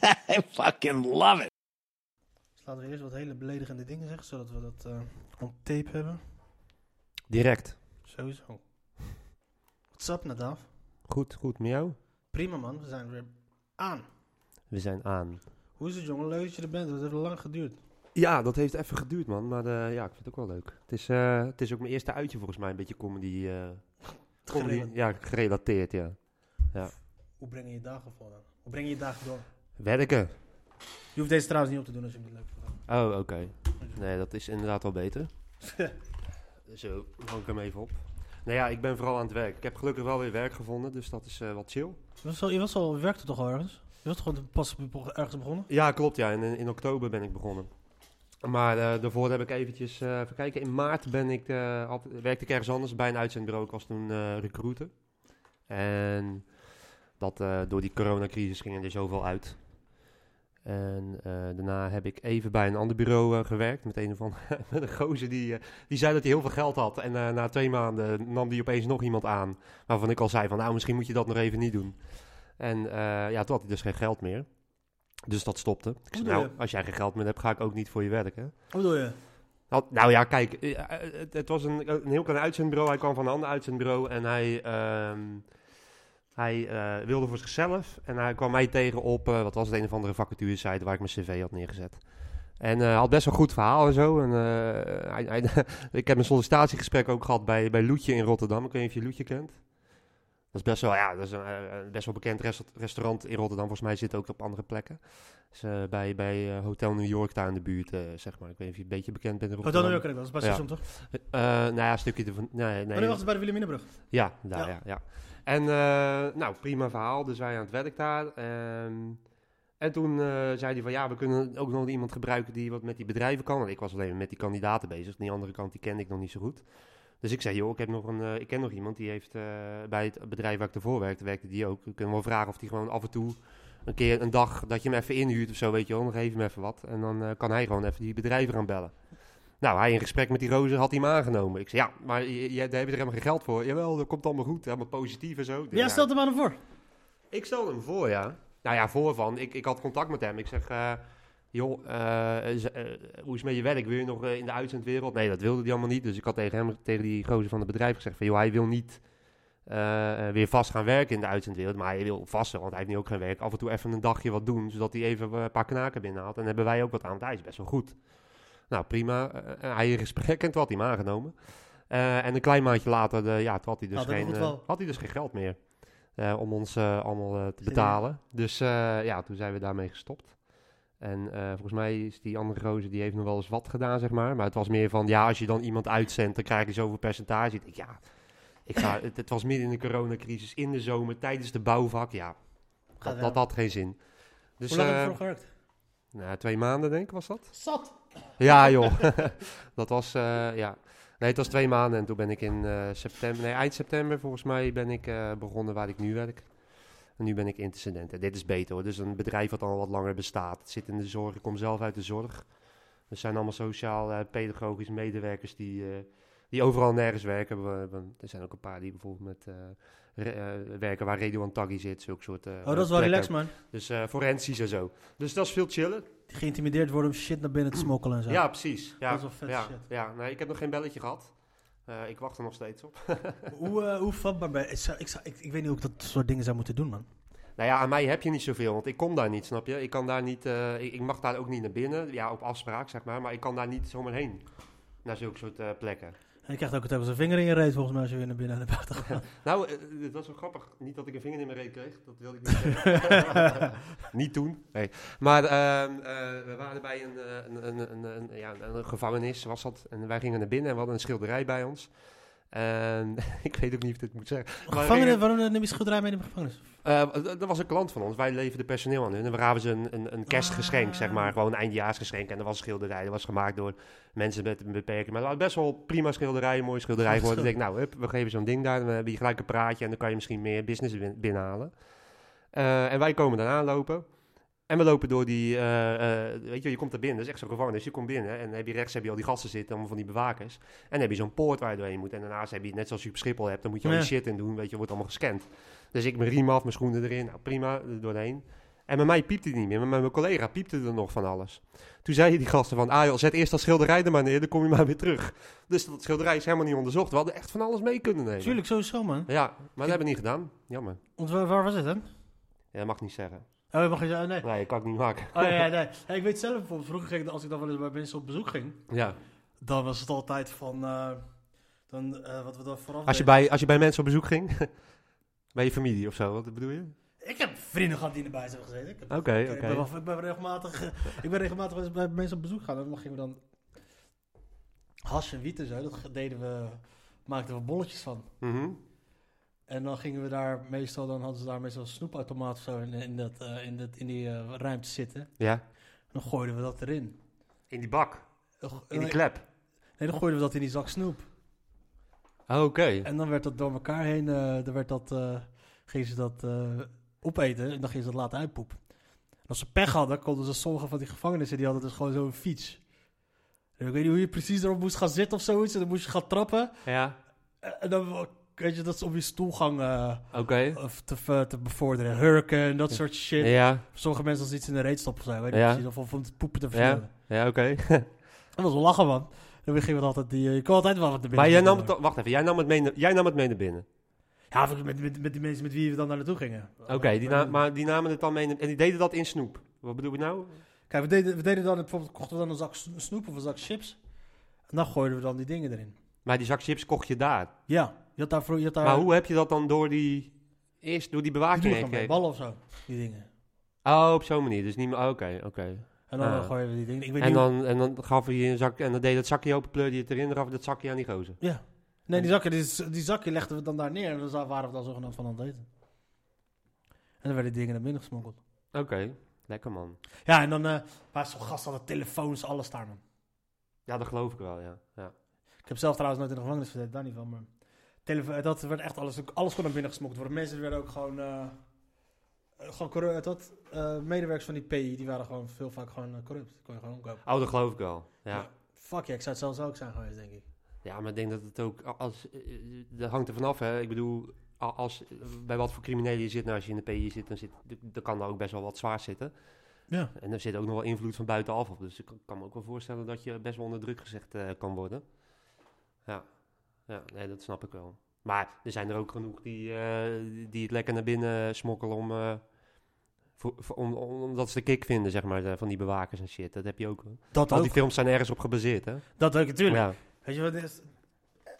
I fucking love it. Dus laten we eerst wat hele beledigende dingen zeggen, zodat we dat eh op tape hebben. Direct. Sowieso. What's up, Nadav? Goed, goed. Met jou? Prima man, we zijn weer aan. We zijn aan. Hoe is het jongen? Leuk dat je er bent. Het heeft lang geduurd. Ja, dat heeft even geduurd, man. Maar eh, ja, ik vind het ook wel leuk. Het is, eh, het is ook mijn eerste uitje volgens mij. Een beetje comedy. eh, comedy Gerelateerd. ja, gerelateerd, ja. Hoe breng je je dagen vol dan? Hoe breng je je dagen door? Werken. Je hoeft deze trouwens niet op te doen als je het niet leuk vindt. Oh, oké. Nee, dat is inderdaad wel beter. Zo, hang ik hem even op. Nou ja, ik ben vooral aan het werk. Ik heb gelukkig wel weer werk gevonden, dus dat is eh, wat chill. Je, was al, je, was al, je werkte toch al ergens? Je was toch gewoon pas ergens begonnen? Ja, klopt. Ja, in, in oktober ben ik begonnen. Maar eh, daarvoor heb ik eventjes, eh even kijken, in maart ben ik, werkte ik ergens anders bij een uitzendbureau. Ik was toen recruiter. En dat, door die coronacrisis ging er zoveel uit. En eh, daarna heb ik even bij een ander bureau eh, gewerkt met een andere, met een gozer die, eh, die zei dat hij heel veel geld had. En na twee maanden nam die opeens nog iemand aan. Waarvan ik al zei van nou misschien moet je dat nog even niet doen. En ja, toen had hij dus geen geld meer. Dus dat stopte. Ik zei, nou, als jij geen geld meer hebt, ga ik ook niet voor je werken. Wat bedoel je? Nou, nou ja, kijk, het, het was een, een heel klein uitzendbureau. Hij kwam van een ander uitzendbureau en hij, ehm, hij eh, wilde voor zichzelf. En hij kwam mij tegen op, eh, wat was het, een of andere vacaturesite waar ik mijn cv had neergezet. En eh, had best wel een goed verhaal en zo. En, hij, hij, ik heb een sollicitatiegesprek ook gehad bij, bij Loetje in Rotterdam. Ik weet niet of je Loetje kent. Dat is best wel, ja, dat is een, een best wel bekend resta- restaurant in Rotterdam. Volgens mij zit het ook op andere plekken. Dus, bij bij Hotel New York daar in de buurt, zeg maar. Ik weet niet of je een beetje bekend bent in Hotel Rotterdam. New York ken ik wel, dat is bij Ja. station toch? Nou ja, een stukje ervan. Nee, nee. Oh, nee, wacht eens bij de Wilhelminabrug. Ja, daar, Ja. ja. ja, En eh, nou, prima verhaal. Dus wij aan het werk daar. Ehm, en toen eh, zei hij van ja, we kunnen ook nog iemand gebruiken die wat met die bedrijven kan. Want ik was alleen met die kandidaten bezig. Die andere kant die kende ik nog niet zo goed. Dus ik zei, joh, ik, heb nog een, eh, ik ken nog iemand die heeft bij het bedrijf waar ik ervoor werkte, werkte die ook. We kunnen wel vragen of die gewoon af en toe een keer een dag dat je hem even inhuurt of zo, weet je wel. Nog even even wat. En dan kan hij gewoon even die bedrijven gaan bellen. Nou, hij in gesprek met die rozer had hij hem aangenomen. Ik zei, ja, maar je, je, daar heb je er helemaal geen geld voor. Jawel, dat komt allemaal goed. Helemaal positief en zo. Jij ja, stelt hem aan hem voor. Ik stelde hem voor, ja. Nou ja, voor van. Ik, ik had contact met hem. Ik zeg, eh, joh, eh, eh, hoe is het met je werk? Wil je nog in de uitzendwereld? Nee, dat wilde hij allemaal niet. Dus ik had tegen hem, tegen die gozer van het bedrijf gezegd van, joh, hij wil niet weer vast gaan werken in de uitzendwereld. Maar hij wil vast, want hij heeft nu ook geen werk. Af en toe even een dagje wat doen, zodat hij even een paar knaken binnenhaalt. En dan hebben wij ook wat aan. Want hij is best wel goed. Nou, prima. Eh, hij in gesprek en toen had hij hem aangenomen. Eh, en een klein maandje later, de, ja, toen had hij dus, hij geen, eh, had hij dus geen geld meer. eh, om ons eh, allemaal eh, te betalen. Dus eh, ja, toen zijn we daarmee gestopt. En eh, volgens mij is die andere gozer, die heeft nog wel eens wat gedaan, zeg maar. Maar het was meer van, ja, als je dan iemand uitzendt, dan krijg je zoveel percentage. Ik denk, ja, ik ga, het, het was midden in de coronacrisis, in de zomer, tijdens de bouwvak. Ja, dat, dat had geen zin. Dus, Hoe lang heb je eh, ervoor gewerkt? nou, twee maanden denk ik was dat. Zat. Ja, joh. dat was, eh, ja. Nee, het was twee maanden en toen ben ik in eh, september, nee, eind september volgens mij ben ik eh, begonnen waar ik nu werk. En nu ben ik intercedent. En dit is beter hoor. Dus een bedrijf wat al wat langer bestaat. Het zit in de zorg. Ik kom zelf uit de zorg. We zijn allemaal sociaal-pedagogische medewerkers die, die overal nergens werken. We, we- er zijn ook een paar die bijvoorbeeld met re- werken waar Radio Antaghi zit. Zulke soort Oh, dat is wel relaxed, man. Dus forensisch en zo. Dus dat is veel chillen. Geïntimideerd worden om shit naar binnen te smokkelen en zo. Ja, precies. Ja, Dat is wel vet ja, shit. Ja, nee, ik heb nog geen belletje gehad. Eh, ik wacht er nog steeds op. Hoe, eh, hoe vatbaar ben je? Ik, zou- ik, zou- ik, ik weet niet hoe ik dat soort dingen zou moeten doen, man. Nou ja, aan mij heb je niet zoveel, want ik kom daar niet, snap je? Ik kan daar niet, eh, ik, ik mag daar ook niet naar binnen, ja, op afspraak, zeg maar, maar ik kan daar niet zomaar heen. Naar zulke soort plekken. En je krijgt ook telkens een vinger in je reet, volgens mij, als je weer naar binnen en naar buiten gaat. Nou, eh, dat was wel grappig. Niet dat ik een vinger in mijn reet kreeg, dat wilde ik niet zeggen. niet toen, nee. Maar ehm, eh, we waren bij een, eh, een, een, een, een- ja, een gevangenis, was dat. En wij gingen naar binnen en we hadden een schilderij bij ons. En ik weet ook niet of ik dit moet zeggen. Gevangenen, waarom neem je schilderij mee in de gevangenis? eh, d- dat was een klant van ons. Wij leverden personeel aan hun. En we gaven ze een, een, een kerstgeschenk, Ah. zeg maar. Gewoon een eindjaarsgeschenk. En dat was een schilderij. Dat was gemaakt door mensen met een beperking. Maar dat was best wel prima schilderij. Een mooie schilderij Gaaf geworden. Ik denk, nou, hup, we geven zo'n ding daar. Dan heb je gelijk een praatje. En dan kan je misschien meer business bin- binnenhalen. Eh, en wij komen daarna lopen. En we lopen door die, eh, eh, weet je, je komt er binnen, dat is echt zo'n gevangenis. Je komt binnen en dan heb je rechts heb je al die gasten zitten, allemaal van die bewakers. En dan heb je zo'n poort waar je doorheen moet. En daarnaast heb je, net zoals je op Schiphol hebt, dan moet je al Ja. die shit in doen, weet je, wordt allemaal gescand. Dus ik mijn riem af, mijn schoenen erin, nou prima, er doorheen. En bij mij piepte het niet meer, maar met mijn collega piepte er nog van alles. Toen zeiden die gasten van, ah joh, zet eerst dat schilderij er maar neer, dan kom je maar weer terug. Dus dat schilderij is helemaal niet onderzocht. We hadden echt van alles mee kunnen nemen. Tuurlijk, sowieso, man. Ja, maar dat hebben we niet gedaan. Jammer. Want waar, waar was het dan? Ja, dat mag niet zeggen. Oh, je mag je zeggen, nee. Nee, dat kan ik niet maken. Oh ja, nee. Ik weet zelf bijvoorbeeld, vroeger ging ik, als ik dan wel eens bij mensen op bezoek ging, Ja. dan was het altijd van, eh, dan, eh, wat we dan vooraf Als je, deden- bij, als je bij mensen op bezoek ging? bij je familie of zo, wat bedoel je? Ik heb vrienden gehad die erbij zijn gezeten. Ik, heb- Oké, ik, oké. ben, wel- ik ben regelmatig, eh, ik ben regelmatig wel eens bij mensen op bezoek gaan en dan gingen we dan hash en wiet en zo, dat deden we, maakten we bolletjes van. Mhm. En dan gingen we daar meestal, dan hadden ze daar meestal een snoepautomaat of zo in, in, dat, eh, in, dat, in die eh, ruimte zitten. Ja. Dan gooiden we dat erin. In die bak, in die nee, klep. nee, dan gooiden we dat in die zak snoep. Oh, Oké. En dan werd dat door elkaar heen, eh dan werd dat, eh, gingen ze dat eh, opeten en dan gingen ze dat laten uitpoepen. En als ze pech hadden, konden ze sommige van die gevangenissen, die hadden dus gewoon zo'n fiets. En ik weet niet hoe je precies erop moest gaan zitten of zoiets. En dan moest je gaan trappen. Ja, En dan, weet je, dat is om je stoelgang eh, oké. of te, bevorderen. Hurken en dat soort shit. Ja, Sommige mensen als iets in de reet stoppen zo. Weet je Ja. precies. Of, of om het poepen te ja, versnellen. ja, oké. Dat was wel lachen, man. Dan gingen we altijd die... eh, je kon altijd wel wat erbij maar jij nam het, wacht even, jij nam het mee, naar- jij nam het mee naar binnen. Ja, met, met, met die mensen met wie we dan naar naartoe gingen. Oké, die na- maar die namen het dan mee, naar- en die deden dat in snoep. Wat bedoel je nou? Kijk, we deden, we deden dan bijvoorbeeld, kochten we dan een zak snoep of een zak chips. En dan gooiden we dan die dingen erin. Maar die zak chips kocht je daar. Ja, je had daar... vro- Je had daar Maar hoe heb je dat dan door die, eerst door die bewaking heen gekregen? ballen of zo, die dingen. Oh, op zo'n manier. Dus niet meer, oké, oké. En dan Ah. gooien we die dingen. Ik weet En niet hoe- dan, en dan gaf hij je een zak, en dan deed dat zakje open, pleurde je het erin, dan gaf dat zakje aan die gozer. Ja. Nee, die zakken, die, die zakje legden we dan daar neer. En dan waren we dan zogenaamd van aan het eten. En dan werden die dingen naar binnen gesmokkeld. Oké, lekker man. Ja, en dan eh waren zo'n gasten hadden telefoons, alles daar, man. Ja, dat geloof ik wel, ja. ja. Ik heb zelf trouwens nooit in de gevangenis gezeten, daar niet van. Maar telefo- dat werd echt alles, alles kon naar binnen gesmokkeld worden. Mensen werden ook gewoon, eh, eh, gewoon corrupt. Dat, eh, medewerkers van die PI, die waren gewoon veel vaak gewoon eh, corrupt. Kon je gewoon omkopen. Oh, dat geloof ik wel. Ja. Ja. Fuck ja, ik zou het zelfs ook zijn geweest, denk ik. Ja, maar ik denk dat het ook, als, eh, dat hangt er vanaf, hè. Ik bedoel, als, bij wat voor criminelen je zit, nou, als je in de PI zit, dan, zit, dan kan daar ook best wel wat zwaar zitten. Ja. En er zit ook nog wel invloed van buitenaf op. Dus ik kan- me ook wel voorstellen dat je best wel onder druk gezegd eh, kan worden. Ja. Ja, nee, dat snap ik wel. Maar er zijn er ook genoeg die, eh, die het lekker naar binnen smokkelen om, eh, voor, voor- om, om- omdat ze de kick vinden, zeg maar, eh, van die bewakers en shit. Dat heb je ook. Dat Al ook. die films zijn ergens op gebaseerd, hè? Dat ook, natuurlijk. Ja. Weet je wat het is?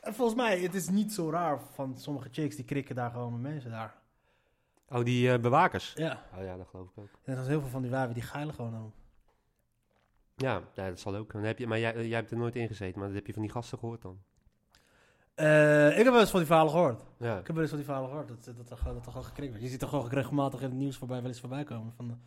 En volgens mij, het is niet zo raar van sommige chicks die krikken daar gewoon met mensen daar. Oh, die bewakers. Ja. Oh ja, dat geloof ik ook. En er zijn heel veel van die wijven die geilen gewoon. Ja, ja, dat zal ook. Dan heb je, maar jij, jij hebt er nooit in gezeten, maar dat heb je van die gasten gehoord dan. Eh, ik heb wel eens van die verhalen gehoord. Ja. Ik heb wel eens van die verhalen gehoord dat, dat, dat er gewoon gekrikt werd. Je ziet er gewoon regelmatig in het nieuws voorbij, wel eens voorbij komen. Van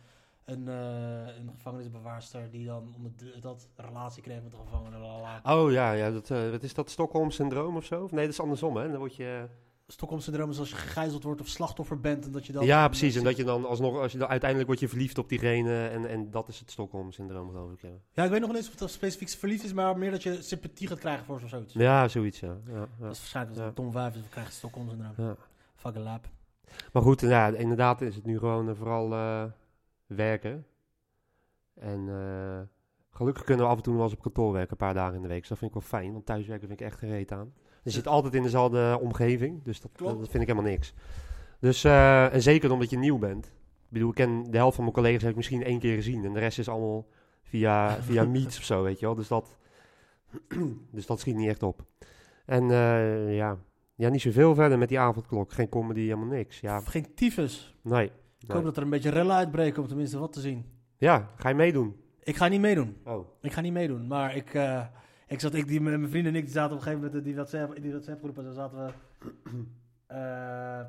een, eh, een gevangenisbewaarster die dan onder de- dat relatie kreeg met de gevangene. lalala. Oh ja, ja dat, eh, wat is dat? Stockholm-syndroom of zo? Of nee, dat is andersom, hè? Dan word je... Stockholm-syndroom is als je gegijzeld wordt of slachtoffer bent. En dat je dan ja, precies. En dat je dan alsnog, als je dan, uiteindelijk word je verliefd op diegene en, en dat is het Stockholm-syndroom, geloof ik. Ja. Ja, ik weet nog niet eens of dat specifiek verliefd is, maar meer dat je sympathie gaat krijgen voor zoiets. ja, zoiets, ja. ja, ja. Dat is waarschijnlijk Ja. een dom wijf, dus we krijgen Stockholm-syndroom. ja. Fucking lap. Maar goed, ja, inderdaad is het nu gewoon eh, vooral eh, werken. En eh, gelukkig kunnen we af en toe wel eens op kantoor werken, een paar dagen in de week. Dus dat vind ik wel fijn, want thuiswerken vind ik echt gereed aan. Je zit altijd in dezelfde omgeving, dus dat, vind ik helemaal niks. Dus, eh, en zeker omdat je nieuw bent. Ik bedoel, ik ken de helft van mijn collega's heb ik misschien één keer gezien. En de rest is allemaal via, via Meets of zo, weet je wel. Dus dat, dus dat schiet niet echt op. En eh, ja. ja, niet zoveel verder met die avondklok. Geen comedy, helemaal niks. Ja, Geen tyfus. nee. Ik nee. hoop dat er een beetje rellen uitbreken om tenminste wat te zien. Ja, ga je meedoen? Ik ga niet meedoen. Oh. Ik ga niet meedoen, maar ik, eh, Ik zat, ik, die, met mijn vrienden en ik die zaten op een gegeven moment in die WhatsApp, in die WhatsApp groep en dan zaten we, eh,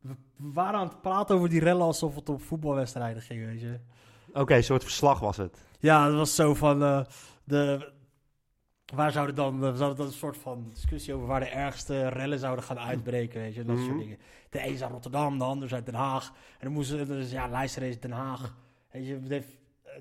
we, we waren aan het praten over die rellen alsof het om voetbalwedstrijden ging, weet je. Oké, een soort verslag was het. Ja, dat was zo van eh, de. Waar zouden dan, we zouden dan een soort van discussie over waar de ergste rellen zouden gaan uitbreken, weet je, dat soort Mhm. dingen. De een is uit Rotterdam, de ander is uit Den Haag. En dan moesten, dus ja, is Den Haag. Weet je,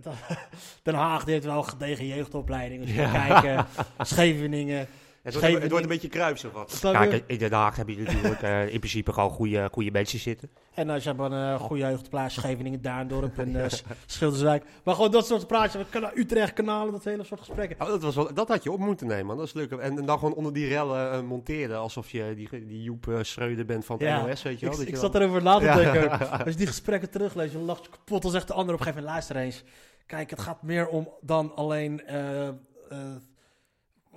Den Haag die heeft wel gedegen jeugdopleiding. Als je Ja. kijken, Scheveningen. Het wordt, het Scheveningen- wordt een beetje kruis of wat. Je? Kijk, in Den Haag heb je natuurlijk eh, in principe gewoon goede, goede mensen zitten. En als je hebt een eh, goede jeugdplaats, Scheveningen, Duindorp en eh, Schilderswijk. Maar gewoon dat soort praatjes, Utrecht, kanalen, dat hele soort gesprekken. Oh, dat, was wel, dat had je op moeten nemen, man. Dat is leuk. En, en dan gewoon onder die rellen monteren, alsof je die, die Joep eh, Schreuder bent van het Ja, NOS, weet je wel. Ik, dat ik je zat erover na te denken. Als je die gesprekken terugleest, je lacht je kapot. Dan zegt de ander op een gegeven moment, luister eens. Kijk, het gaat meer om dan alleen... eh, eh,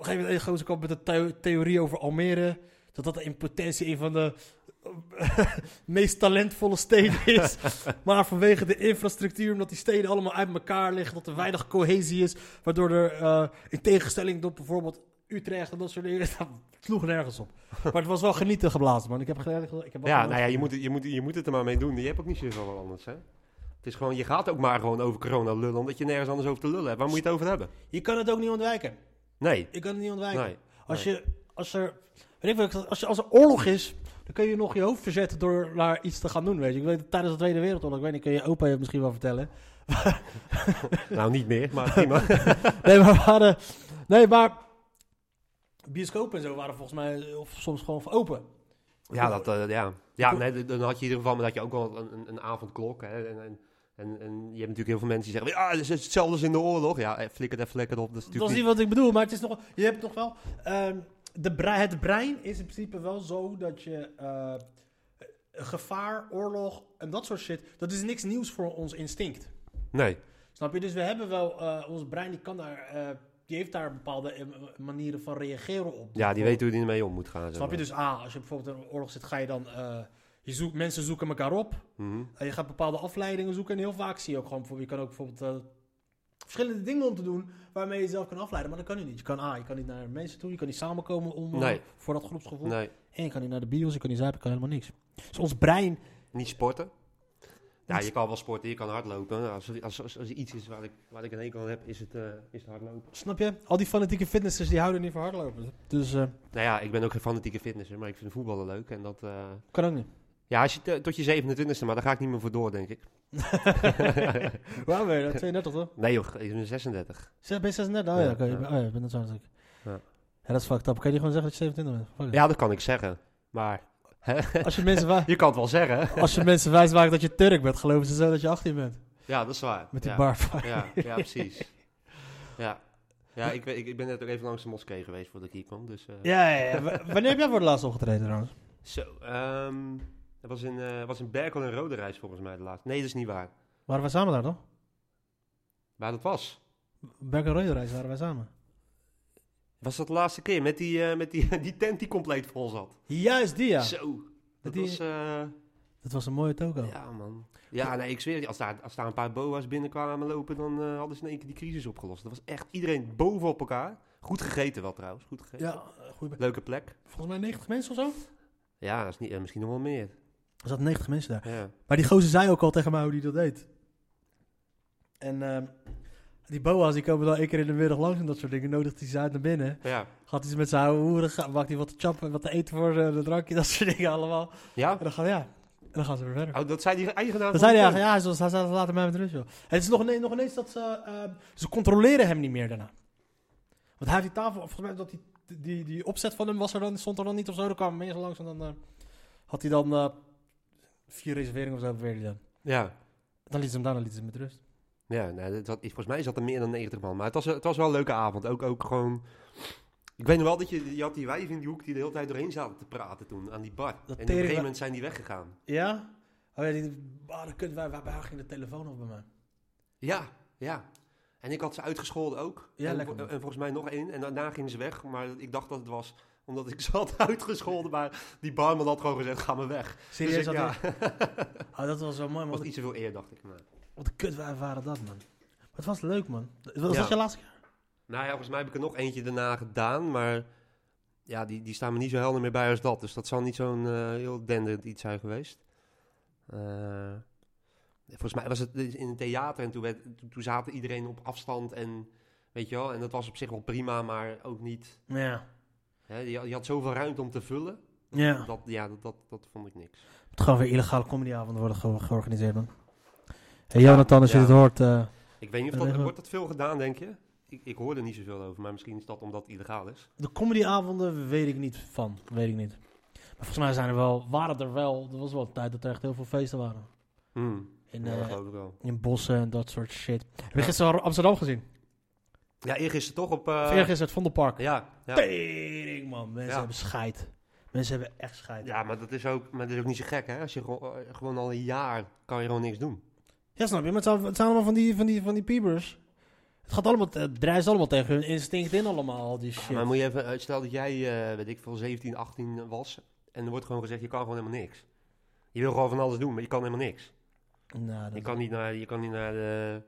een gegeven moment een gozer kwam met een theo- theorie over Almere. Dat dat in potentie een van de meest talentvolle steden is. maar vanwege de infrastructuur, omdat die steden allemaal uit elkaar liggen, dat er weinig cohesie is. Waardoor er, eh, in tegenstelling tot bijvoorbeeld Utrecht en dat soort dingen, dat sloeg nergens op. Maar het was wel genieten geblazen, man. Ik heb, ik heb Ja, nou ja, je moet, je, moet, je moet het er maar mee doen. Je hebt ook niet zoveel anders, hè. Het is gewoon, je gaat ook maar gewoon over corona lullen, omdat je nergens anders over te lullen hebt. Waar moet je het over hebben? Je kan het ook niet ontwijken. Nee, Je kan het niet ontwijken. nee. Als, nee. je, als, er, weet ik wel, als, je, als er oorlog is, dan kun je nog je hoofd verzetten door naar iets te gaan doen. Weet je. Ik weet, tijdens de Tweede Wereldoorlog, ik weet niet, kun je opa je misschien wel vertellen. Nou, niet meer, maar prima. Nee, maar we hadden, nee, maar bioscopen en zo waren volgens mij of soms gewoon open. ja, dat, eh, ja. ja nee, dan had je in ieder geval maar dat je ook wel een, een, een avondklok. Hè, en, en, en, en je hebt natuurlijk heel veel mensen die zeggen, ja, het is hetzelfde als in de oorlog. Ja, eh, flikker even lekker op. Dat is Dat is niet wat ik bedoel, maar het is nog, je hebt nog wel, ehm, de brei- het brein is in principe wel zo dat je eh, gevaar, oorlog en dat soort shit, dat is niks nieuws voor ons instinct. Nee, Snap je? Dus we hebben wel, eh, ons brein die kan daar, die heeft daar bepaalde manieren van reageren op. ja, die weten hoe die ermee om moet gaan. Snap je? maar. Dus A, als je bijvoorbeeld in een oorlog zit, ga je dan, je zoekt, mensen zoeken elkaar op. Mhm. En je gaat bepaalde afleidingen zoeken. En heel vaak zie je ook gewoon, je kan ook bijvoorbeeld eh, verschillende dingen om te doen waarmee je jezelf kan afleiden. Maar dat kan je niet. Je kan A, je kan niet naar mensen toe, je kan niet samenkomen om, eh, Nee. voor dat groepsgevoel. Nee, En je kan niet naar de bios, je kan niet zuipen, je kan helemaal niks. Dus ons brein, niet sporten. Ja, je kan wel sporten, je kan hardlopen. Als er, als, als, als iets is waar ik, waar ik een hekel aan heb, is het, eh, is het hardlopen. snap je? Al die fanatieke fitnessers die houden niet van hardlopen. Dus eh, Nou ja, ik ben ook geen fanatieke fitnesser, maar ik vind voetballen leuk. En dat, kan ook niet. Ja, als je tot je 27e, maar daar ga ik niet meer voor door, denk ik. Waar ben je? dan? 32 toch? Nee joh, ik ben 36. Zeg, ben je 36? Oh ja, oké. Oh ja, ik ben dat zo natuurlijk. Ja. Ja, dat is fucked up. Kan je gewoon zeggen dat je 27 bent? Fuck. Ja, dat kan ik zeggen. Maar Als je mensen, wa- je kan het wel zeggen. als je mensen wijs maakt dat je Turk bent, geloven ze zo dat je 18 bent. Ja, dat is waar. Met die ja. bar. Ja, ja, precies. Ja, ja ik, weet- ik, ik ben net ook even langs de moskee geweest voordat ik hier kwam. Dus, eh, Ja, ja, ja. W- Wanneer heb jij voor de laatste opgetreden trouwens? Zo, ehm dat was in, eh was in Berkel en Rode Reis volgens mij de laatste. Nee, dat is niet waar. Waren wij samen daar toch? Waar dat was. Berk en Reudenreis waren wij samen. Was dat de laatste keer met die, eh, met die, die tent die compleet vol zat? Juist die ja. Zo. Dat Die- was... eh, Dat was een mooie toko. ja, man. Ja, nee, ik zweer je, als daar, als daar een paar boa's binnenkwamen lopen, dan hadden ze in één keer die crisis opgelost. Dat was echt iedereen boven op elkaar. Goed gegeten wel trouwens, goed gegeten. Ja, goeie Leuke plek. Volgens mij 90 mensen of zo? Ja, dat is niet, misschien nog wel meer. Er zaten 90 mensen daar. Ja. Maar die gozer zei ook al tegen mij hoe die dat deed. En ehm, die boa's die komen dan één keer in de middag langs en dat soort dingen. Nodigt hij ze uit naar binnen. Ja. Gaat hij ze met zijn oude hoeren, maakt hij wat te chappen, wat te eten voor ze, een drankje, dat soort dingen allemaal. Ja? En dan gaan, ja, en dan gaan ze weer verder. Oh, dat zei die eigenaar zei hij de eigenlijk, ja, zoals hij zei, laat mij met rust, joh. Het is nog ineens, nog ineens dat ze, ehm, ze controleren hem niet meer daarna. Want hij heeft die tafel, volgens mij dat die, die, die opzet van hem was er dan, stond er dan niet of zo. Dan kwamen mensen langs en dan eh, had hij dan eh, vier reserveringen of zo dan. Ja. Dan liet ze hem daar, dan liet ze hem met rust. Ja, nee, het zat, volgens mij zat er meer dan 90 man. Maar het was, het was wel een leuke avond. Ook, ook gewoon... Ik weet nog wel dat je, je had die wijven in die hoek die de hele tijd doorheen zaten te praten toen, aan die bar. en op een gegeven moment zijn die weggegaan. Ja? Oh ja, die, wij, wij, wij ging de telefoon op bij mij. Ja, ja. En ik had ze uitgescholden ook. Ja, en, en volgens mij nog één. En daarna gingen ze weg. Maar ik dacht dat het was omdat ik had uitgescholden. Maar die barman had gewoon gezegd, ga maar weg. Serieus? dus ik, had ja, hij- Oh, dat was wel mooi, man. was niet zoveel eer, dacht ik. Maar. wat kut waren dat, man. Wat was leuk, man. Was Ja. dat je laatste keer? Nou ja, volgens mij heb ik er nog eentje daarna gedaan, maar ja, die, die staan me niet zo helder meer bij als dat. Dus dat zal niet zo'n eh, heel denderend iets zijn geweest. Eh, volgens mij was het in een theater en toen, werd, toen, toen zaten iedereen op afstand en weet je wel, en dat was op zich wel prima, maar ook niet. Ja. Hè, je, had- je had zoveel ruimte om te vullen. Ja. Dat, ja, dat, dat, dat vond ik niks. Het gaan weer illegale comedyavonden worden ge- georganiseerd, man. Hey, Jonathan, als je ja. dit hoort... eh, Ik weet niet of dat, wordt dat veel gedaan, denk je? Ik, ik hoor er niet zoveel over, maar misschien is dat omdat het illegaal is. de comedyavonden weet ik niet van. Weet ik niet. Maar volgens mij zijn er wel... Waren er wel... Er was wel een tijd dat er echt heel veel feesten waren. Hmm. In, ja, eh, in bossen en dat soort shit. Heb je gisteren Amsterdam gezien? Ja, eergisteren toch op... uh, Eergisteren het Vondelpark. Ja, ja. Tering, man. Mensen Ja. hebben scheid. Mensen hebben echt scheid. ja, maar dat is ook, maar dat is ook niet zo gek, hè? Als je gewoon, eh, gewoon al een jaar kan je gewoon niks doen. Ja, snap je? Maar het zijn, het zijn allemaal van die, van die, van die piebers. Het gaat allemaal, het drijft allemaal tegen hun instinct in allemaal, al die Ja, shit. maar moet je even, eh, stel dat jij, eh, weet ik veel, 17, 18 was en er wordt gewoon gezegd, je kan gewoon helemaal niks. Je wil gewoon van alles doen, maar je kan helemaal niks. Nou, dat- Je kan niet naar, je kan niet naar, de,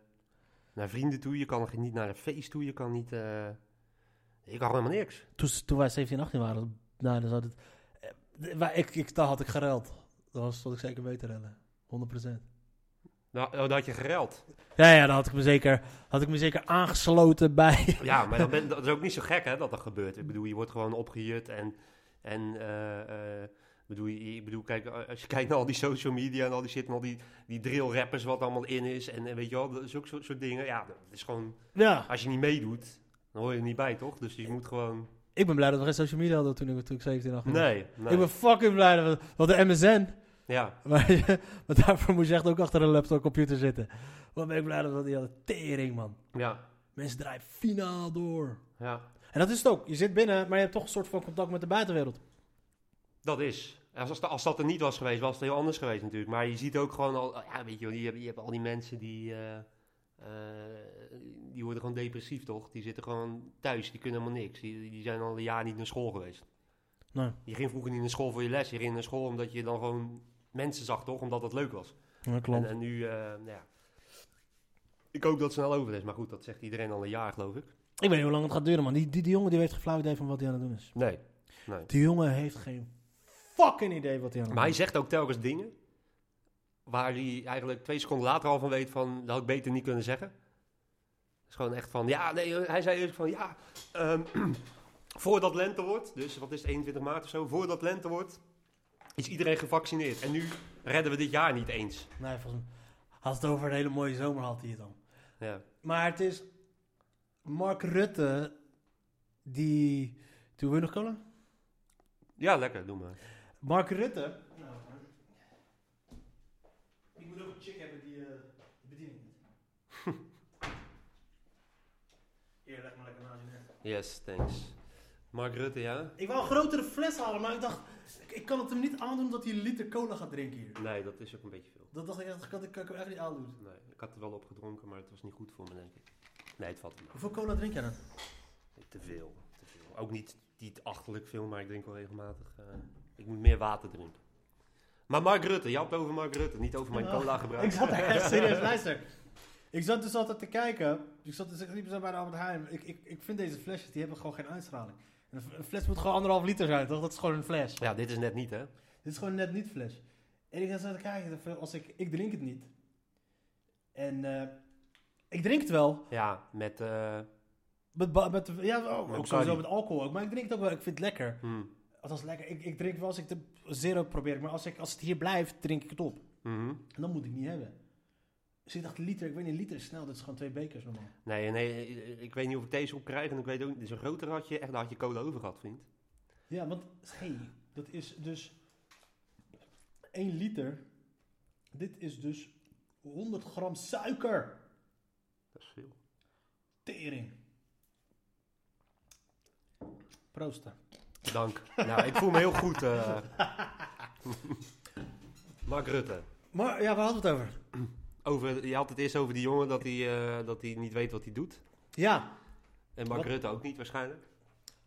naar vrienden toe, je kan niet naar een feest toe, je kan niet... eh, kan gewoon helemaal niks. toen, toen wij 17, 18 waren, nou, dan zat het... eh, wij- ik, ik, daar had ik gereld. Dat was wat ik zeker beter rellen. 100%. Nou, oh, dat had je gereld. Ja, ja, dan had ik me zeker, had ik me zeker aangesloten bij... Ja, maar dat, ben- dat is ook niet zo gek hè, dat dat gebeurt. Ik bedoel, je wordt gewoon opgejut en... en eh, bedoel, je, ik bedoel, kijk, als je kijkt naar al die social media en al die shit... en al die, die drill rappers wat allemaal in is en, en weet je wel, dat is ook zo'n soort dingen. Ja, dat is gewoon... Ja, Als je niet meedoet, dan hoor je er niet bij, toch? Dus je moet gewoon... ik ben blij dat we geen social media hadden toen ik, toen ik 17, 18 was. Nee, nee. Ik ben fucking blij dat we... Want de MSN... Ja, Maar, maar daarvoor moest je echt ook achter een laptop computer zitten. Wat ben ik blij dat we die hadden. Tering, man. ja, Mensen draaien finaal door. ja. En dat is het ook. Je zit binnen, maar je hebt toch een soort van contact met de buitenwereld. Dat is. Als, als, dat er niet was geweest, was het heel anders geweest natuurlijk. Maar je ziet ook gewoon al, ja, weet je, je, hebt, je hebt al die mensen die, eh, eh, die worden gewoon depressief, toch? Die zitten gewoon thuis, die kunnen helemaal niks. Die, die zijn al een jaar niet naar school geweest. Nee. Je ging vroeger niet naar school voor je les, je ging naar school omdat je dan gewoon mensen zag, toch? Omdat dat leuk was. Ja, En, klopt. en nu, eh, nou ja. Ik hoop dat het snel over is, maar goed, dat zegt iedereen al een jaar, geloof ik. Ik weet niet hoe lang het gaat duren, man. Die, die, die jongen die heeft geen flauw idee van wat hij aan het doen is. Nee, nee. Die jongen heeft geen fucking idee wat hij aan het Maar hij doen zegt ook telkens dingen waar hij eigenlijk twee seconden later al van weet van, dat had ik beter niet kunnen zeggen. Het is gewoon echt van, ja, nee, hij zei eerst van, ja, ehm, voordat lente wordt, dus wat is het, 21 maart of zo, voordat lente wordt, is iedereen gevaccineerd. En nu redden we dit jaar niet eens. Nee, volgens mij had het over een hele mooie zomer had hij het dan. Ja, Maar het is Mark Rutte die... Toen wil je nog cola? ja lekker, doe maar. Mark Rutte. Nou, ik moet ook een chick hebben die uh, bediening doet. Hier, leg maar lekker naast je neer. Yes, thanks. Mark Rutte, ja? Ik wou een grotere fles halen, maar ik dacht, ik, ik kan het hem niet aandoen dat hij een liter cola gaat drinken hier. Nee, dat is ook een beetje veel. Dat dacht ik, dat kan, ik kan ik hem echt niet aandoen. Nee, ik had er wel op gedronken, maar het was niet goed voor me, denk ik. Nee, het valt me. Hoeveel cola drink jij dan? Te veel, te veel. Ook niet, niet achterlijk veel, maar ik drink wel regelmatig. eh, ik moet meer water drinken. Maar Mark Rutte, je had het over Mark Rutte, niet over mijn Ja. cola gebruik. Ik zat er echt serieus, luister. Ik zat dus altijd te kijken. Ik zat dus liep zo bij de Albert Heijn. Ik, ik, ik vind deze flesjes, die hebben gewoon geen uitstraling. Een fles moet gewoon anderhalf liter zijn, toch? Dat is gewoon een fles. Ja, dit is net niet, hè? Dit is gewoon net niet fles. En ik zat te kijken, als ik, ik drink het niet. En eh, ik drink het wel. Ja, met... eh, Met, met, ja, oh, ook sowieso met alcohol ook. Maar ik drink het ook wel. Ik vind het lekker. hmm, Althans, lekker. Ik, ik drink wel als ik de zero probeer. Maar als, ik, als het hier blijft, drink ik het op. mhm. En dat moet ik niet hebben. Dus ik dacht, liter, ik weet niet, liter is snel. Dit is gewoon twee bekers normaal. Nee, nee, ik weet niet of ik deze op krijg. En ik weet ook niet, zo'n groter had je echt, daar had je cola over gehad, vriend. Ja, want hey, dat is dus 1 liter. Dit is dus 100 gram suiker. Dat is veel. Tering. Proosten. Dank. nou, ik voel me heel goed. eh. Mark Rutte. Maar ja, waar hadden we het over? Over, je had het eerst over die jongen dat hij, eh, dat hij niet weet wat hij doet. Ja, En Mark Wat? Rutte ook niet waarschijnlijk.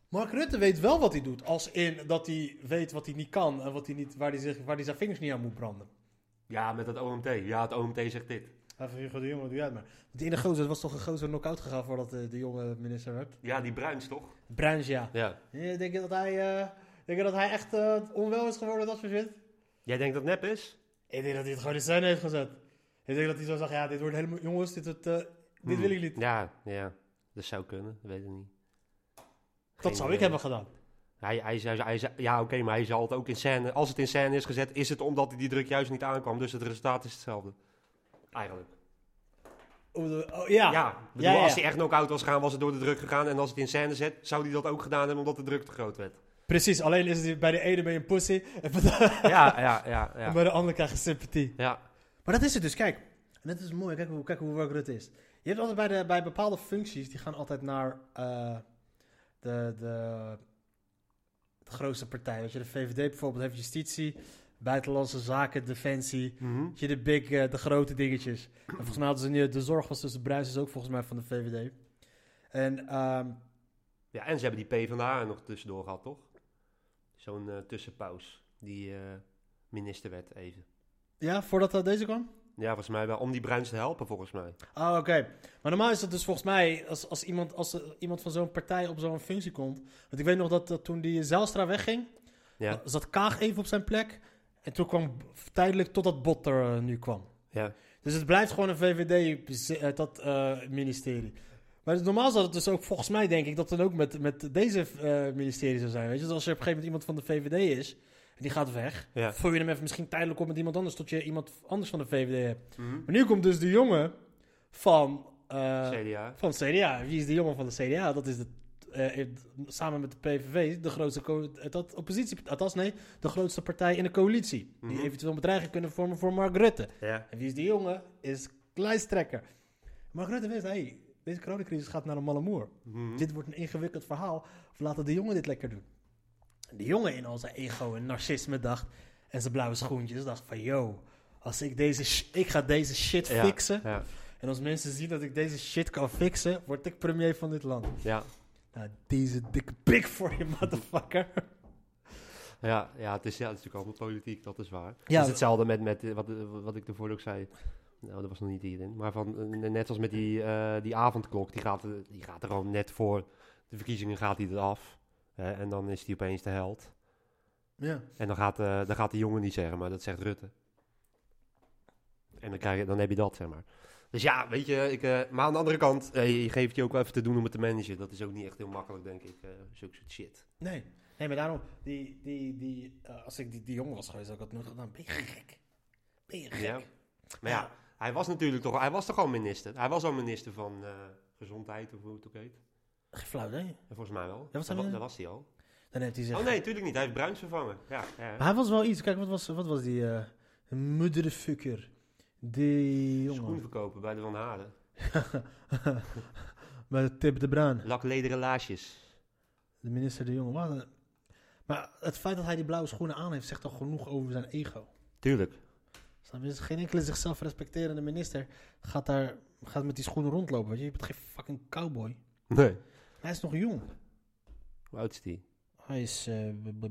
Mark Rutte weet wel wat hij doet. Als in dat hij weet wat hij niet kan en wat hij niet, waar, hij zich, waar hij zijn vingers niet aan moet branden. Ja, met het OMT. Ja, het OMT zegt dit. Hij van Hugo de Jonge, doe jij het maar. Die ene gozer was toch een gozer knock-out gegaan voordat de, de jonge minister werd? Ja, die Bruins toch? Bruins, ja. Ja. Ja, Denk je dat hij, eh, denk je dat hij echt eh, onwel is geworden, dat soort shit? Jij denkt dat het nep is? Ik denk dat hij het gewoon in scène heeft gezet. Ik denk dat hij zo zegt, ja, dit wordt helemaal... Jongens, dit, wordt, eh, dit Hmm. wil ik niet. Ja, ja. Dat zou kunnen, dat weet ik niet. dat zou ik hebben gedaan. Hij, hij, zei- hij, ja, oké, maar hij zal het ook in scène. Als het in scène is gezet, is het omdat hij die druk juist niet aankwam. Dus het resultaat is hetzelfde. Eigenlijk. Oh, oh, ja. Ja, bedoel, Ja, ja. als hij echt knock-out was gegaan, was het door de druk gegaan. En als het in scène zet, zou hij dat ook gedaan hebben omdat de druk te groot werd. Precies, alleen is het bij de ene ben je een pussy en bij de, Ja, ja, ja. en Ja, bij de andere krijg je sympathie. ja. Maar dat is het dus, kijk. En dat is mooi, kijk hoe, kijk hoe work Rutte is. Je hebt altijd bij, de, bij bepaalde functies, die gaan altijd naar eh, de, de, de grootste partij. Weet je, de VVD bijvoorbeeld heeft justitie, buitenlandse zaken, defensie. Mhm. Je, de big, eh, de grote dingetjes. En volgens mij hadden ze nu, de zorg was tussen Bruins is ook volgens mij van de VVD. En ehm, ja, en ze hebben die PvdA nog tussendoor gehad, toch? Zo'n eh, tussenpaus. Die eh, minister werd even. ja, voordat dat deze kwam? Ja, volgens mij wel. Om die Bruins te helpen, volgens mij. Oh, oké. Maar normaal is het dus volgens mij, als, als, iemand, als iemand van zo'n partij op zo'n functie komt. Want ik weet nog dat, dat toen die Zijlstra wegging, Ja, zat Kaag even op zijn plek. En toen kwam tijdelijk totdat Bot er eh, nu kwam. ja. Dus het blijft gewoon een VVD, eh, dat eh, ministerie. Maar normaal zou het dus ook, volgens mij denk ik, dat dan ook met, met deze ministerie zou zijn. Weet je, dus als er op een gegeven moment iemand van de VVD is, en die gaat weg, ja. vul je hem even misschien tijdelijk op met iemand anders, tot je iemand anders van de VVD hebt. Mhm. Maar nu komt dus de jongen van, eh, CDA. van CDA. Wie is de jongen van de CDA? Dat is de, eh, eh, samen met de PVV de grootste dat oppositie, althans nee, de grootste partij in de coalitie. Die Mhm. eventueel een bedreiging kunnen vormen voor Mark Rutte. Ja. En wie is die jongen? Is lijsttrekker. Mark Rutte wist, hey, deze coronacrisis gaat naar een malle moer. Mhm. Dit wordt een ingewikkeld verhaal. Of laten de jongen dit lekker doen. En de jongen in al zijn ego en narcisme dacht... en zijn blauwe schoentjes dacht van... yo, als ik deze... ik ga deze shit Ja, fixen... Ja, en als mensen zien dat ik deze shit kan fixen... word ik premier van dit land. ja. Nou, deze dikke pik voor je, motherfucker. Ja, ja, het is, ja, het is natuurlijk allemaal politiek, dat is waar. Ja, het is hetzelfde met, met eh, wat, eh, wat ik ervoor ook zei. Nou, dat was nog niet hierin. Maar van, eh, net als met die, die avondklok, die gaat, die gaat er gewoon net voor de verkiezingen gaat hij eraf. Hè, en dan is hij opeens de held. ja. En dan gaat, dan gaat de jongen niet zeggen, maar dat zegt Rutte. En dan, krijg je, dan heb je dat, zeg maar. Dus ja, weet je, ik, eh, maar aan de andere kant, eh, je geeft je ook wel even te doen om het te managen. Dat is ook niet echt heel makkelijk, denk ik, eh zulke soort shit. Nee. Nee, maar daarom... Die, die, die, als ik die, die jongen was geweest, had ik dat nooit gedaan. Ben je gek? Ben je gek? Ja. Maar ja, hij was natuurlijk toch, hij was toch al minister. Hij was al minister van gezondheid, of hoe het ook heet. Geen flauw. En volgens mij wel. was dat, dat was hij al. Dan heeft hij zich... Oh nee, natuurlijk niet. Hij heeft Bruins vervangen. Ja, ja. Maar hij was wel iets. Kijk, wat was, wat was die motherfucker? Die Schoen jongen. verkopen bij de Van Haren. Bij Tip de Bruin. Laklederen laarsjes. De minister de. Wat een- Maar het feit dat hij die blauwe schoenen aan heeft, zegt toch genoeg over zijn ego. Tuurlijk. Dus geen enkele zichzelf respecterende minister gaat daar gaat met die schoenen rondlopen. Weet je? je bent geen fucking cowboy. Nee. Hij is nog jong. Hoe oud is die? Hij is b-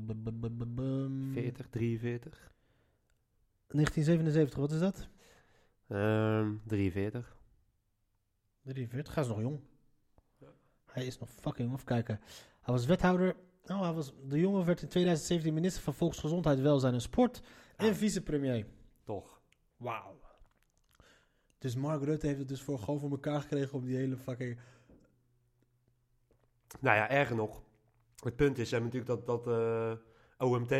40, 43? 1977, wat is dat? Ehm 43. 43, hij is nog jong. Hij is nog fucking jong. Even kijken. Hij was wethouder. Nou, hij was, de jongen werd in 2017 minister van Volksgezondheid, Welzijn en Sport. En Ja. vicepremier. Toch. Wauw. Dus Mark Rutte heeft het dus voor gewoon voor elkaar gekregen om die hele fucking... Nou ja, erger nog. Het punt is, ze hebben natuurlijk dat, dat eh, OMT.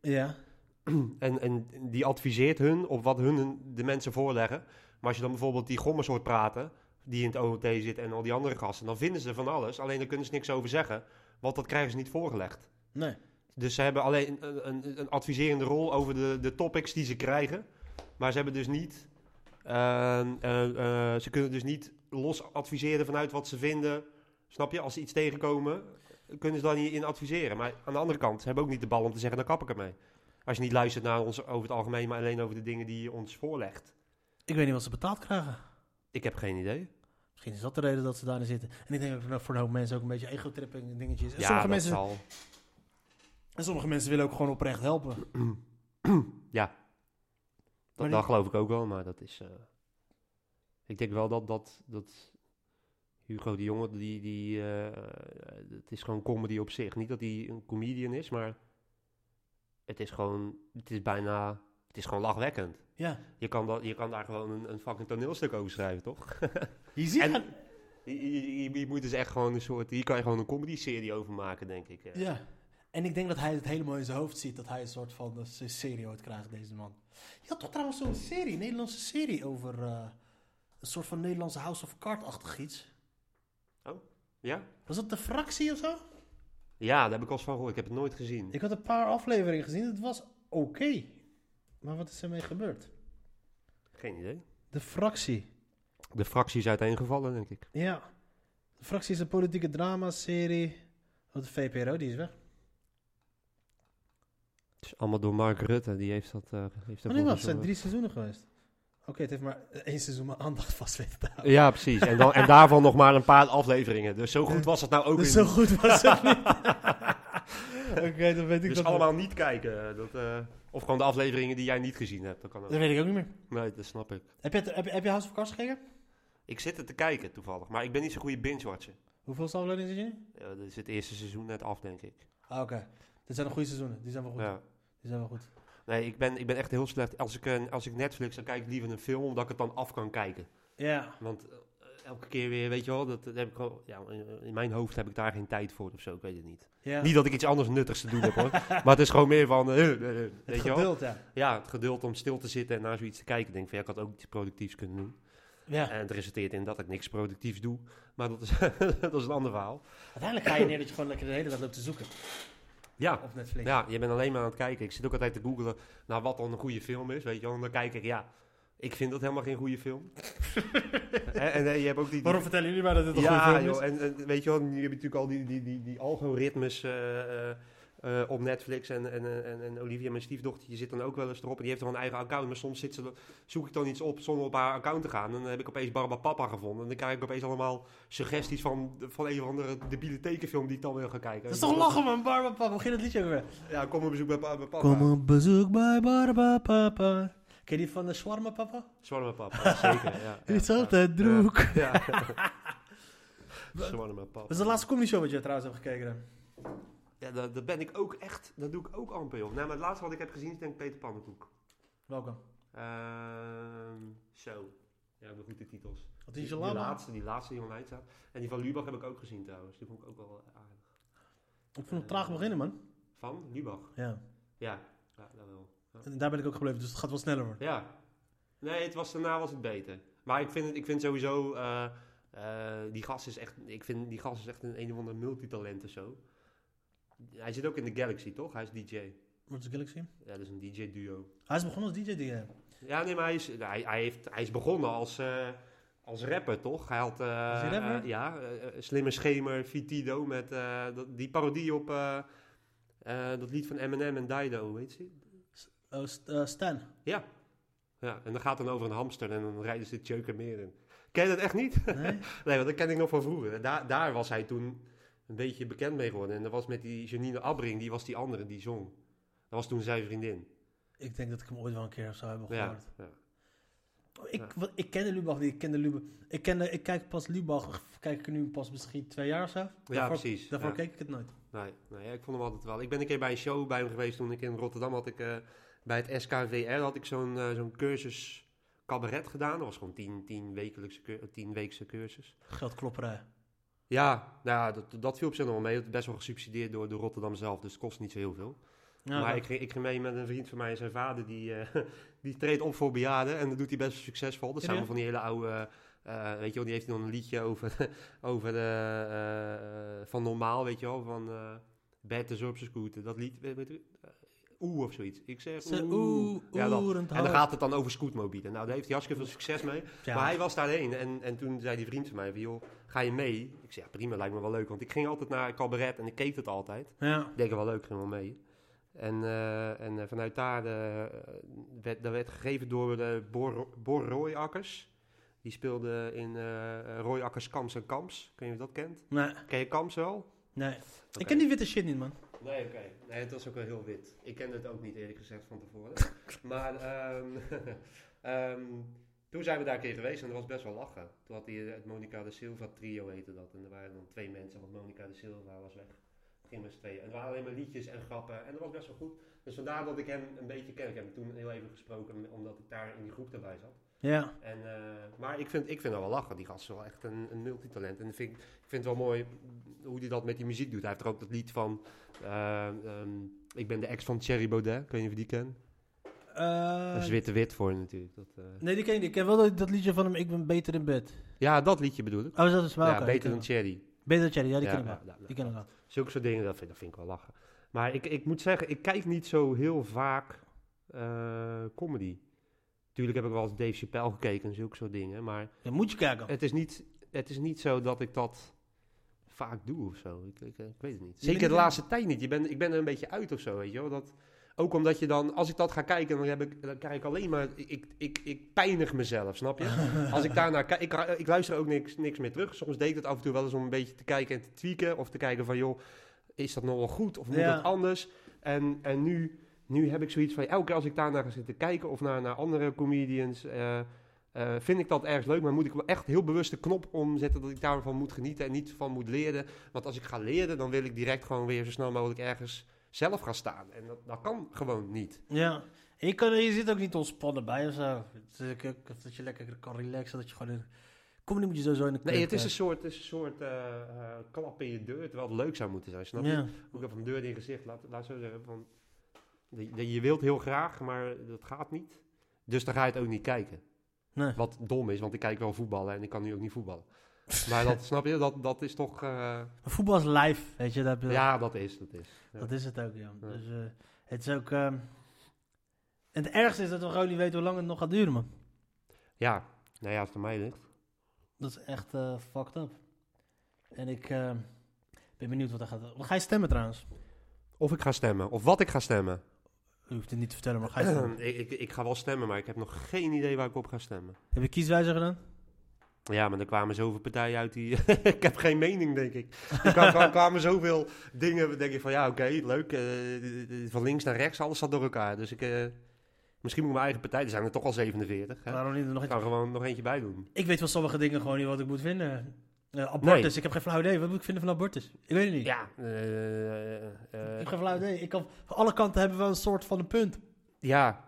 Ja. En, en die adviseert hun op wat hun de mensen voorleggen. Maar als je dan bijvoorbeeld die gommers hoort praten, die in het OMT zitten en al die andere gasten, dan vinden ze van alles. Alleen daar kunnen ze niks over zeggen, want dat krijgen ze niet voorgelegd. Nee. Dus ze hebben alleen een, een, een adviserende rol over de, de topics die ze krijgen. Maar ze hebben dus niet. ehm, eh, eh, ze kunnen dus niet los adviseren vanuit wat ze vinden. Snap je? Als ze iets tegenkomen, kunnen ze daar niet in adviseren. Maar aan de andere kant, ze hebben ook niet de bal om te zeggen: dan kap ik ermee. Als je niet luistert naar ons over het algemeen, maar alleen over de dingen die je ons voorlegt. Ik weet niet wat ze betaald krijgen. Ik heb geen idee. Misschien is dat de reden dat ze daarin zitten. En ik denk dat voor een hoop mensen ook een beetje ego-tripping dingetjes. En ja, sommige, dat mensen, zal. en sommige mensen willen ook gewoon oprecht helpen. ja. Dat, geloof ik ook wel, maar dat is. eh, Ik denk wel dat, dat, dat Hugo de Jonge, die, die, eh, het is gewoon comedy op zich. Niet dat hij een comedian is, maar het is gewoon, het is bijna, het is gewoon lachwekkend. Ja. Je kan, dat, je kan daar gewoon een, een fucking toneelstuk over schrijven, toch? Je ziet En-. Je, je, moet dus echt gewoon een soort, hier kan je gewoon een comedy-serie over maken, denk ik. eh. Ja. En ik denk dat hij het helemaal in zijn hoofd ziet dat hij een soort van een serie ooit krijgt, deze man. Je had toch trouwens zo'n serie, een Nederlandse serie over eh, een soort van Nederlandse House of Cards-achtig iets. Ja? Was dat de fractie of zo? Ja, daar heb ik al eens van gehoord. Ik heb het nooit gezien. Ik had een paar afleveringen gezien, het was oké. Maar wat is ermee gebeurd? Geen idee. De fractie. De fractie is uiteengevallen, denk ik. Ja. De fractie is een politieke drama-serie. Oh, de VPRO, die is weg. Het is allemaal door Mark Rutte, die heeft dat... eh heeft Oh ervoor nee, wat? Het zijn drie seizoenen geweest. Oké, het heeft maar één seizoen mijn aandacht vast weten te houden. Ja, precies. En, dan, en daarvan nog maar een paar afleveringen. Dus zo goed was het nou ook Dus weer zo goed was het niet. Oké, dan weet ik Dus dat. allemaal niet kijken. Dat, eh, of gewoon de afleveringen die jij niet gezien hebt. Dat kan ook. Dat weet ik ook niet meer. Nee, dat snap ik. Heb je, heb, je- heb je House of Cards gekeken? Ik zit er te kijken toevallig. Maar ik ben niet zo'n goede binge-watcher. Hoeveel afleveringen zit je nu? Ja, dat is het eerste seizoen net af, denk ik. Ah, oké. Dit zijn de goede seizoenen. Die zijn wel goed. Ja. Die zijn wel goed. Nee, ik ben, ik ben echt heel slecht. Als ik, een- als ik Netflix, dan kijk ik liever een film, omdat ik het dan af kan kijken. Ja. Want eh, elke keer weer, weet je wel, dat, dat heb ik wel, ja, in, mijn hoofd heb ik daar geen tijd voor of zo, ik weet het niet. ja. Niet dat ik iets anders nuttigs te doen heb hoor, maar het is gewoon meer van, eh, eh, eh, het weet je wel. geduld, ja. Ja, het geduld om stil te zitten en naar zoiets te kijken. Ik denk van, ja, ik had ook iets productiefs kunnen doen. Ja. En het resulteert in dat ik niks productiefs doe, maar dat is, dat is een ander verhaal. Uiteindelijk ga je neer dat je gewoon lekker de hele dag loopt te zoeken Ja, op Netflix. ja, je bent alleen maar aan het kijken. Ik zit ook altijd te googlen naar wat dan een goede film is, weet je wel. En dan kijk ik, ja, ik vind dat helemaal geen goede film. en, en eh, je hebt ook die... Waarom vertellen jullie mij dat dit een ja, goede film is? joh, en, en weet je wel, je natuurlijk al die, die, die, die algoritmes eh, eh, op Netflix. En, en, en, en Olivia, mijn stiefdochtertje, zit dan ook wel eens erop. En die heeft dan een eigen account. Maar soms zit ze, zoek ik dan iets op zonder op haar account te gaan. En dan heb ik opeens Barbapapa gevonden. En dan krijg ik opeens allemaal suggesties van, van een of andere debiele tekenfilm die ik dan wil gaan kijken. Dat is toch lachen, man, Barba Papa. Hoe ging dat liedje ook weer? Ja, kom op bezoek bij Barbapapa. Kom op bezoek bij Barba Papa. Ken je die van de Shawarma Papa? Zwarme papa, zeker. Ja, ja, Is ja. altijd droek. Ja. Zwarme papa. Wat is de laatste comedy show wat je trouwens hebt gekeken? dan? Ja, dat, dat ben ik ook echt, dat doe ik ook amper, joh. Nou, maar het laatste wat ik heb gezien is denk ik Peter Pannenkoek. Welke? Ehm zo. Ja, de goede titels. Wat is je die, lama? laatste, die laatste die online staat. En die van Lubach heb ik ook gezien trouwens. Die vond ik ook wel aardig. Ik vond het traag beginnen, man. Van Lubach? Ja. Ja, ja dat wel. En daar ben ik ook gebleven, dus het gaat wel sneller worden. Ja. Nee, het was, daarna was het beter. Maar ik vind, het, ik vind sowieso, eh, eh, die gast is echt, ik vind die gast is echt een een of ander multitalent of zo. Hij zit ook in de Galaxy, toch? Hij is DJ. Wat is Galaxy? Ja, dat is een DJ-duo. Hij is begonnen als DJ. Die, eh, Ja, nee, maar hij is, hij, hij, heeft, hij is begonnen als, eh, als rapper, toch? Hij had... Is hij rapper? ja, eh, Slimme Schemer, Vitido, met dat- die parodie op dat lied van Eminem en Dido, weet je? oh, St- Stan. Ja. Ja, en dan gaat het dan over een hamster en dan rijden ze het meer in. Ken je dat echt niet? Nee? nee, want dat ken ik nog van vroeger. Daar, daar was hij toen een beetje bekend mee geworden. En dat was met die Janine Abbring, die was die andere, die zong. Dat was toen zijn vriendin. ik denk dat ik hem ooit wel een keer of zo hebben Ja, gehoord. ja. Ik, Ja. wat, ik kende Lubach niet. Ik, kende Lubach, ik, kende, ik kijk pas Lubach, kijk ik nu pas misschien twee jaar of zo. ja Daarvoor- precies. Daarvoor ja. keek ik het nooit. Nee, nee ja, ik vond hem altijd wel. Ik ben een keer bij een show bij hem geweest toen ik in Rotterdam had ik eh, bij het SKVR had ik zo'n eh, zo'n cursus cabaret gedaan. Dat was gewoon tien, tien, wekelijkse, tien weekse cursus. Geldklopperij. Ja, nou dat, dat viel op zich nog wel mee. Het is best wel gesubsidieerd door, door Rotterdam zelf, dus het kost niet zo heel veel. Ja, maar dat- ik, ging- ik ging mee met een vriend van mij en zijn vader, die, eh, die treedt op voor bejaarden en dat doet hij best wel succesvol. Dat zijn Serieus? van die hele oude, eh, weet je wel, die heeft dan een liedje over, over de, eh, van normaal, weet je wel, van uh, Bert de Zorpse scooter. Dat lied, weet, weet, oeh of zoiets. Ik zeg Ze- oeh. oeh, Ja, dat. En dan gaat het dan over scootmobielen. Nou, daar heeft hij hartstikke veel succes mee. Ja. Maar hij was daarheen en, en toen zei die vriend van mij, joh, ga je mee? Ik zei, ja prima, lijkt me wel leuk. Want ik ging altijd naar cabaret en ik keek het altijd. Ja. Ik denk wel leuk, ging wel mee. En, eh, en eh, vanuit daar eh, werd, dat werd gegeven door de Bor, Bor Rooiakkers. Die speelde in eh Rooiakkers Kams en Kams. Kun je of je dat kent? Nee, Ken je Kams wel? nee. Ik ken die witte shit niet, man. Nee, oké. Nee, het was ook wel heel wit. Ik kende het ook niet eerlijk gezegd van tevoren. maar, ehm, ehm, Toen zijn we daar een keer geweest en dat was best wel lachen. Toen had hij het Monica de Silva trio heette dat. En er waren dan twee mensen, want Monica de Silva was weg. Gingen met z'n tweeën. En het waren alleen maar liedjes en grappen. En dat was best wel goed. Dus vandaar dat ik hem een beetje ken. Ik heb hem toen heel even gesproken, omdat ik daar in die groep erbij zat. Ja. En, eh, maar ik vind, ik vind dat wel lachen. Die gast is wel echt een, een multitalent. En ik vind, ik vind het wel mooi hoe hij dat met die muziek doet. Hij heeft er ook dat lied van... eh, ehm, ik ben de ex van Thierry Baudet. Ik weet niet of je die kent. Eh, Dat is witte wit voor natuurlijk. Dat, nee, die ken ik. Ik ken wel dat, dat liedje van hem, Ik ben beter in bed. Ja, dat liedje bedoel ik. Oh, dat is wel ja, beter dan wel. Beter dan Cherry, ja, die Ja, ken ik wel. ja, Die ken ik wel. Zulke soort dingen, dat vind, dat vind ik wel lachen. Maar ik, ik moet zeggen, ik kijk niet zo heel vaak comedy. Tuurlijk heb ik wel eens Dave Chappelle gekeken en zulke soort dingen. Maar Ja, moet je kijken. het is niet, het is niet zo dat ik dat vaak doe of zo. Ik, ik, ik weet het niet. Zeker de laatste tijd niet. Je ben, ik ben er een beetje uit of zo, weet je wel. Dat, ook omdat je dan, als ik dat ga kijken, dan, heb ik, dan krijg ik alleen maar, ik, ik, ik pijnig mezelf, snap je? Als ik daarnaar kijk, ik, ik luister ook niks, niks meer terug. Soms deed ik het af en toe wel eens om een beetje te kijken en te tweaken. Of te kijken van, joh, is dat nog wel goed of moet Ja. dat anders? En, en nu, nu heb ik zoiets van, elke keer als ik daarnaar ga zitten kijken of naar, naar andere comedians... eh, eh, vind ik dat ergens leuk, maar moet ik wel echt heel bewust de knop omzetten dat ik daarvan moet genieten en niet van moet leren. Want als ik ga leren, dan wil ik direct gewoon weer zo snel mogelijk ergens zelf gaan staan. En dat, dat kan gewoon niet. Ja. En je, kan, je zit ook niet ontspannen bij of zo. Dat je lekker kan relaxen, dat je gewoon... In, comedy moet je sowieso in de Nee, het is een soort, is een soort eh, klap in je deur, terwijl het leuk zou moeten zijn. Snap je? Ja. Ook een deur in je gezicht, laat, laat zo zeggen. Van, je, wilt heel graag, maar dat gaat niet. Dus dan ga je het ook niet kijken. Nee. Wat dom is, want ik kijk wel voetballen en ik kan nu ook niet voetballen. Maar dat, snap je, dat, dat is toch... eh, Voetbal is live, weet je. Dat, ja, dat is, dat is. Ja. dat is het ook, ja. Ja. Dus eh, het is ook... ehm, en het ergste is dat we gewoon niet weten hoe lang het nog gaat duren, man. Ja, nou ja, als het aan mij ligt. Dat is echt eh, fucked up. En ik eh, ben benieuwd wat er gaat... Ga je stemmen trouwens? Of ik ga stemmen, of wat ik ga stemmen. U hoeft het niet te vertellen, maar ga je stemmen? ik, ik, ik ga wel stemmen, maar ik heb nog geen idee waar ik op ga stemmen. Heb je kieswijzer gedaan? Ja, maar er kwamen zoveel partijen uit die... ik heb geen mening, denk ik. Er kwa- kwa- kwamen zoveel dingen, denk ik van ja, oké, leuk. eh, van links naar rechts, alles zat door elkaar. Dus ik... eh, misschien moet ik mijn eigen partij... Er zijn er toch al 47. Hè? Waarom niet er nog Ik kan gewoon nog eentje bij doen. Ik weet van sommige dingen gewoon niet wat ik moet vinden. Eh, abortus, Nee. ik heb geen flauw idee. Wat moet ik vinden van abortus? Ik weet het niet. Ja, eh, eh, Ik heb geen flauw idee. Ik kan, van alle kanten hebben we een soort van een punt. Ja,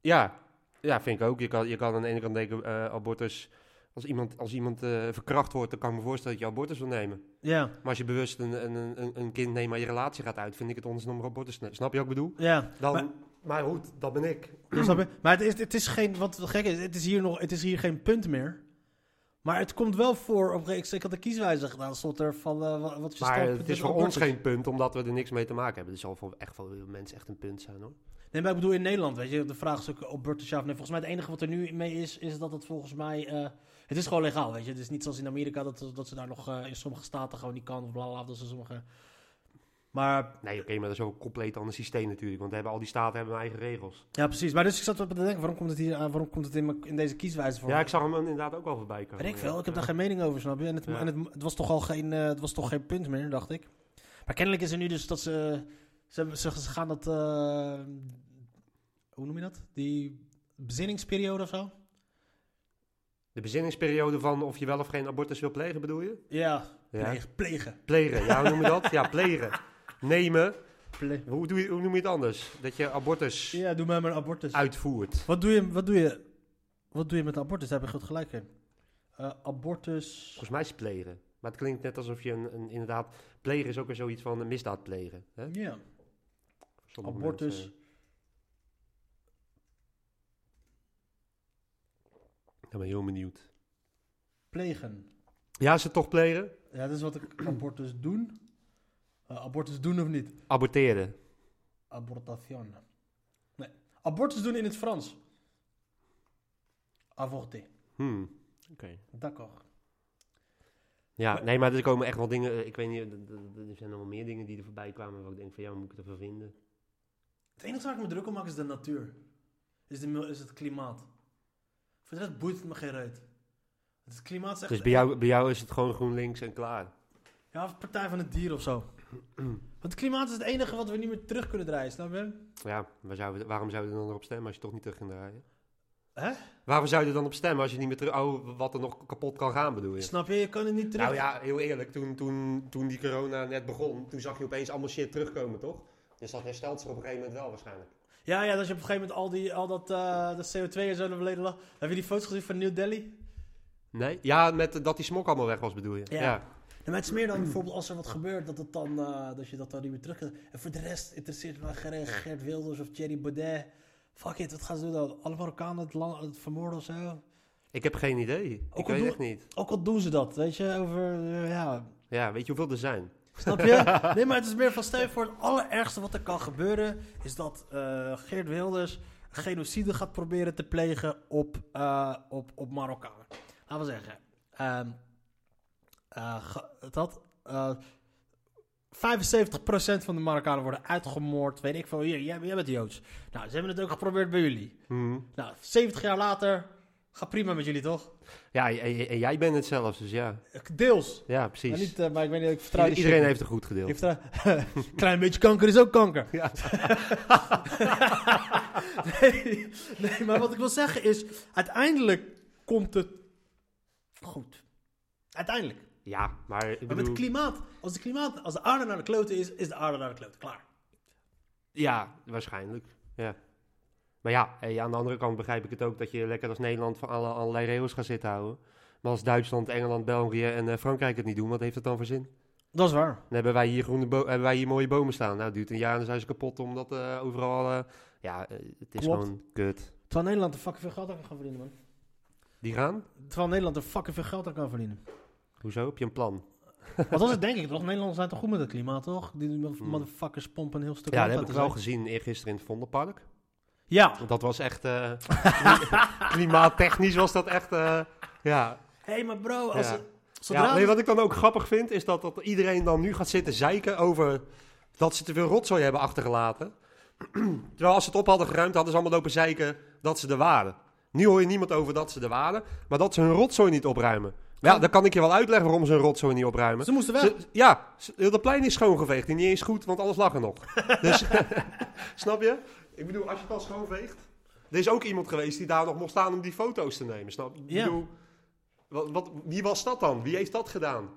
ja, ja, vind ik ook. Je kan, je kan aan de ene kant denken, abortus... Als iemand, als iemand verkracht wordt, dan kan ik me voorstellen dat je abortus wil nemen. Ja, Maar als je bewust een, een, een, een kind neemt, maar je relatie gaat uit, vind ik het onzin om abortus te nemen. Snap je wat ik bedoel? ja. Dan, Maar- maar, goed, dat ben ik. Je? Maar het is, het is geen, wat gek is, het is hier nog, het is hier geen punt meer. Maar het komt wel voor, op, ik, ik had een kieswijzer gedaan, stond er van, eh, wat- Maar het is voor ons geen punt, omdat we er niks mee te maken hebben. Het zal voor echt voor mensen echt een punt zijn hoor. Nee, maar ik bedoel in Nederland, weet je, de vraag is ook ja of nee. Volgens mij het enige wat er nu mee is, is dat het volgens mij, eh, het is gewoon legaal, weet je. Het is niet zoals in Amerika, dat, dat ze daar nog eh, in sommige staten gewoon niet kan, of bla bla, dat ze sommige... Maar Nee, oké, maar dat is ook een compleet ander systeem natuurlijk. Want hebben, al die staten hebben hun eigen regels. Ja, precies. Maar dus ik zat op te denken, waarom komt het hier aan? Waarom komt het in, in deze kieswijze voor? Ja, ik zag hem inderdaad ook wel voorbij komen. Weet ik veel, ik heb daar geen mening over, snap je? En het, en het, het was toch al geen, eh, het was toch geen punt meer, dacht ik. Maar kennelijk is er nu dus dat ze, ze, ze, ze gaan dat, eh, hoe noem je dat? Die bezinningsperiode of zo? De bezinningsperiode van of je wel of geen abortus wil plegen, bedoel je? Ja, Ja. plegen. plegen. Plegen, ja, hoe noem je dat? Ja, plegen. Nemen. Ple- Hoe, doe je, hoe noem je het anders? Dat je abortus ja, doe maar maar een abortus. uitvoert. Wat doe je, wat doe je, wat doe je met abortus? Daar heb je goed gelijk in. Eh, abortus... Volgens mij is het plegen. Maar het klinkt net alsof je een, een inderdaad... Plegen is ook weer zoiets van een misdaad plegen. Hè? Ja, Voor sommige abortus. mensen. Ik ben heel benieuwd. plegen. Ja, het toch plegen? Ja, dat is wat ik abortus doen. Eh, abortus doen of niet? Aborteren. Abortation. Nee. Abortus doen in het Frans. Avorter. Hmm. Oké. D'accord. Ja, nee, maar er komen echt wel dingen... eh, Ik weet niet, er- zijn nog wel meer dingen die er voorbij kwamen... waar ik denk van, ja, moet ik ervan vinden? Het enige waar ik me druk om maak is de natuur. Is, de, is het klimaat. Voor de rest boeit het me geen reet. Het klimaat zegt... Dus bij jou, bij jou is het gewoon GroenLinks en klaar. Ja, of Partij van het Dier of zo. Want het klimaat is het enige wat we niet meer terug kunnen draaien, snap je? Ja, waar we- waarom zouden we dan erop stemmen als je toch niet terug gaat draaien? Hè? Waarvoor zou je dan op stemmen als je niet meer terug... Oh, wat er nog kapot kan gaan, bedoel je? Snap je? Je kan het niet terug. Nou ja, heel eerlijk, toen, toen, toen die corona net begon, toen zag je opeens allemaal shit terugkomen, toch? Dus dat herstelt zich op een gegeven moment wel waarschijnlijk. Ja, ja, dat je op een gegeven moment al, die, al dat, eh, dat CO2 en zo naar beneden lag. Heb je die foto's gezien van New Delhi? Nee? Ja, met dat die smok allemaal weg was, bedoel je? Ja. ja. Maar het is meer dan bijvoorbeeld als er wat gebeurt, dat, het dan, eh, dat je dat dan niet meer terug En voor de rest interesseert me geen Gert Wilders of Thierry Baudet. Fuck it, wat gaan ze doen dan? Alle Marokkanen het, land, het vermoorden of zo? Ik heb geen idee. Ook ik weet doe- echt niet. Ook al doen ze dat, weet je, over, eh, ja... Ja, weet je hoeveel er zijn? Snap je? Nee, maar het is meer van, stel voor, het allerergste wat er kan gebeuren, is dat eh, Geert Wilders genocide gaat proberen te plegen op, op, op Marokkanen. Laten we zeggen, ehm, eh, dat, eh 75% van de Marokkanen worden uitgemoord, weet ik veel, hier, jij, jij bent Joods. Nou, ze hebben het ook geprobeerd bij jullie. Mhm. Nou, 70 jaar later, gaat prima met jullie, toch? Ja, en, jij bent het zelfs, dus ja. Deels. Ja, precies. Maar, niet, eh, maar ik weet niet, ik vertrouw Iedereen shit heeft een goed gedeeld. vertrouw- Klein beetje kanker is ook kanker. Ja. nee, nee, maar wat ik wil zeggen is, uiteindelijk komt het goed. Uiteindelijk. Ja, maar ik Maar met bedoel... het klimaat, als, de klimaat, als de aarde naar de kloten is, is de aarde naar de kloten. Klaar. Ja, waarschijnlijk. Ja. Maar ja, aan de andere kant begrijp ik het ook dat je lekker als Nederland van alle, allerlei regels gaat zitten houden. Maar als Duitsland, Engeland, België en eh, Frankrijk het niet doen, wat heeft het dan voor zin? Dat is waar. Dan hebben wij hier, groene hebben wij hier mooie bomen staan. Nou, het duurt een jaar en dan zijn ze kapot omdat eh, overal... ja, eh, het is Klopt. gewoon kut. Terwijl Nederland er fucking veel geld aan kan verdienen, man. Die gaan? Terwijl Nederland er fucking veel geld aan kan verdienen. Hoezo? Heb je een plan? Want dat is het denk ik toch? Nederlanders zijn toch goed met het klimaat, toch? Die motherfuckers pompen een heel stuk Hmm. Ja, dat heb ik wel gezien eergisteren in het Vondelpark. Ja. Dat was echt... eh, klimaattechnisch was dat echt... eh, ja, Hé, hey, maar bro, als Ja. zodra... Ja, nee, wat ik dan ook grappig vind, is dat, dat iedereen dan nu gaat zitten zeiken over dat ze te veel rotzooi hebben achtergelaten. Terwijl als ze het op hadden geruimd, hadden ze allemaal lopen zeiken dat ze er waren. Nu hoor je niemand over dat ze er waren, maar dat ze hun rotzooi niet opruimen. Ja, dan kan ik je wel uitleggen waarom ze hun rotzooi niet opruimen. Ze moesten weg. Ze- ja, heel dat plein is schoongeveegd en niet eens goed, want alles lag er nog. dus, snap je? Ik bedoel, als je het al schoonveegt. Er is ook iemand geweest die daar nog mocht staan om die foto's te nemen. Snap je? Ik Ja. bedoel, wat, wat, wie was dat dan? Wie heeft dat gedaan?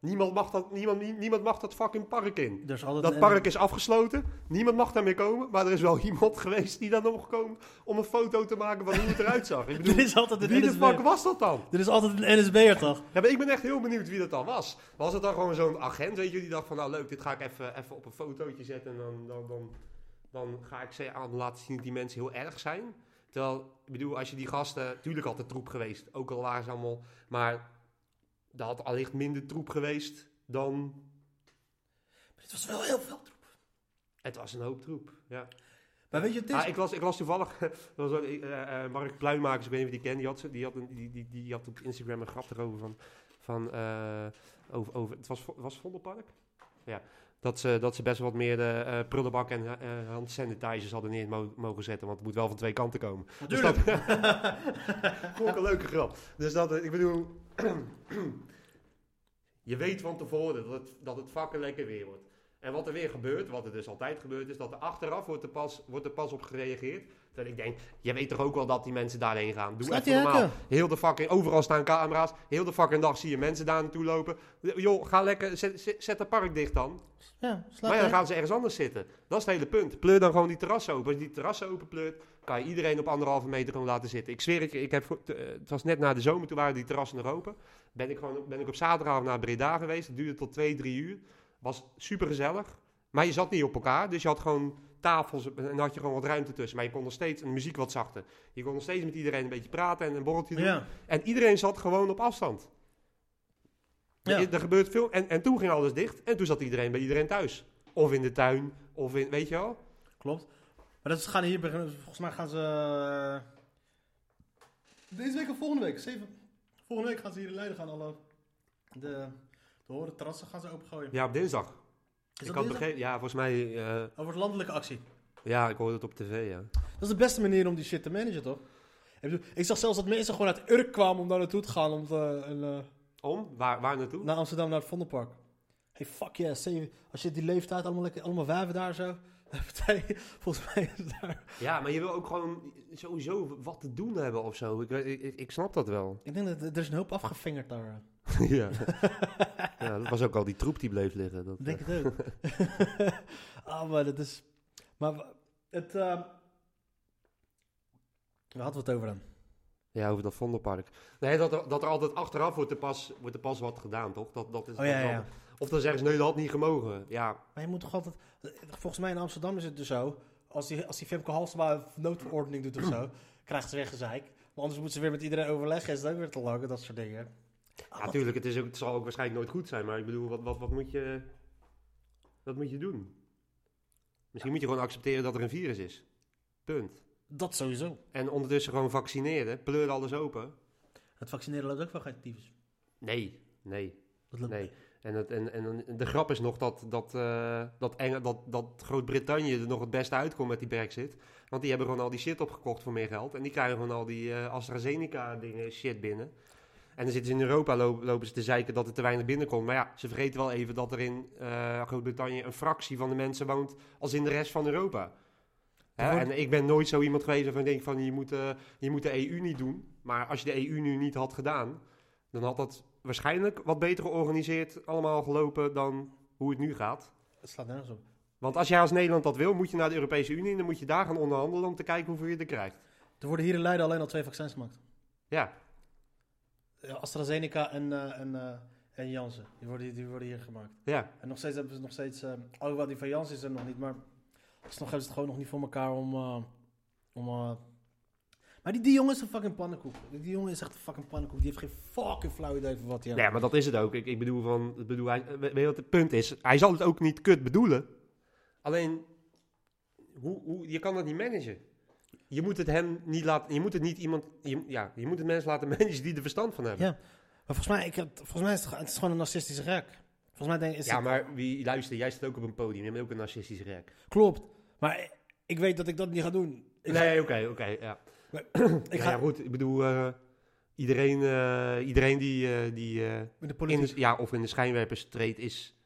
Niemand mag dat, niemand, nie- niemand mag dat fucking park in. Dat park is afgesloten. Niemand mag daar meer komen. Maar er is wel iemand geweest die daar nog gekomen om een foto te maken van hoe het eruit zag. Ik bedoel, Er is altijd een wie de NSB. fuck was dat dan? Er is altijd een NSB'er, toch? Ja, maar ik ben echt heel benieuwd wie dat dan was. Was het dan gewoon zo'n agent, weet je, die dacht van, nou leuk, dit ga ik even, even op een fotootje zetten en dan, dan, dan, dan ga ik ze aan laten zien dat die mensen heel erg zijn. Terwijl, ik bedoel, als je die gasten, tuurlijk altijd troep geweest, ook al waren ze allemaal, maar er had allicht minder troep geweest dan, Het was wel heel veel troep. het was een hoop troep, ja. Maar weet je, het is... Ah, ik, las, ik las toevallig, was eh, eh, Mark Pluimakers, ik weet niet of je die kent, die had, die had, een, die, die, die had op Instagram een grap erover van, van eh, over, over, het was, was Vondelpark? Ja, dat ze, dat ze best wel wat meer de prullenbak en handsanitizers hadden neer mo- mogen zetten, want het moet wel van twee kanten komen. Dus dat vond ik een leuke grap. Dus dat, ik bedoel, je weet van tevoren dat het, dat het fucking lekker weer wordt. En wat er weer gebeurt, wat er dus altijd gebeurt, is dat er achteraf wordt er pas, wordt er pas op gereageerd. Terwijl ik denk, je weet toch ook wel dat die mensen daarheen gaan. Doe normaal. hekken. Heel de fucking, overal staan camera's. Heel de fucking dag zie je mensen daar naartoe lopen. Joh, ga lekker, zet, zet, zet het park dicht dan. Ja, Maar ja, dan gaan ze ergens anders zitten. Dat is het hele punt. Pleur dan gewoon die terrassen open. Als je die terrassen open pleurt, kan je iedereen op anderhalve meter gewoon laten zitten. Ik zweer het je, ik heb, eh, het was net na de zomer, toen waren die terrassen nog open. Ben ik, gewoon, ben ik op zaterdagavond naar Breda geweest. Het duurde tot twee, drie uur. Was super gezellig. Maar je zat niet op elkaar, dus je had gewoon tafels en dan had je gewoon wat ruimte tussen. Maar je kon nog steeds, en de muziek wat zachter. Je kon nog steeds met iedereen een beetje praten en een borreltje doen. Ja. En iedereen zat gewoon op afstand. Ja. Er, er gebeurt veel. En, en toen ging alles dicht. En toen zat iedereen bij iedereen thuis. Of in de tuin. Of in, weet je wel? Klopt. Maar dat is, gaan hier beginnen. Volgens mij gaan ze. eh, Deze week of volgende week? Zeven. Volgende week gaan ze hier in Leiden gaan alle. De, de horen terrassen gaan ze opengooien. Ja, op dinsdag. Is ik had begrepen. Ja, volgens mij. eh, Over landelijke actie. ja, ik hoorde het op tv. Ja. Dat is de beste manier om die shit te managen, toch? Ik, zag zelfs dat mensen gewoon uit Urk kwamen om daar naartoe te gaan. Om te, eh, Om? Waar, waar naartoe? naar Amsterdam, naar het Vondelpark. Hey, fuck yeah. Say, als je die leeftijd, allemaal, lekker, allemaal wijven daar zo. volgens mij is daar... Ja, maar je wil ook gewoon sowieso wat te doen hebben of zo. Ik, ik, ik, snap dat wel. Ik denk dat er is een hoop afgevingerd daar. ja. ja, dat was ook al die troep die bleef liggen. Dat, denk het ook. ah, maar dat is... Maar het... ehm Waar hadden we het over dan? Ja, over dat Vondelpark. Nee, dat er, dat er altijd achteraf wordt er, pas, wordt er pas wat gedaan, toch? Dat, dat is, Oh ja, dat is ja. altijd- Of dan zeggen ze, nee, dat had niet gemogen. Ja, Maar je moet toch altijd... Volgens mij in Amsterdam is het dus zo... Als die, als die Femke Halsema een noodverordening doet of zo... krijgt ze weer gezeik. Maar anders moet ze weer met iedereen overleggen. Is dat ook weer te lang, dat soort dingen. Ja, natuurlijk, het, is ook, het zal ook waarschijnlijk nooit goed zijn, maar ik bedoel, wat, wat, wat, moet, je, wat moet je doen? Misschien moet je gewoon accepteren dat er een virus is. Punt. Dat sowieso. En ondertussen gewoon vaccineren, pleur alles open. Het vaccineren loopt ook wel geen tyfus. Nee, nee, Dat loopt nee. En, het, en, en de grap is nog dat, dat, eh, dat, dat, dat Groot-Brittannië er nog het beste uitkomt met die brexit. Want die hebben gewoon al die shit opgekocht voor meer geld. En die krijgen gewoon al die eh, AstraZeneca dingen shit binnen. En dan zitten ze in Europa, lo- lopen ze te zeiken dat er te weinig binnenkomt. Maar ja, ze vergeten wel even dat er in eh, Groot-Brittannië een fractie van de mensen woont als in de rest van Europa. Hè, En ik ben nooit zo iemand geweest waarvan ik denk van je moet, eh, je moet de EU niet doen. Maar als je de EU nu niet had gedaan, dan had dat waarschijnlijk wat beter georganiseerd allemaal gelopen dan hoe het nu gaat. Het slaat nergens op. Want als jij als Nederland dat wil, moet je naar de Europese Unie en dan moet je daar gaan onderhandelen om te kijken hoeveel je er krijgt. Er worden hier in Leiden alleen al twee vaccins gemaakt. Ja, AstraZeneca en, eh, en, eh, en Janssen. Die worden, die worden hier gemaakt. ja. En nog steeds hebben ze nog steeds... eh alhoewel die van Janssen is er nog niet, maar... Alsnog hebben ze het gewoon nog niet voor elkaar om... eh, om eh, maar die, die jongen is een fucking pannenkoek. Die, jongen is echt een fucking pannenkoek. Die heeft geen fucking flauw idee van wat hij Ja, maar dat is het ook. Ik, ik bedoel, van, ik bedoel hij, weet je wat het punt is? Hij zal het ook niet kut bedoelen. Alleen, hoe, hoe, je kan dat niet managen. Je moet het hem niet laten, je moet het niet iemand, je, ja, je moet het mensen laten managen die er verstand van hebben. Ja. Maar volgens mij, ik volgens mij is het, het is gewoon een narcistische gek. Volgens mij denk ik, is Ja, het- maar wie, luister, jij staat ook op een podium, je bent ook een narcistische rek. Klopt. Maar ik weet dat ik dat niet ga doen. Ik Nee, oké, oké, ja. ik ja, ga ja, goed, ik bedoel, eh, iedereen, eh, iedereen die, eh, die de in de, ja, of in de schijnwerpers treedt, is,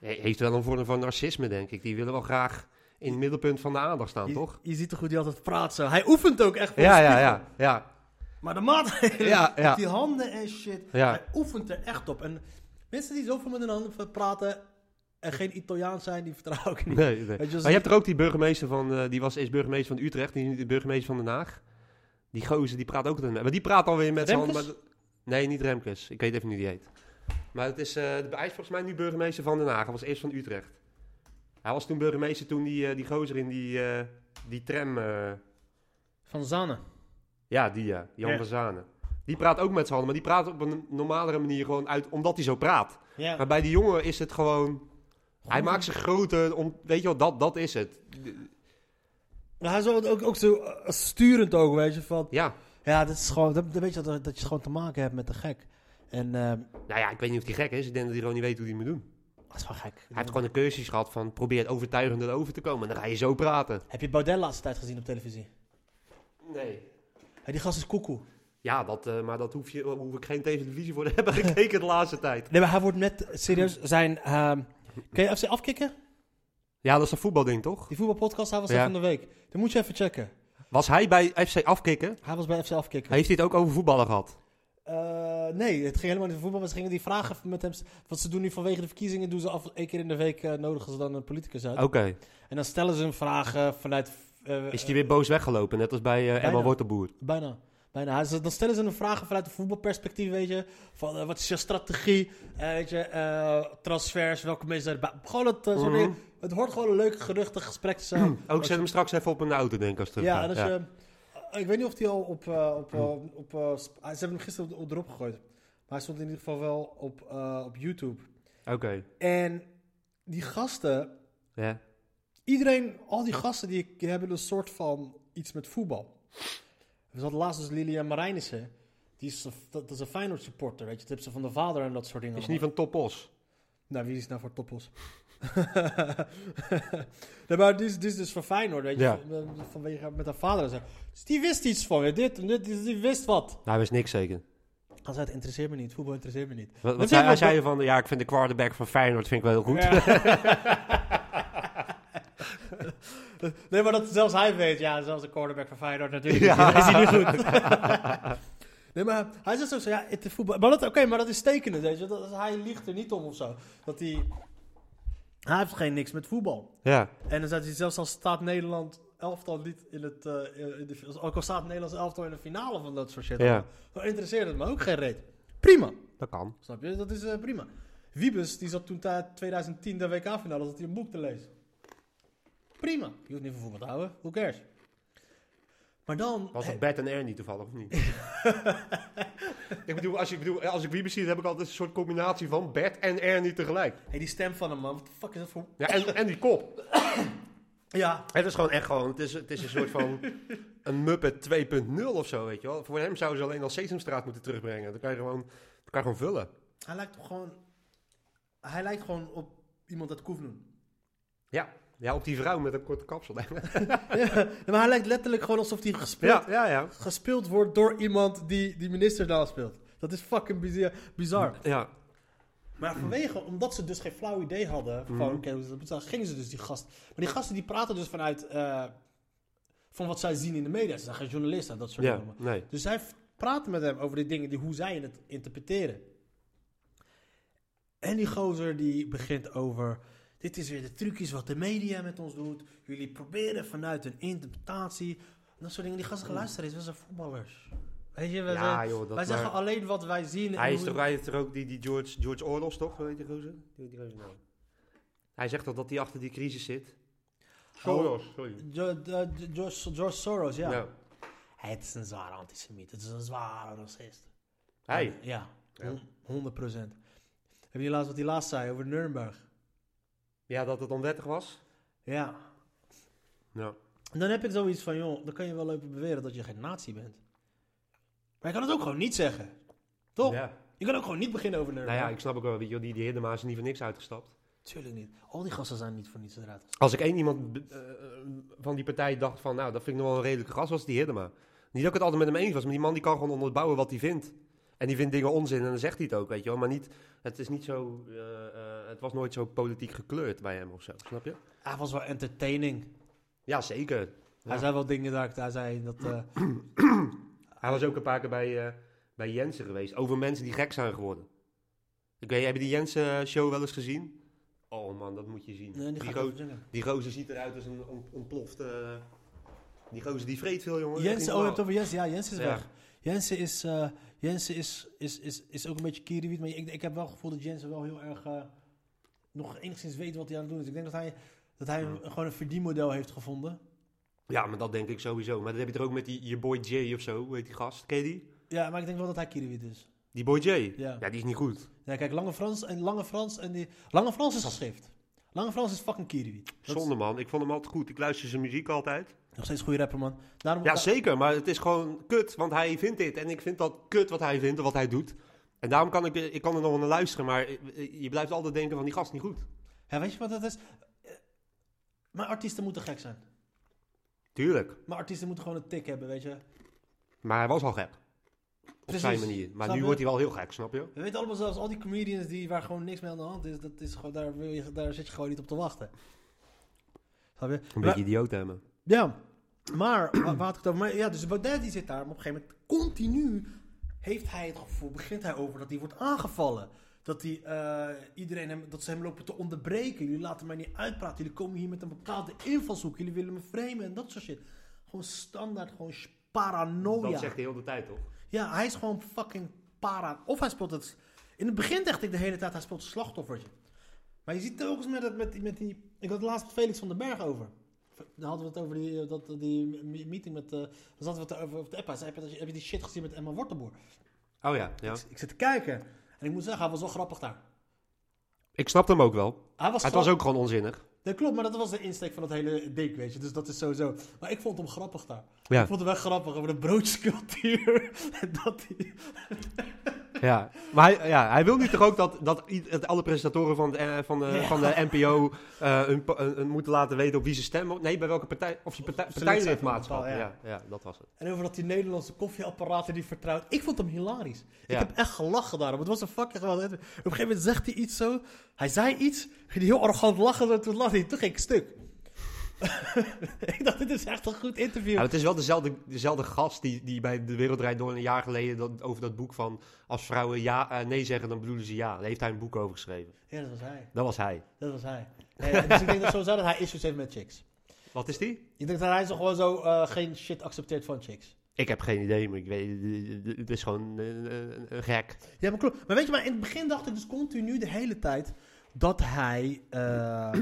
he- heeft wel een vorm van narcisme, denk ik. Die willen wel graag in het middelpunt van de aandacht staan, je, toch? je ziet toch hoe hij altijd praat zo. Hij oefent ook echt voor Ja, ja, ja, ja. Maar de maatregelen, Ja, ja. met die handen en shit. Hij oefent er echt op. En mensen die zoveel met hun handen praten en geen Italiaans zijn, die vertrouw ik niet. Nee, nee. Weet je, Maar je hebt er ook die burgemeester van, eh, die was eerst burgemeester van Utrecht, die is nu de burgemeester van Den Haag. Die gozer, die praat ook met, maar die praat alweer met z'n Remkes? handen. maar- Nee, niet Remkes. Ik weet even niet wie die heet. Maar het is, eh, hij is volgens mij nu burgemeester van Den Haag. Hij was eerst van Utrecht. Hij was toen burgemeester toen die, eh, die gozer in die, eh, die tram... eh, Van Zanne. ja, die ja, Jan Ja. van Zanen. Die praat ook met z'n handen, maar die praat op een normalere manier gewoon uit, omdat hij zo praat. Ja. Maar bij die jongen is het gewoon... Hij maakt zich groter, om, weet je wel, dat, dat is het. Hij is ook, ook, ook zo eh, sturend ook, weet je. Van, Ja, ja, dat is gewoon, dat, weet je dat, dat je gewoon te maken hebt met de gek. En eh, nou ja, ik weet niet of hij gek is. Ik denk dat hij gewoon niet weet hoe hij moet doen. dat is wel gek. Hij heeft gewoon een cursus gehad van probeer overtuigend erover te komen. En dan ga je zo praten. Heb je Baudet de laatste tijd gezien op televisie? Nee. Hey, die gast is koekoe. Ja, dat, eh, maar dat hoef, je, hoef ik geen televisie voor te hebben gekeken de laatste tijd. Nee, maar hij wordt net, serieus, zijn... ehm Ken je FC Afkikken? Ja, dat is een voetbalding, toch? Die voetbalpodcast, hij was Ja. van de week. Dat moet je even checken. Was hij bij FC Afkikken? Hij was bij FC Afkikken. Heeft hij het ook over voetballen gehad? Eh, nee, het ging helemaal niet over voetbal. Maar ze gingen die vragen met hem... Want ze doen nu vanwege de verkiezingen... doen ze af één keer in de week... eh, nodigen ze dan een politicus uit. Oké. En dan stellen ze hem vragen vanuit... eh, Is hij weer boos weggelopen, net als bij eh, Emma. Wortelboer? Bijna. Bijna. Dan stellen ze hem vragen vanuit een voetbalperspectief, weet je. Van, eh, wat is je strategie? Eh, weet je, eh, transfers, welke mensen zijn erbij? Gewoon het, dingen. Het hoort gewoon een leuk, geruchtig gesprek te zijn. Ook zet hem straks even op een auto, denk ik, als het Ja, je... eh, Ik weet niet of hij al op... op, eh, op ze hebben hem gisteren op- erop gegooid. Maar hij stond in ieder geval wel op, op YouTube. Oké. En die gasten... Ja. Iedereen, al die gasten, die, die hebben een soort van iets met voetbal. We hadden laatst dus Lilian Marijnissen. Die is, dat, is een Feyenoord supporter, weet je. Dat hebben ze van de vader en dat soort dingen. Is niet van Topos. Nou, wie is nou voor toppos? nee, maar die is, is dus van Feyenoord, weet je. Ja. Van- Vanwege met haar vader en zo. Dus die wist iets van je. Dit en dit, die, die wist wat. Hij wist niks zeker. Hij zei, het interesseert me niet. Voetbal interesseert me niet. Wat, wat zei, hij zei van, ja, ik vind de quarterback van Feyenoord vind ik wel heel goed. Ja. nee, maar dat zelfs hij weet, ja, zelfs de quarterback van Feyenoord natuurlijk, Ja. is hij niet goed. nee, maar hij zegt zo, ja, het is voetbal. Maar dat, oké, maar dat is tekenend, weet je. Dat, hij liegt er niet om of zo. Dat hij, hij heeft geen niks met voetbal. Ja, En dan zei hij zelfs als staat Nederland elftal niet in het, eh, in de, ook al staat Nederlands elftal in de finale van dat soort shit. Ja. Dan interesseert het me ook geen reet. Prima. dat kan. Snap je? Dat is eh, prima. Wiebes, die zat toen ta- 2010 de WK-finale, zat hij een boek te lezen. Prima. Je hoeft niet van voetbal te houden. Who cares? Maar dan... Was eh, dat Bert en Ernie toevallig of niet? ik bedoel, als, je, bedoel, als ik Wiebes zie, dan heb ik altijd een soort combinatie van Bert en Ernie tegelijk. hey, die stem van hem, man. Wat de fuck is dat voor... Ja, en, en die kop. Ja. Het is gewoon echt gewoon, het is, het is een soort van een Muppet 2.0 of zo, weet je wel. Voor hem zouden ze alleen al Sesamstraat moeten terugbrengen. Dan kan je gewoon, dan kan je gewoon vullen. Hij lijkt toch gewoon... Hij lijkt gewoon op iemand uit Koefnoen. Ja, ja op die vrouw met een korte kapsel. ja, maar hij lijkt letterlijk gewoon alsof hij gespeeld, ja, ja, ja. gespeeld wordt door iemand die die minister daar speelt. Dat is fucking bizar. bizar. Ja, Maar vanwege, omdat ze dus geen flauw idee hadden van, Mhm. oké, hoe ze dat moeten, gingen ze dus die gast. Maar die gasten die praten dus vanuit, eh, van wat zij zien in de media. Ze zijn geen journalisten, dat soort ja, dingen. nee. Dus zij praten met hem over die dingen, die, hoe zij het interpreteren. En die gozer die begint over, dit is weer de trucjes wat de media met ons doet. Jullie proberen vanuit een interpretatie, dat soort dingen. Die gasten gaan luisteren, we zijn voetballers. Weet je, wij, Ja, zijn- joh, dat wij zeggen alleen wat wij zien. en Hij is toch, hij is toch ook die, die George, George Orlos, toch? Hoe heet die gozer? Hoe heet die gozer nou? Hij zegt toch dat hij achter die crisis zit? Soros, sorry. De- de- George, George Soros, ja. Ja. Het is een zware antisemiet. Het is een zware racist. Hij? Ja, Ja. hon- 100 procent. Heb je laatst wat hij laatst zei over Nuremberg? Ja, dat het onwettig was? Ja. Ja. Dan heb ik zoiets van, joh, dan kan je wel lopen beweren dat je geen nazi bent. Maar je kan het ook gewoon niet zeggen. Toch? Ja. Je kan ook gewoon niet beginnen over Nou Nuremberg. ja, ik snap ook wel, weet je, die, die Hiddema is niet voor niks uitgestapt. Tuurlijk niet. Al die gasten zijn niet voor niets eruit. Als ik één iemand eh, van die partij dacht van, nou, dat vind ik nog wel een redelijke gast, was die Hiddema. Niet dat ik het altijd met hem eens was, maar die man die kan gewoon onderbouwen wat hij vindt. En die vindt dingen onzin en dan zegt hij het ook, weet je wel. Maar niet, het is niet zo, eh, eh, het was nooit zo politiek gekleurd bij hem of zo, snap je? Hij was wel entertaining. Ja, zeker. Hij Ja. zei wel dingen dat hij zei dat... eh, Hij was ook een paar keer bij, bij Jensen geweest, over mensen die gek zijn geworden. Ik weet, heb je die Jensen-show wel eens gezien? Oh man, dat moet je zien. nee, die die, go- gozer ziet eruit als een on- ontploft... eh, die gozer die vreet veel, jongen. Jensen, oh, je hebt het over Jensen. Ja, Jensen is Ja. weg. Jensen is, eh, Jensen is, is, is, is ook een beetje kierenwiet. Maar ik, ik heb wel het gevoel dat Jensen wel heel erg eh, nog enigszins weet wat hij aan het doen is. Ik denk dat hij, dat hij een- gewoon een verdienmodel heeft gevonden. Ja, maar dat denk ik sowieso. Maar dat heb je er ook met die, je boy Jay of zo, hoe heet die gast? Ken je die? Ja, maar ik denk wel dat hij kierenwiet is. Die boy Jay? Ja. Ja, die is niet goed. Ja, kijk, Lange Frans en Lange Frans en die... Lange Frans is geschrift. Lange Frans is fucking is Zonde man, ik vond hem altijd goed. Ik luister zijn muziek altijd. Nog steeds goede rapper, man. Daarom, Ja, zeker, maar het is gewoon kut, want hij vindt dit. En ik vind dat kut wat hij vindt en wat hij doet. En daarom kan ik, ik kan er nog wel naar luisteren, maar je blijft altijd denken van die gast niet goed. Ja, weet je wat dat is? Maar artiesten moeten gek zijn. Tuurlijk. Maar artiesten moeten gewoon een tik hebben, weet je. Maar hij was al gek. Op Precies. zijn manier. Maar Snap nu je? wordt hij wel heel gek, snap je? We weten allemaal zelfs al die comedians die, waar gewoon niks mee aan de hand is, dat is gewoon, daar, wil je, daar zit je gewoon niet op te wachten. Snap je? Een Maar- beetje idioot hebben. Ja, maar waar, waar had ik het over? Maar ja, dus Baudet die zit daar, maar op een gegeven moment continu heeft hij het gevoel, begint hij over dat hij wordt aangevallen. Dat, hij, eh, iedereen hem, dat ze hem lopen te onderbreken. Jullie laten mij niet uitpraten. Jullie komen hier met een bepaalde invalshoek. Jullie willen me framen en dat soort shit. Gewoon standaard, gewoon paranoia. Dat zegt hij heel de tijd, toch? Ja, hij is gewoon fucking para. Of hij speelt het. In het begin dacht ik de hele tijd, hij speelt slachtoffertje. Maar je ziet eens met, het, met, die, met die. Ik had het laatst Felix van den Berg over. Dan hadden we het over die, eh, dat, die me- meeting met. eh dan zaten we het over op de app. Hij zei, heb je, heb je die shit gezien met Emma Wortelboer? Oh ja, ja. Ik, ik zit te kijken. En ik moet zeggen, hij was wel grappig daar. Ik snap hem ook wel. Hij was Het grap- was ook gewoon onzinnig. Dat klopt, maar dat was de insteek van het hele ding, weet je. Dus dat is sowieso. Maar ik vond hem grappig daar. Ja. Ik vond hem echt grappig over de broodjescultuur. en dat. Ja, maar hij, ja, hij wil nu toch ook dat, dat alle presentatoren van de, eh, van de, Ja. van de NPO eh, een- een moeten laten weten op wie ze stemmen. Nee, bij welke partij, of je partij, partijlidmaatschap. Ja. bepaald, Ja, dat was het. En over dat die Nederlandse koffieapparaten die vertrouwt. Ik vond hem hilarisch. Ja. Ik heb echt gelachen daarom. Het was een fucking geweldig. Op een gegeven moment zegt hij iets zo. Hij zei iets. Ging hij heel arrogant lachen. En toen lachte hij. Toen ging ik stuk. ik dacht, dit is echt een goed interview. Ja, het is wel dezelfde, dezelfde gast die, die bij De Wereldrijd door een jaar geleden dat, over dat boek van als vrouwen ja, eh, nee zeggen, dan bedoelen ze ja. Daar heeft hij een boek over geschreven. Ja, dat was hij. Dat was hij. Dat was hij. Nee, dus ik denk dat sowieso dat hij issues heeft met chicks. Wat is die? Ik denk dat hij zo gewoon zo eh, geen shit accepteert van chicks. Ik heb geen idee, maar ik weet, het is gewoon eh, een, een gek. Ja, maar klopt. Maar weet je, maar in het begin dacht ik dus continu de hele tijd dat hij, eh,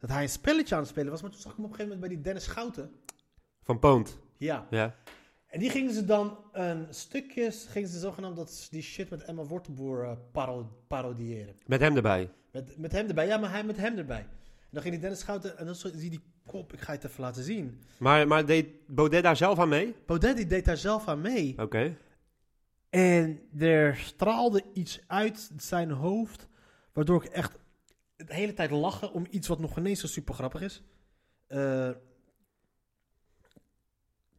dat hij een spelletje aan het spelen was. Maar toen zag ik hem op een gegeven moment bij die Dennis Schouten. Van Poont. Ja. Ja. En die gingen ze dan een stukjes, gingen ze zogenaamd dat, die shit met Emma Wortelboer paro- parodiëren. Met hem erbij. Met, met hem erbij. Ja, maar hij met hem erbij. En dan ging die Dennis Schouten, en dan zie je die kop, ik ga het even laten zien. Maar, maar deed Baudet daar zelf aan mee? Baudet die deed daar zelf aan mee. Oké. En er straalde iets uit zijn hoofd, waardoor ik echt de hele tijd lachen om iets wat nog ineens zo super grappig is. Eh,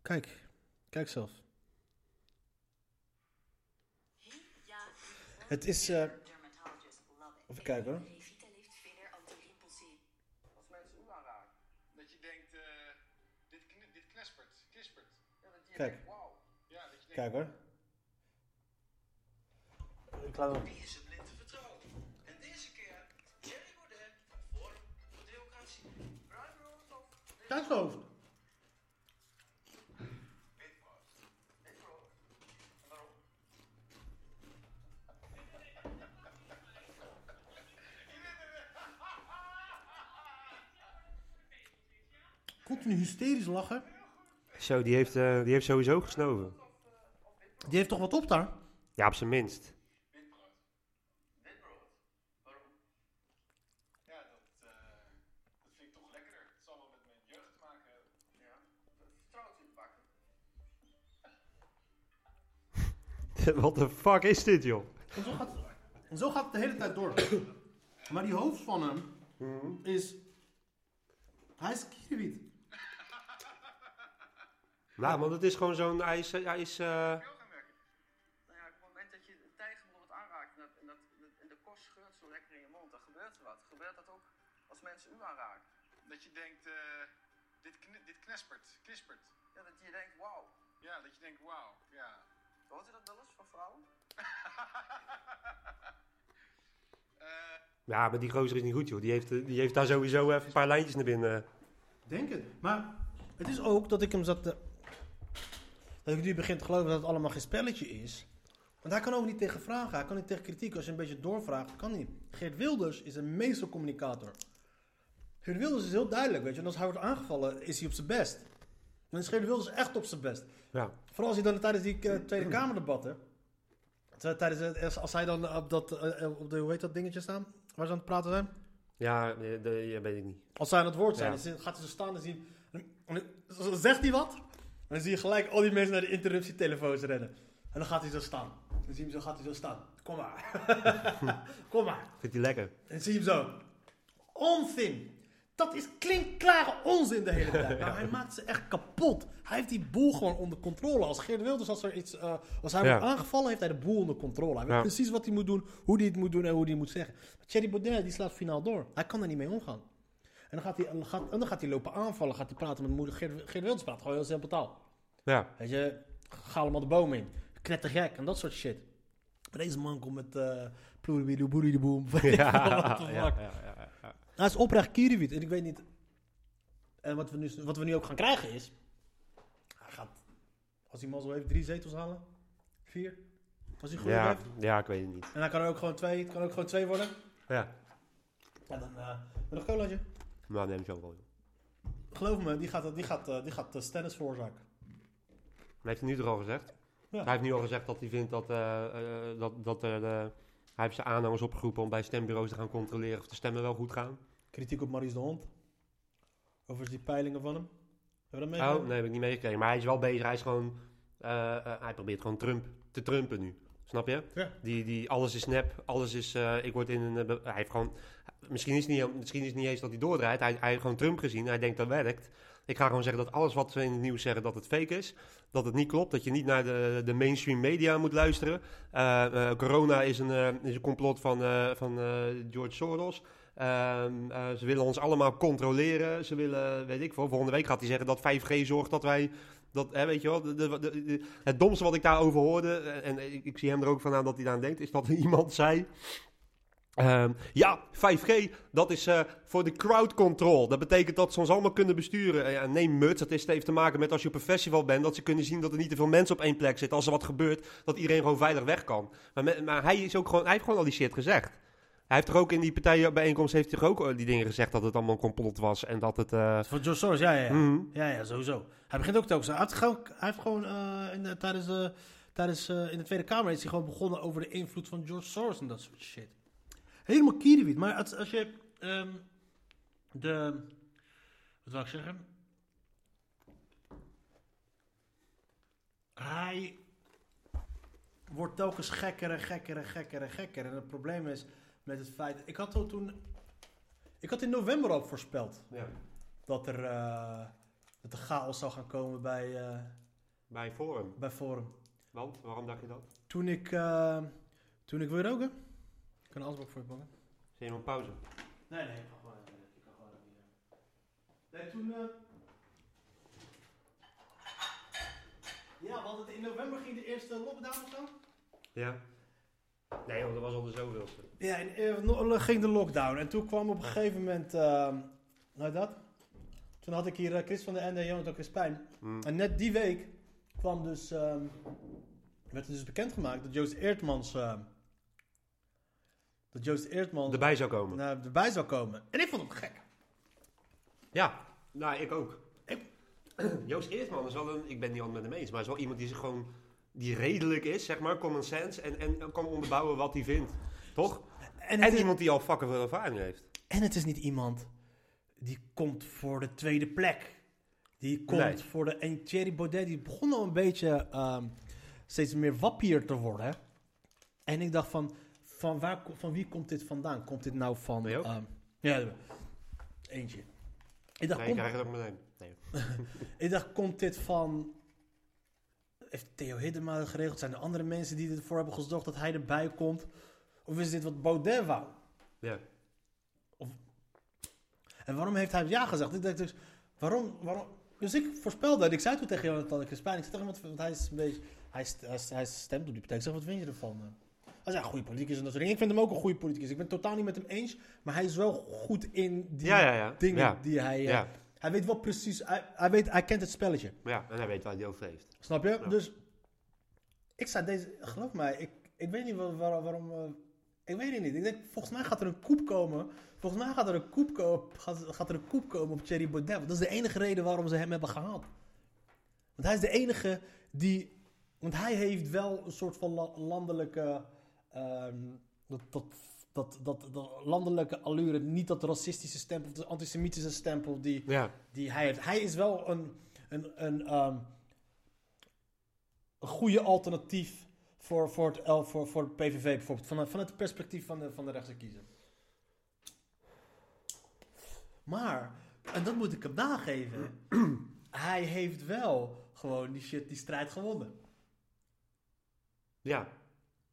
kijk, kijk zelf. Het is, eh, even kijken hoor. Als mensen u aanraken. Dat je denkt, eh, dit, kn- dit knispert, knispert. Ja, dat je Kijk. denkt, wauw. Ja, dat je denkt, Kijk hoor. Ik laat hem. Of Kijk zijn hoofd. witbrood? Witbrood. En waarom? Continu hysterisch lachen. Zo, die heeft, eh, die heeft sowieso gesnoven. Die heeft toch wat op daar? Ja, op zijn minst. Witbrood. Witbrood. Waarom? Ja, dat, eh, dat vind ik toch lekkerder. Het zal wel met mijn jeugd te maken hebben. Ja, vertrouwt u bakken. Wat de fuck is dit, joh? En zo gaat, en zo gaat het de hele tijd door. Maar die hoofd van hem is. Hij is kiewiet. Nou, want het is gewoon zo'n... Hij is... Hij is eh, Veel gaan werken. Nou ja, op het moment dat je een tijger bijvoorbeeld aanraakt en, dat, en, dat, en de korst scheurt zo lekker in je mond, dan gebeurt er wat. Gebeurt dat ook als mensen u aanraken? Dat je denkt, eh, dit, kn- dit knispert, knispert. Ja, dat je denkt, wauw. Ja, dat je denkt, wauw, ja. Hoort u dat wel eens van vrouwen? Eh, Ja, maar die gozer is niet goed, joh. Die heeft, die heeft daar sowieso even een paar lijntjes naar binnen. Denk het. Maar het is ook dat ik hem zat te... Dat ik nu begin te geloven dat het allemaal geen spelletje is. Want hij kan ook niet tegen vragen. Hij kan niet tegen kritiek. Als je een beetje doorvraagt, kan hij niet. Geert Wilders is een meestercommunicator. Geert Wilders is heel duidelijk, weet je. En als hij wordt aangevallen, is hij op zijn best. Dan is Geert Wilders echt op zijn best. Ja. Vooral als hij dan tijdens die eh, Tweede Kamerdebatten... t- Tijdens het, als- hij dan op dat, eh, eh, op de, hoe heet dat dingetje staan? Waar ze aan het praten zijn? Ja, eh, ja, weet ik niet. Als zij aan het woord zijn, Ja. dan gaat hij zo staan en zien. zegt hij wat. En dan zie je gelijk al die mensen naar de interruptietelefoons rennen. En dan gaat hij zo staan. Dan zie je hem zo, gaat hij zo staan. Kom maar. Kom maar. Vindt hij lekker? En zie je hem zo. Onzin. Dat is klinkklare onzin de hele tijd. Maar hij maakt ze echt kapot. Hij heeft die boel gewoon onder controle. Als Geert Wilders, als, er iets, eh, als hij Ja. wordt aangevallen, heeft hij de boel onder controle. Hij weet Ja. precies wat hij moet doen, hoe hij het moet doen en hoe hij het moet zeggen. Maar Thierry Baudet, die slaat finaal door. Hij kan er niet mee omgaan. En dan gaat hij, en dan gaat, en dan gaat hij lopen aanvallen, gaat hij praten met moeder. Geert, Geert Wilders praat gewoon heel simpel taal. Ja. Weet je, ga allemaal de boom in. Knettergek en dat soort shit. Maar deze man komt met uh, ploeribidoe boeridoeboom. Ja, What the ja, ja, ja, ja. Hij is oprecht kierenwiet. En ik weet niet... En wat we nu, wat we nu ook gaan krijgen is... Hij gaat, als hij mazzel heeft, drie zetels halen. Vier. Als hij geluk Ja, heeft. ja, ik weet het niet. En dan kan er ook gewoon twee, het kan ook gewoon twee worden. Ja. En dan uh, een colaatje. Nou, neem zo wel. joh. Geloof me, die gaat, die gaat, uh, die gaat uh, Stennis veroorzaken. Maar heeft hij nu toch al gezegd? Ja. Hij heeft nu al gezegd dat hij vindt dat, eh, eh, dat, dat er, eh, hij heeft zijn aanhangers opgeroepen om bij stembureaus te gaan controleren of de stemmen wel goed gaan. Kritiek op Maurice de Hond. Over die peilingen van hem. Hebben we dat Oh, meegekregen? nee, heb ik niet meegekregen. Maar hij is wel bezig. Hij is gewoon, eh, eh, hij probeert gewoon Trump te trumpen nu. Snap je? Ja. Die, die, alles is nep, alles is, eh, ik word in een, hij heeft gewoon, misschien is, het niet, misschien is het niet eens dat hij doordraait. Hij, hij heeft gewoon Trump gezien, hij denkt dat werkt. Ik ga gewoon zeggen dat alles wat ze in het nieuws zeggen, dat het fake is. Dat het niet klopt, dat je niet naar de, de mainstream media moet luisteren. Corona is een, is een complot van, van George Soros. Ehm, eh, ze willen ons allemaal controleren. Ze willen, weet ik veel, volgende week gaat hij zeggen dat 5G zorgt dat wij... Dat, hè, weet je wel, het domste wat ik daarover hoorde, eh, en ik, ik zie hem er ook van aan dat hij aan denkt, is dat iemand zei... ehm, ja, 5G, dat is eh, voor de crowd control. Dat betekent dat ze ons allemaal kunnen besturen. Ja, nee, muts, dat heeft te maken met als je op een festival bent, dat ze kunnen zien dat er niet te veel mensen op één plek zitten. Als er wat gebeurt, dat iedereen gewoon veilig weg kan. Maar, maar hij, is ook gewoon, hij heeft gewoon al die shit gezegd. Hij heeft toch ook in die partijenbijeenkomst heeft hij toch ook eh, die dingen gezegd dat het allemaal een complot was en dat het... Van George Soros, ja, ja, ja. mhm. Ja, ja, sowieso. Hij begint ook telkens. Hij heeft gewoon, hij heeft gewoon eh, in de- tijdens, de, tijdens in de Tweede Kamer is hij gewoon begonnen over de invloed van George Soros en dat soort shit. Helemaal kierenwiet. Maar als, als je ehm, de, wat wil ik zeggen? Hij wordt telkens gekker en gekker en gekker en gekker. En het probleem is met het feit, ik had al toen, ik had in november al voorspeld ja. dat er, eh, dat er chaos zou gaan komen bij, eh, Bij Forum. bij Forum. Want, waarom dacht je dat? Toen ik, eh, toen ik wil roken. Ik kan alles ook voor je pakken. Zie je op pauze? Nee, nee, ik kan gewoon, ik kan gewoon niet. Nee, toen. Ja, want het in november ging de eerste lockdown of zo. Ja. Nee, want dat was al de zoveelste. Ja, in, eh, no- ging de lockdown. En toen kwam op een gegeven moment. eh nou dat? Toen had ik hier eh, Chris van der Ende en Jonathan Crispijn. Mm. En net die week kwam dus, ehm, werd er dus bekendgemaakt dat Joost Eertmans, ehm, dat Joost Eertmans Erbij zou komen. nou, erbij zou komen. En ik vond hem gek. Ja, nou, ik ook. Ik- Joost Eertman is wel een, ik ben niet altijd met hem eens, maar is wel iemand die zich gewoon, die redelijk is, zeg maar, common sense, en, en kan onderbouwen wat hij vindt. Toch? En En het, is, iemand die al fucking veel ervaring heeft. en het is niet iemand die komt voor de tweede plek. Die komt Nee. voor de... En Thierry Baudet, die begon al een beetje ehm, steeds meer wappier te worden. En ik dacht van, van, waar, van wie komt dit vandaan? Komt dit nou van... Ehm, ja, eentje. Ik dacht, Nee, komt, ook meteen. Nee. ik dacht, komt dit van... Heeft Theo Hiddema geregeld? Zijn er andere mensen die ervoor hebben gezorgd dat hij erbij komt? Of is dit wat Baudet wou? Ja. En waarom heeft hij ja gezegd? Ik dacht dus, waarom, waarom? Dus ik voorspelde, en ik zei toen tegen Jonathan Crispijn, ik zei tegen hem, want hij is een beetje, hij, hij, st- hij stemt op die partij. Ik zeg, wat vind je ervan? Hij zei, ja, goede politicus en dat soort dingen. Ik vind hem ook een goede politicus. Ik ben het totaal niet met hem eens, maar hij is wel goed in die Ja, ja, ja. dingen die hij... Hij weet wel precies, hij, hij, weet, hij kent het spelletje. ja, en hij weet waar hij over heeft. Snap je? Ja. Dus ik zei deze, geloof mij, ik, ik weet niet waar, waar- waarom. eh, ik weet het niet. Ik denk, volgens mij gaat er een koep komen. Volgens mij gaat er een koep komen, gaat, gaat er een koep komen op Thierry Baudet. Want dat is de enige reden waarom ze hem hebben gehaald. Want hij is de enige die. Want hij heeft wel een soort van la- landelijke. ehm, dat, dat, dat, dat, dat landelijke allure. Niet dat racistische stempel, of de antisemitische stempel die Ja. die hij heeft. Hij is wel een, een, een, ehm, een goede alternatief voor, voor, het, L- voor, voor het PVV bijvoorbeeld. Vanuit, vanuit het perspectief van de, van de rechtse kiezer. Maar, en dat moet ik hem nageven. hij heeft wel gewoon die shit, die strijd gewonnen. Ja.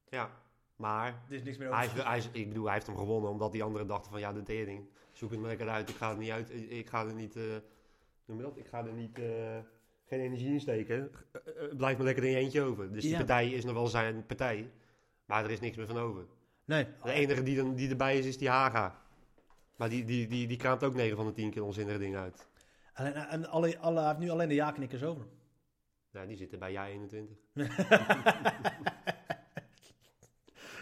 Ja. Maar Er is niks meer hij over. heeft, hij is- ik bedoel, hij heeft hem gewonnen omdat die anderen dachten van ja, de tering. Zoek het maar lekker uit. Ik ga er niet uit. Ik ga er niet. eh noem je dat? Ik ga er niet. eh, geen energie in steken. Eh, eh, Blijf maar lekker in je eentje over. Dus die partij is nog wel zijn partij. Maar er is niks meer van over. Nee. De enige die, dan, die erbij is, is die Haga. Maar die, die, die, die kraamt ook 9 van de 10 keer onzinnige dingen uit. Alleen, en alle, alle, hij heeft nu alleen de ja-knikkers over. Nou, die zitten bij jij 21.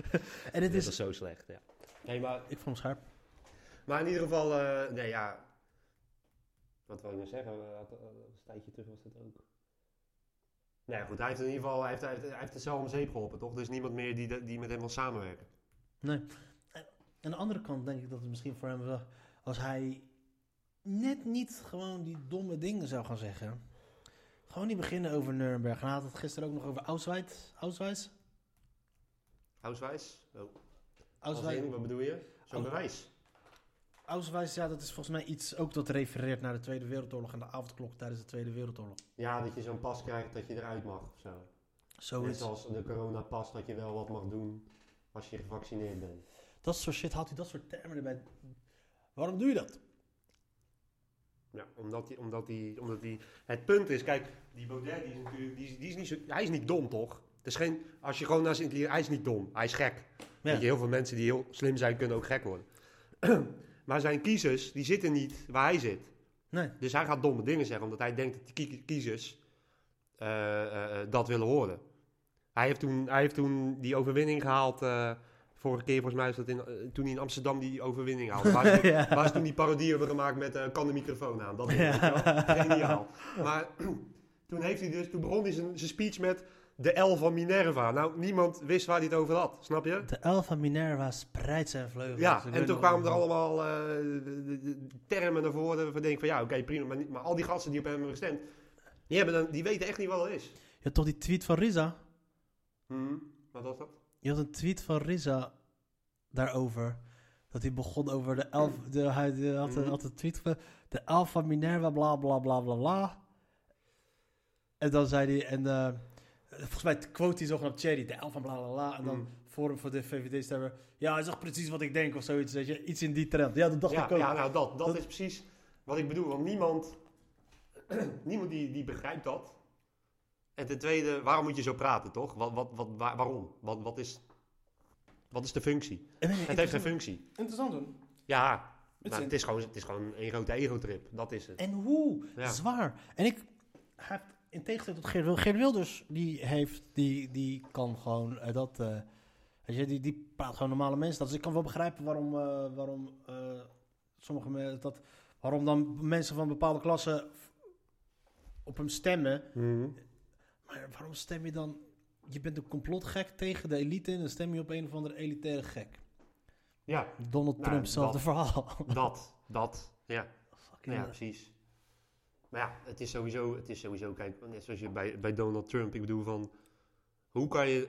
en het Dat is... is zo slecht, ja. Nee, maar, Ik vond hem scherp. maar in ieder geval, eh, nee ja. Wat wil ik nou zeggen? Eh, had- eh, Een tijdje terug was dat ook. Nou ja, goed, hij heeft in ieder geval, hij heeft, hij heeft, hij heeft het zelf om zeep geholpen, toch? Er is niemand meer die, die met hem wil samenwerken. Nee. Aan de andere kant denk ik dat het misschien voor hem wel... Als hij net niet gewoon die domme dingen zou gaan zeggen. Gewoon niet beginnen over Nuremberg. En hij had het gisteren ook nog over Auschwitz. Auschwitz? Auswijs? Oh. Als wat bedoel je? Zo'n bewijs. Ja, dat is volgens mij iets ook dat refereert naar de Tweede Wereldoorlog en de avondklok tijdens de Tweede Wereldoorlog. Ja, dat je zo'n pas krijgt dat je eruit mag of zo. Net Zoiets. zoals de coronapas dat je wel wat mag doen als je gevaccineerd bent. Dat soort shit haalt hij dat soort termen erbij. Waarom doe je dat? Ja, omdat hij, omdat hij, omdat hij... Het punt is, kijk, die Baudet, die is natuurlijk, die, is- die is niet zo, hij is niet dom, toch? Het is geen, als je gewoon naar zijn hij is niet dom, hij is gek. Weet je, heel veel mensen die heel slim zijn, kunnen ook gek worden. maar zijn kiezers, die zitten niet waar hij zit. Nee. Dus hij gaat domme dingen zeggen, omdat hij denkt dat die kie- kiezers eh, eh, eh, dat willen horen. Hij heeft toen, hij heeft toen die overwinning gehaald. eh, vorige keer, volgens mij, is dat in, toen hij in Amsterdam die overwinning haalde. Waar Ja. ze toen die parodie hebben gemaakt met kan de microfoon aan. Dat is wel. geniaal. Maar toen, heeft hij dus, toen begon hij zijn, zijn speech met de L van Minerva. Nou, niemand wist waar hij het over had, snap je? De elf van Minerva spreidt zijn vleugels. Ja, en toen kwamen er allemaal eh, de- de- de termen naar voren. Van denk van ja, oké, prima. Maar, niet- maar al die gasten die op hem hebben gestemd, die, hebben dan, die weten echt niet wat het is. Je had toch die tweet van Riza? Hm, Wat was dat? Je had een tweet van Riza daarover. Dat hij begon over de elf. De, hij de- had, een- Mhm. had een tweet van. De elf van Minerva, bla bla bla bla bla. En dan zei hij. En eh, volgens mij quote hij zogenaamd Cherry. De elf van bla bla bla. En dan Mhm. Forum voor de VVD-stemmer. Ja, hij zegt precies wat ik denk of zoiets. Weet je. Iets in die trend. Ja, dat dacht Ja, ik ook. ja, nou dat, dat Dat- is precies wat ik bedoel. Want niemand, niemand die, die begrijpt dat. En ten tweede, waarom moet je zo praten, toch? Wat, wat, wat, waar- waarom? Wat, wat, is, wat is de functie? En Het heeft geen functie. Interessant doen. Ja, Het het is gewoon, het is gewoon een grote ego-trip. Dat is het. En hoe Ja. zwaar. En ik heb in tegenstelling tot Geert Wilders, Geert Wilders die heeft, die, die kan gewoon eh, dat, weet je, die, die praat gewoon normale mensen. Dat, dus ik kan wel begrijpen waarom, eh, waarom sommige mensen dat, waarom dan mensen van bepaalde klassen op hem stemmen. Mhm. Maar waarom stem je dan? Je bent een complotgek tegen de elite en dan stem je op een of andere elitaire gek. Ja, Donald Nou, Trump, hetzelfde verhaal. dat, dat, ja. Fucking Ja, precies. Maar ja, het is sowieso, het is sowieso kijk, net zoals je bij, bij Donald Trump, ik bedoel van, hoe kan je,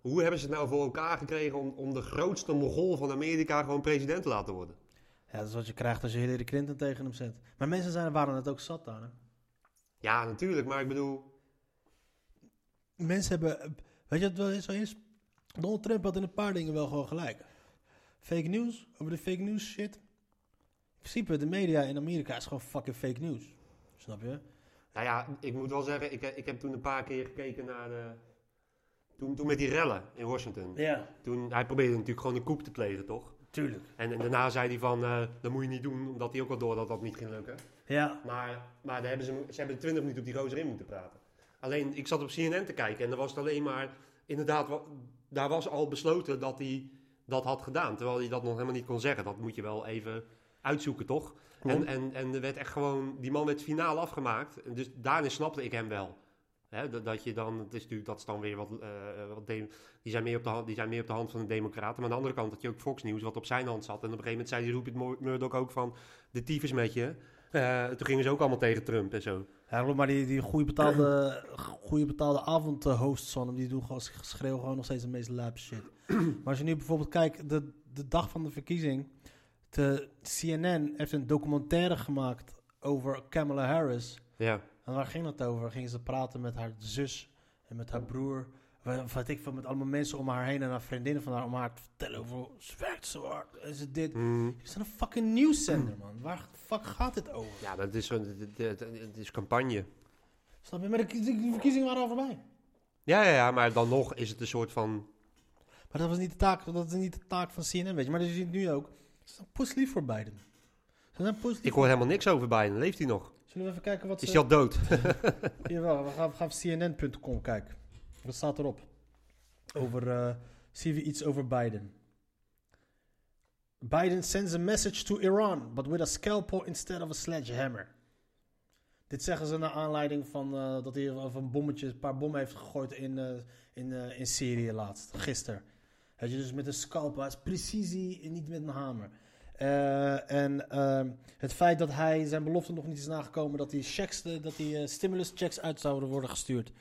hoe hebben ze het nou voor elkaar gekregen om, om de grootste mogol van Amerika gewoon president te laten worden? Ja, dat is wat je krijgt als je Hillary Clinton tegen hem zet. Maar mensen zijn, waren het ook zat daar. Hè? Ja, natuurlijk, maar ik bedoel, Mensen hebben... Weet je wat wel zo is? Donald Trump had in een paar dingen wel gewoon gelijk. Fake news, over de fake news shit. In principe, de media in Amerika is gewoon fucking fake news. Snap je? nou ja, ik moet wel zeggen, ik, ik heb toen een paar keer gekeken naar de, toen, toen met die rellen in Washington. Ja, Toen, hij probeerde natuurlijk gewoon een coup te plegen, toch? tuurlijk. En, en daarna zei hij van, eh, dat moet je niet doen, omdat hij ook al door dat dat niet ging lukken. Ja. Maar, maar daar hebben ze, ze hebben 20 minuten op die gozer in moeten praten. Alleen, ik zat op CNN te kijken en er was het alleen maar... Inderdaad, daar was al besloten dat hij dat had gedaan. Terwijl hij dat nog helemaal niet kon zeggen. Dat moet je wel even uitzoeken, toch? En, en, en er werd echt gewoon... Die man werd finaal afgemaakt. Dus daarin snapte ik hem wel. Hè, dat, dat je dan... Het is natuurlijk, dat is dan weer wat... eh, wat de- die, zijn meer op de hand, die zijn meer op de hand van de democraten. Maar aan de andere kant had je ook Fox News, wat op zijn hand zat. En op een gegeven moment zei die Rupert Mur- Murdoch ook van... De tyfus met je. Eh, toen gingen ze ook allemaal tegen Trump en zo. Ja, maar die, die goede betaalde, goede betaalde avondhosts van hem, die doen gewoon, schreeuwen gewoon nog steeds de meest lab shit. maar als je nu bijvoorbeeld kijkt, de, de dag van de verkiezing, de CNN heeft een documentaire gemaakt over Kamala Harris. Ja. En waar ging het over? Gingen ze praten met haar zus en met haar broer. Wat wat ik veel, met allemaal mensen om haar heen en haar vriendinnen van haar om haar te vertellen over ze werkt zo hard. En ze dit. Mm. Is een fucking nieuwszender, man. Waar de fuck gaat dit over? Ja, dat is, zo- het, is campagne. Snap je? Maar de, verkiezingen waren al voorbij. Ja, ja, ja, maar dan nog is het een soort van... Maar dat was niet de taak, dat is niet de taak van CNN, weet je. Maar dat je nu ook. Zijn poeslief voor Biden. Ze zijn poeslief. Ik hoor helemaal niks over Biden. Leeft hij nog? Zullen we even kijken wat Is ze... hij al dood? Jawel, we gaan, we gaan op CNN.com kijken. Wat staat erop? Over, eh zien we iets over Biden. Biden sends a message to Iran, but with a scalpel instead of a sledgehammer. Dit zeggen ze naar aanleiding van eh, dat hij of een bommetje, een paar bommen heeft gegooid in, eh, in, in Syrië laatst, gisteren. Je, dus met een scalpel, is precisie en niet met een hamer. Eh, en ehm, het feit dat hij zijn belofte nog niet is nagekomen, dat die checks, dat die eh, stimulus checks uit zouden worden gestuurd.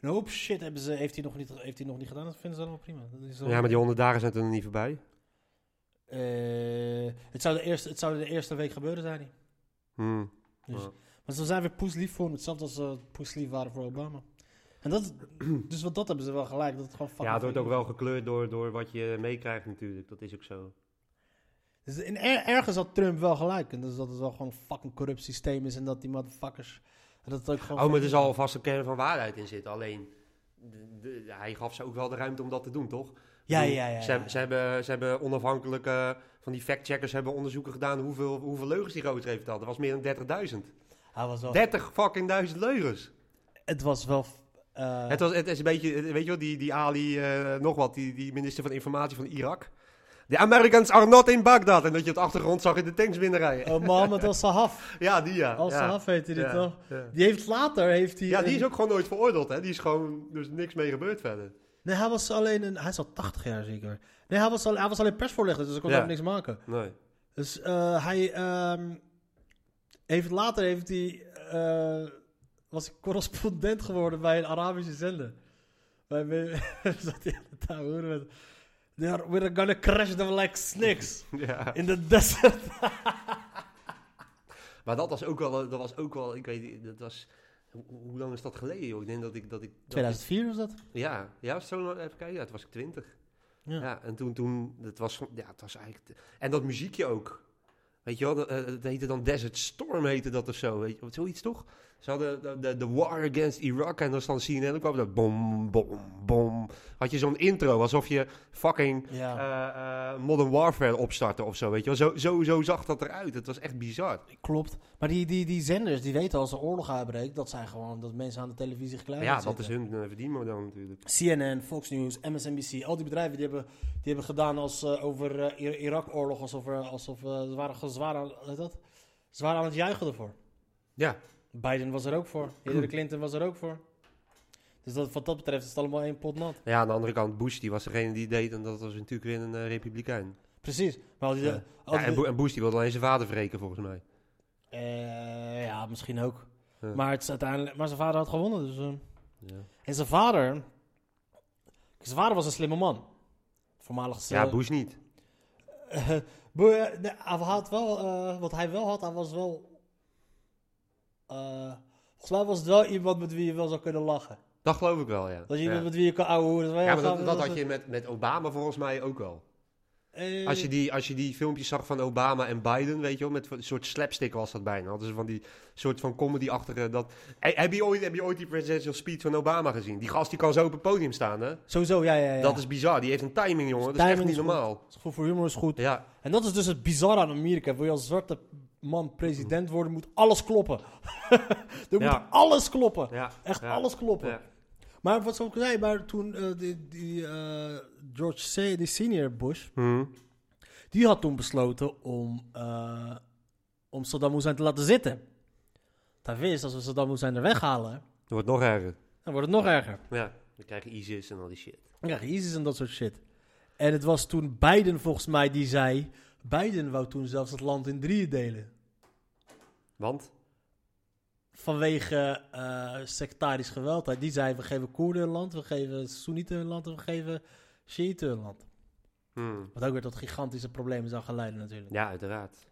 Een hoop shit hebben ze, heeft, hij nog niet, heeft hij nog niet gedaan, dat vinden ze allemaal prima. Dat is Ja, maar die honderd dagen zijn er nog niet voorbij. eh, het zou, de eerste, het zou de eerste week gebeuren zijn. niet. Hmm. Dus, Ja. Maar ze zijn weer poeslief voor hem. Hetzelfde als ze poeslief waren voor Obama. En dat, dus wat dat hebben ze wel gelijk. Dat het gewoon Ja, het wordt ook wel gekleurd door, door wat je meekrijgt natuurlijk. Dat is ook zo. Is. Dus in er- ergens had Trump wel gelijk. En dus dat het wel gewoon een fucking corrupt systeem is. En dat die motherfuckers... Dat het ook gewoon... Oh, maar er zal vast een kern van waarheid in zitten. Alleen, de- de- hij gaf ze ook wel de ruimte om dat te doen, toch? Ja, ja, ja. Ze, hebben- ze, hebben, ze hebben onafhankelijke, van die factcheckers hebben onderzoeken gedaan hoeveel, hoeveel leugens die gozer heeft verteld. Dat was meer dan 30.000. Hij was wel... 30 fucking duizend leugens. Het was wel... eh, Het, was, het is een beetje, weet je wel, die, die Ali, eh, nog wat, die, die minister van Informatie van Irak. The Americans are not in Baghdad. En dat je op de achtergrond zag in de tanks binnenrijden. oh, Mohammed al-Sahaf. Ja, die ja. Al-Sahaf heette die ja, toch? Ja. Die heeft later... Heeft hij Ja, die is ook gewoon nooit veroordeeld, hè. Die is gewoon, dus niks mee gebeurd verder. Nee, hij was alleen een... Hij is al 80 jaar zeker. Nee, hij was, al, hij was alleen persvoorlichter. Dus hij kon Ja. ook niks maken. Nee. Dus eh, hij ehm, heeft later heeft hij, eh, was correspondent geworden bij een Arabische zender. Bij zat hij aan de horen met. They are, we're gonna crash them like snakes Ja. in the desert. Maar dat was ook wel, dat was ook wel, ik weet niet, dat was, hoe, hoe lang is dat geleden, joh? Ik denk dat ik, dat ik... dat 2004 was dat? ik- ja, ja, zo lang, even kijken, ja, toen was ik twintig. Ja. Ja. en toen, toen, het was, ja, het was eigenlijk, te- en dat muziekje ook. Weet je wel, dat, eh, het heette dan Desert Storm heette dat of zo, weet je, wat zoiets toch? Ze hadden de, de, de War Against Iraq en dan stond CNN en dan kwam dat bom, bom, bom. Had je zo'n intro, alsof je fucking Ja, eh, eh, Modern Warfare opstartte of zo, weet je wel. Zo, zo, zo zag dat eruit, het was echt bizar. klopt. Maar die, die, die zenders, die weten als er oorlog uitbreekt, dat zijn gewoon dat mensen aan de televisie gekluid Ja, dat is hun uh, verdienmodel natuurlijk. CNN, Fox News, MSNBC, al die bedrijven die hebben, die hebben gedaan als, eh, over eh, Ir- Irak-oorlog, alsof, alsof eh, ze waren zwaar aan, dat? zwaar aan het juichen ervoor. Ja, Biden was er ook voor, Hillary Clinton was er ook voor. Dus dat, wat dat betreft is het allemaal één pot nat. ja, aan de andere kant, Bush die was degene die deed en dat was natuurlijk weer een eh, republikein. Precies. Maar Ja. Ja, en, Bush die wilde alleen zijn vader wreken volgens mij. eh, ja, misschien ook. Ja. Maar, het is uiteindelijk, maar zijn vader had gewonnen. Dus, eh. Ja, En zijn vader, zijn vader was een slimme man. Voormalig ja Bush niet. Eh, hij had wel, wat hij wel had, hij was wel. Volgens mij was het wel iemand met wie je wel zou kunnen lachen. Dat geloof ik wel, ja. Dat ja. met wie je kan ouwehoeren. Ja, maar dat, dat had je met, met Obama volgens mij ook wel. Eh, Als je, die, als je die filmpjes zag van Obama en Biden, weet je wel, met een soort slapstick was dat bijna. Hadden ze van die soort van comedy-achtige... Dat... Hey, heb, je ooit, heb je ooit die presidential speech van Obama gezien? Die gast die kan zo op het podium staan, hè? Sowieso, ja, ja, ja. Dat is bizar. Die heeft een timing, jongen. Dat is echt niet is normaal. is voor humor, is goed. Ja, En dat is dus het bizarre aan Amerika. Wil je als zwarte man president worden, moet alles kloppen. er Ja. moet alles kloppen. ja. Echt ja. alles kloppen. Maar wat zou ik zei, maar toen eh, die, die eh, George C., die senior Bush, Hm. die had toen besloten om, eh, om Saddam Hussein te laten zitten. Hij wist, als we Saddam Hussein er weghalen, Dat wordt nog erger. dan wordt het nog erger. Ja, dan krijg je ISIS en al die shit. Dan krijg je ISIS en dat soort shit. En het was toen Biden volgens mij die zei, Biden wou toen zelfs het land in drieën delen. Want? Vanwege eh, sectarisch geweld. Die zei, we geven Koerden een land, we geven Soenieten een land en we geven Shiiten een land. Hm. Wat ook weer tot gigantische problemen zou gaan leiden natuurlijk. Ja, uiteraard.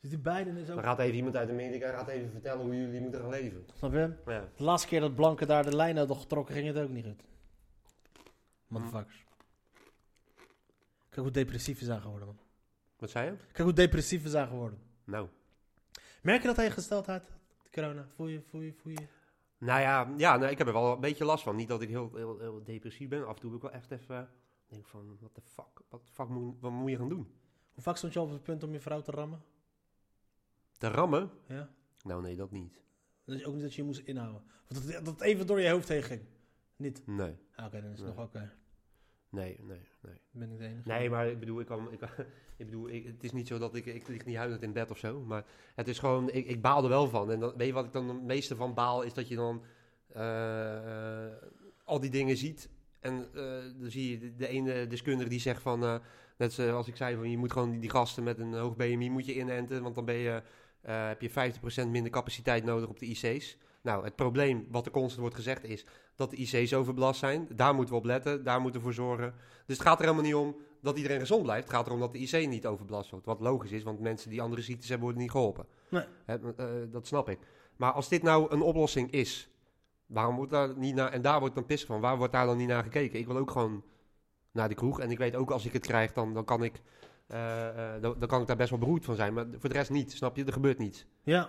Dus die Biden is ook... Dan gaat even iemand uit Amerika gaat even vertellen hoe jullie moeten gaan leven. Snap je? Ja. De laatste keer dat Blanken daar de lijn hadden getrokken, ging het ook niet goed. Motherfuckers. Kijk hoe depressief we zijn geworden, man. Wat zei je? Kijk hoe depressief we zijn geworden. Nou. Merk je dat aan je gesteldheid? De corona. Voel je, voel je, voel je? Nou ja, ja nou, ik heb er wel een beetje last van. Niet dat ik heel, heel, heel depressief ben. Af en toe heb ik wel echt even... denk van, wat de fuck? Wat fuck moet, wat moet je gaan doen? Hoe vaak stond je op het punt om je vrouw te rammen? Te rammen? Ja? Nou nee, dat niet. Dat je ook niet dat je je moest inhouden. Of dat, dat het even door je hoofd heen ging. Niet. Nee, Ah, Oké, dan is het Nee. nog oké. Nee, nee, nee. Ben ik de enige? Nee, maar ik bedoel, ik kan, ik, ik bedoel ik, het is niet zo dat ik, ik lig niet huilend in bed of zo. Maar het is gewoon, ik, ik baal er wel van. En dan, weet je wat ik dan het meeste van baal, is dat je dan eh, al die dingen ziet. En eh, dan zie je de, de ene deskundige die zegt van, eh, net zoals ik zei, van, je moet gewoon die, die gasten met een hoog BMI moet je inenten. Want dan ben je, heb je 50% minder capaciteit nodig op de IC's. Nou, het probleem wat er constant wordt gezegd is dat de IC's overbelast zijn. Daar moeten we op letten, daar moeten we voor zorgen. Dus het gaat er helemaal niet om dat iedereen gezond blijft. Het gaat erom dat de IC niet overbelast wordt. Wat logisch is, want mensen die andere ziektes hebben, worden niet geholpen. Nee. Eh, dat snap ik. Maar als dit nou een oplossing is, waarom wordt daar niet naar... En daar wordt dan pissig van. Waar wordt daar dan niet naar gekeken? Ik wil ook gewoon naar de kroeg. En ik weet ook, als ik het krijg, dan, dan, kan, ik, eh, eh, dan, dan kan ik daar best wel beroerd van zijn. Maar voor de rest niet, snap je? Er gebeurt niets. Ja,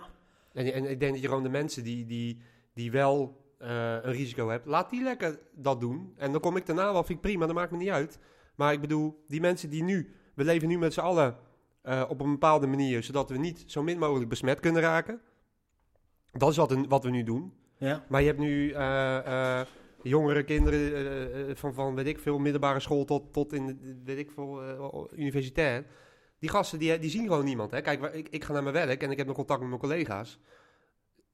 En, en ik denk dat je gewoon de mensen die, die, die wel eh, een risico hebben, laat die lekker dat doen. En dan kom ik daarna wel, vind ik prima, dat maakt me niet uit. Maar ik bedoel, die mensen die nu, we leven nu met z'n allen eh, op een bepaalde manier, zodat we niet zo min mogelijk besmet kunnen raken. Dat is wat, een- wat we nu doen. ja. Maar je hebt nu eh, jongere kinderen van, van, weet ik veel, middelbare school tot, tot in, weet ik veel, universitair. Die gasten, die, die zien gewoon niemand. Hè? Kijk, ik, ik ga naar mijn werk en ik heb nog contact met mijn collega's.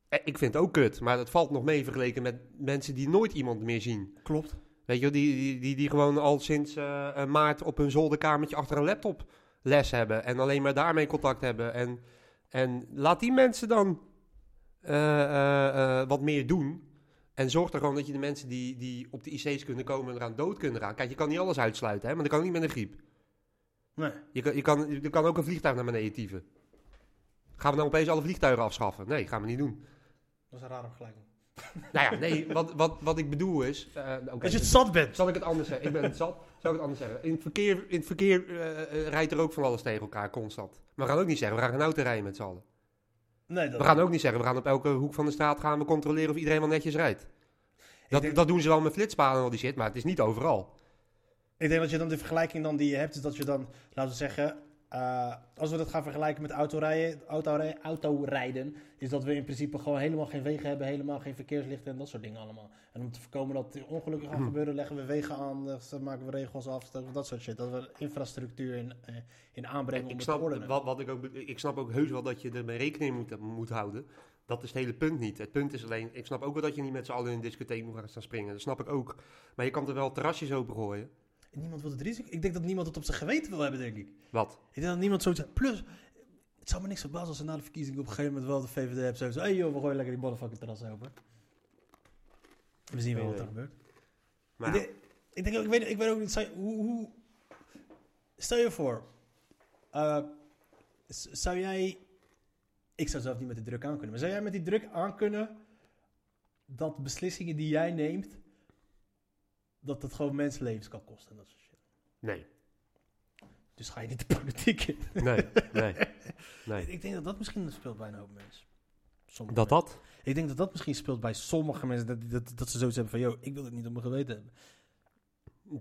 Eh, Ik vind het ook kut, maar dat valt nog mee vergeleken met mensen die nooit iemand meer zien. Klopt. Weet je, die, die, die, die gewoon al sinds eh, maart op hun zolderkamertje achter een laptop les hebben. En alleen maar daarmee contact hebben. En, en laat die mensen dan eh, wat meer doen. En zorg er gewoon dat je de mensen die, die op de IC's kunnen komen en eraan dood kunnen gaan. Kijk, je kan niet alles uitsluiten, hè, maar dat kan niet met een griep. Nee. Je kan, je, kan, je kan ook een vliegtuig naar beneden tyven. Gaan we nou opeens alle vliegtuigen afschaffen? Nee, gaan we niet doen. Dat is een rare vergelijking. Nou ja, nee, wat, wat, wat ik bedoel is... eh, Als je het zat bent. Zal ik het anders zeggen? Ik ben het zat. Zal ik het anders zeggen? In het verkeer, in het verkeer eh, eh, rijdt er ook van alles tegen elkaar, constant. Maar we gaan ook niet zeggen, we gaan geen auto rijden met z'n allen. Nee, dat We gaan ook niet zeggen, we gaan op elke hoek van de straat gaan we controleren of iedereen wel netjes rijdt. Dat, denk- dat doen ze wel met flitspalen en al die shit, maar het is niet overal. Ik denk dat je dan de vergelijking dan die je hebt, is dat je dan, laten we zeggen, eh, als we dat gaan vergelijken met autorijden, autorijden, autorijden, is dat we in principe gewoon helemaal geen wegen hebben, helemaal geen verkeerslichten en dat soort dingen allemaal. En om te voorkomen dat ongelukken gaan gebeuren, leggen we wegen aan, dan maken we regels af, dat soort shit. Dat we infrastructuur in, eh, in aanbrengen om Ik het snap, te wat, wat ik, ook, ik snap ook heus wel dat je ermee rekening moet, moet houden. Dat is het hele punt niet. Het punt is alleen, ik snap ook wel dat je niet met z'n allen in een discotheek moet gaan staan springen. Dat snap ik ook. Maar je kan er wel terrasjes opengooien. Niemand wil het risico. Ik denk dat niemand het op zijn geweten wil hebben, denk ik. Wat? Ik denk dat niemand zoiets Plus, het zou me niks verbazen als ze na de verkiezingen op een gegeven moment wel de VVD hebben. Zo, zo hey joh, we gooien lekker die motherfucking terras open. We zien wel wat er gebeurt. Maar Ik, denk, ik, denk ook, ik, weet, ik weet ook niet, hoe, hoe... Stel je voor, eh, zou jij... Ik zou zelf niet met de druk aan kunnen, maar zou jij met die druk aan kunnen dat beslissingen die jij neemt, dat dat gewoon mensenlevens kan kosten en dat soort shit. nee. Dus ga je niet de politiek in. Nee, nee, nee. Ik denk dat dat misschien speelt bij een hoop mensen. Sommige Dat mensen. dat? Ik denk dat dat misschien speelt bij sommige mensen. Dat, dat, dat ze zoiets hebben van, yo, ik wil het niet op mijn geweten hebben.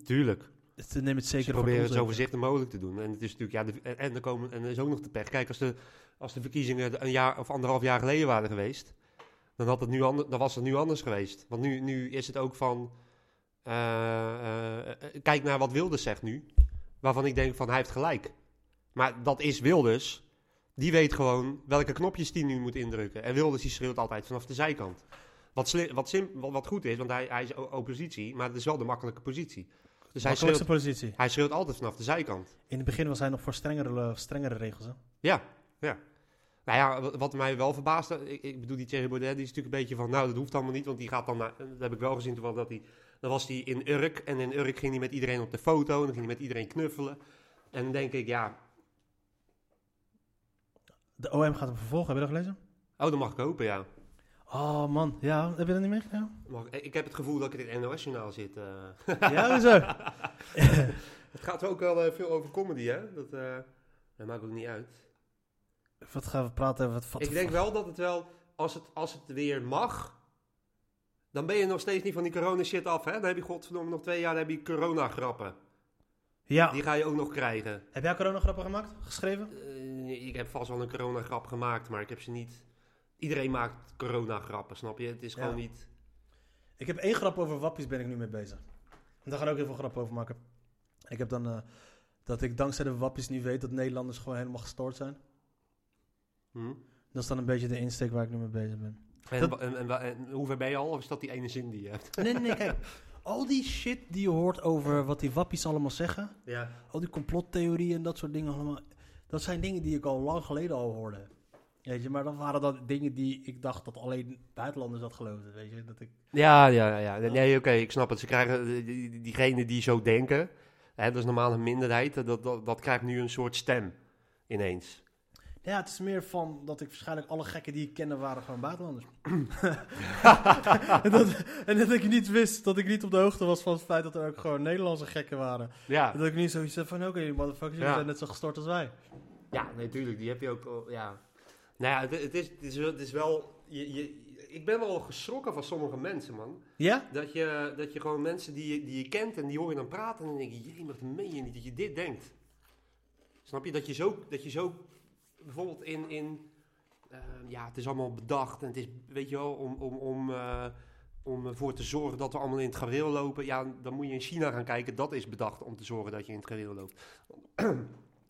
Tuurlijk. Dus neem het zeker Ze voor proberen het zo voorzichtig mogelijk te doen. En het is natuurlijk, ja, de, en, er komen, en er is ook nog de pech. Kijk, als de, als de verkiezingen een jaar of anderhalf jaar geleden waren geweest, dan, had het nu ander, dan was het nu anders geweest. Want nu, nu is het ook van, kijk naar wat Wilders zegt nu, waarvan ik denk van, hij heeft gelijk. Maar dat is Wilders. Die weet gewoon welke knopjes die nu moet indrukken. En Wilders die schreeuwt altijd vanaf de zijkant. Wat, sli- wat, sim, wat, wat goed is, want hij, hij is o- oppositie, maar het is wel de makkelijke positie. Dus hij schreeuwt, positie. hij schreeuwt altijd vanaf de zijkant. In het begin was hij nog voor strengere, strengere regels. Hè? Ja, ja. Nou ja, wat, mij wel verbaasde, ik, ik bedoel die Thierry Baudet, die is natuurlijk een beetje van, nou dat hoeft allemaal niet, want die gaat dan naar, dat heb ik wel gezien toevallig, dat hij, dan was hij in Urk en in Urk ging hij met iedereen op de foto en dan ging hij met iedereen knuffelen. En dan denk ik, ja, De OM gaat hem vervolgen, heb je dat gelezen? oh dat mag ik hopen, ja. Oh man, ja, heb je dat niet meegedaan? Mag, ik heb het gevoel dat ik in het NOS-journaal zit. eh. ja, hoezo? het gaat ook wel eh, veel over comedy, hè? Dat, eh, dat maakt ook niet uit. Wat gaan we praten? Wat, wat ik denk wel dat het wel, als het, als het weer mag, dan ben je nog steeds niet van die corona shit af, hè? Dan heb je godverdomme nog twee jaar, dan heb je corona grappen. Ja. Die ga je ook nog krijgen. Heb jij coronagrappen gemaakt? Geschreven? Eh, ik heb vast wel een corona grap gemaakt, maar ik heb ze niet... Iedereen maakt corona grappen, snap je? Het is gewoon Ja. niet... Ik heb één grap over wappies ben ik nu mee bezig. En daar ga ik ook heel veel grappen over maken. Ik heb dan... eh, dat ik dankzij de wappies nu weet dat Nederlanders gewoon helemaal gestoord zijn. Hm? Dat is dan een beetje de insteek waar ik nu mee bezig ben. En, Dat- wa- en, en, wa- en hoe ver ben je al? Of is dat die ene zin die je hebt? Nee, nee, nee, kijk. Al die shit die je hoort over wat die wappies allemaal zeggen. Ja. Al die complottheorieën en dat soort dingen allemaal. Dat zijn dingen die ik al lang geleden al hoorde. Weet je, maar dan waren dat dingen die ik dacht dat alleen buitenlanders dat geloofden. Weet je, dat ik... Ja, ja, ja. Nee, oké, ik snap het. Ze krijgen, die- diegenen die zo denken, Hè, dat is normaal een minderheid. Dat, dat, dat krijgt nu een soort stem ineens. Ja, het is meer van dat ik waarschijnlijk alle gekken die ik kende waren gewoon buitenlanders. en, dat, en dat ik niet wist, dat ik niet op de hoogte was van het feit dat er ook gewoon Nederlandse gekken waren. Ja, En dat ik niet zoiets heb van, oké, die motherfuckers, jullie Ja. zijn net zo gestort als wij. Ja, natuurlijk. die heb je ook. al- Ja. Nou ja, het, het is, het, is wel, het is wel. Je, je, ik ben wel geschrokken van sommige mensen, man. Ja? Dat je, dat je gewoon mensen die, je- die je kent en die hoor je dan praten en dan denk je, jee, wat meen je niet dat je dit denkt. Snap je? Dat je zo, dat je zo bijvoorbeeld in, in eh, ja, het is allemaal bedacht en het is, weet je wel, om, om, om, eh, om ervoor te zorgen dat we allemaal in het gareel lopen. Ja, dan moet je in China gaan kijken, dat is bedacht om te zorgen dat je in het gareel loopt.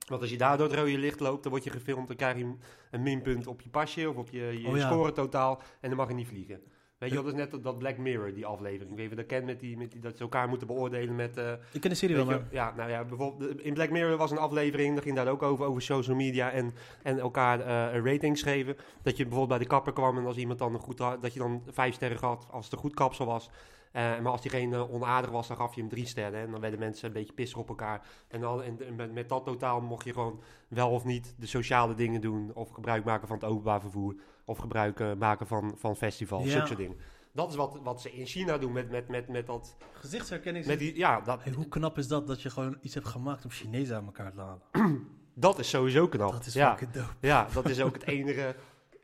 Want als je daar door het rode licht loopt, dan word je gefilmd, dan krijg je een minpunt op je pasje of op je, je Oh ja. score totaal en dan mag je niet vliegen. Weet je dat is net dat- dat Black Mirror, die aflevering. Ik weet niet of je dat kent, met die, met die, dat ze elkaar moeten beoordelen met... eh, Ik ken de serie wel, maar... ja, nou ja, bijvoorbeeld in Black Mirror was een aflevering, daar ging daar ook over, over social media en, en elkaar eh, ratings geven. Dat je bijvoorbeeld bij de kapper kwam en als iemand dan een goed had, dat je dan vijf sterren gaf als het een goed kapsel was. Eh, maar als diegene onaardig was, dan gaf je hem drie sterren. En dan werden mensen een beetje pissig op elkaar. En, dan, en met, met dat totaal mocht je gewoon wel of niet de sociale dingen doen. Of gebruik maken van het openbaar vervoer. Of gebruik eh, maken van, van festivals, Ja. zulke dingen. Dat is wat, wat ze in China doen met, met, met, met dat... Gezichtsherkenning... Met die, ja, dat, Hey, hoe knap is dat, dat je gewoon iets hebt gemaakt om Chinezen aan elkaar te halen? dat is sowieso knap. Dat is ja. fucking dope. Ja, dat is ook het enige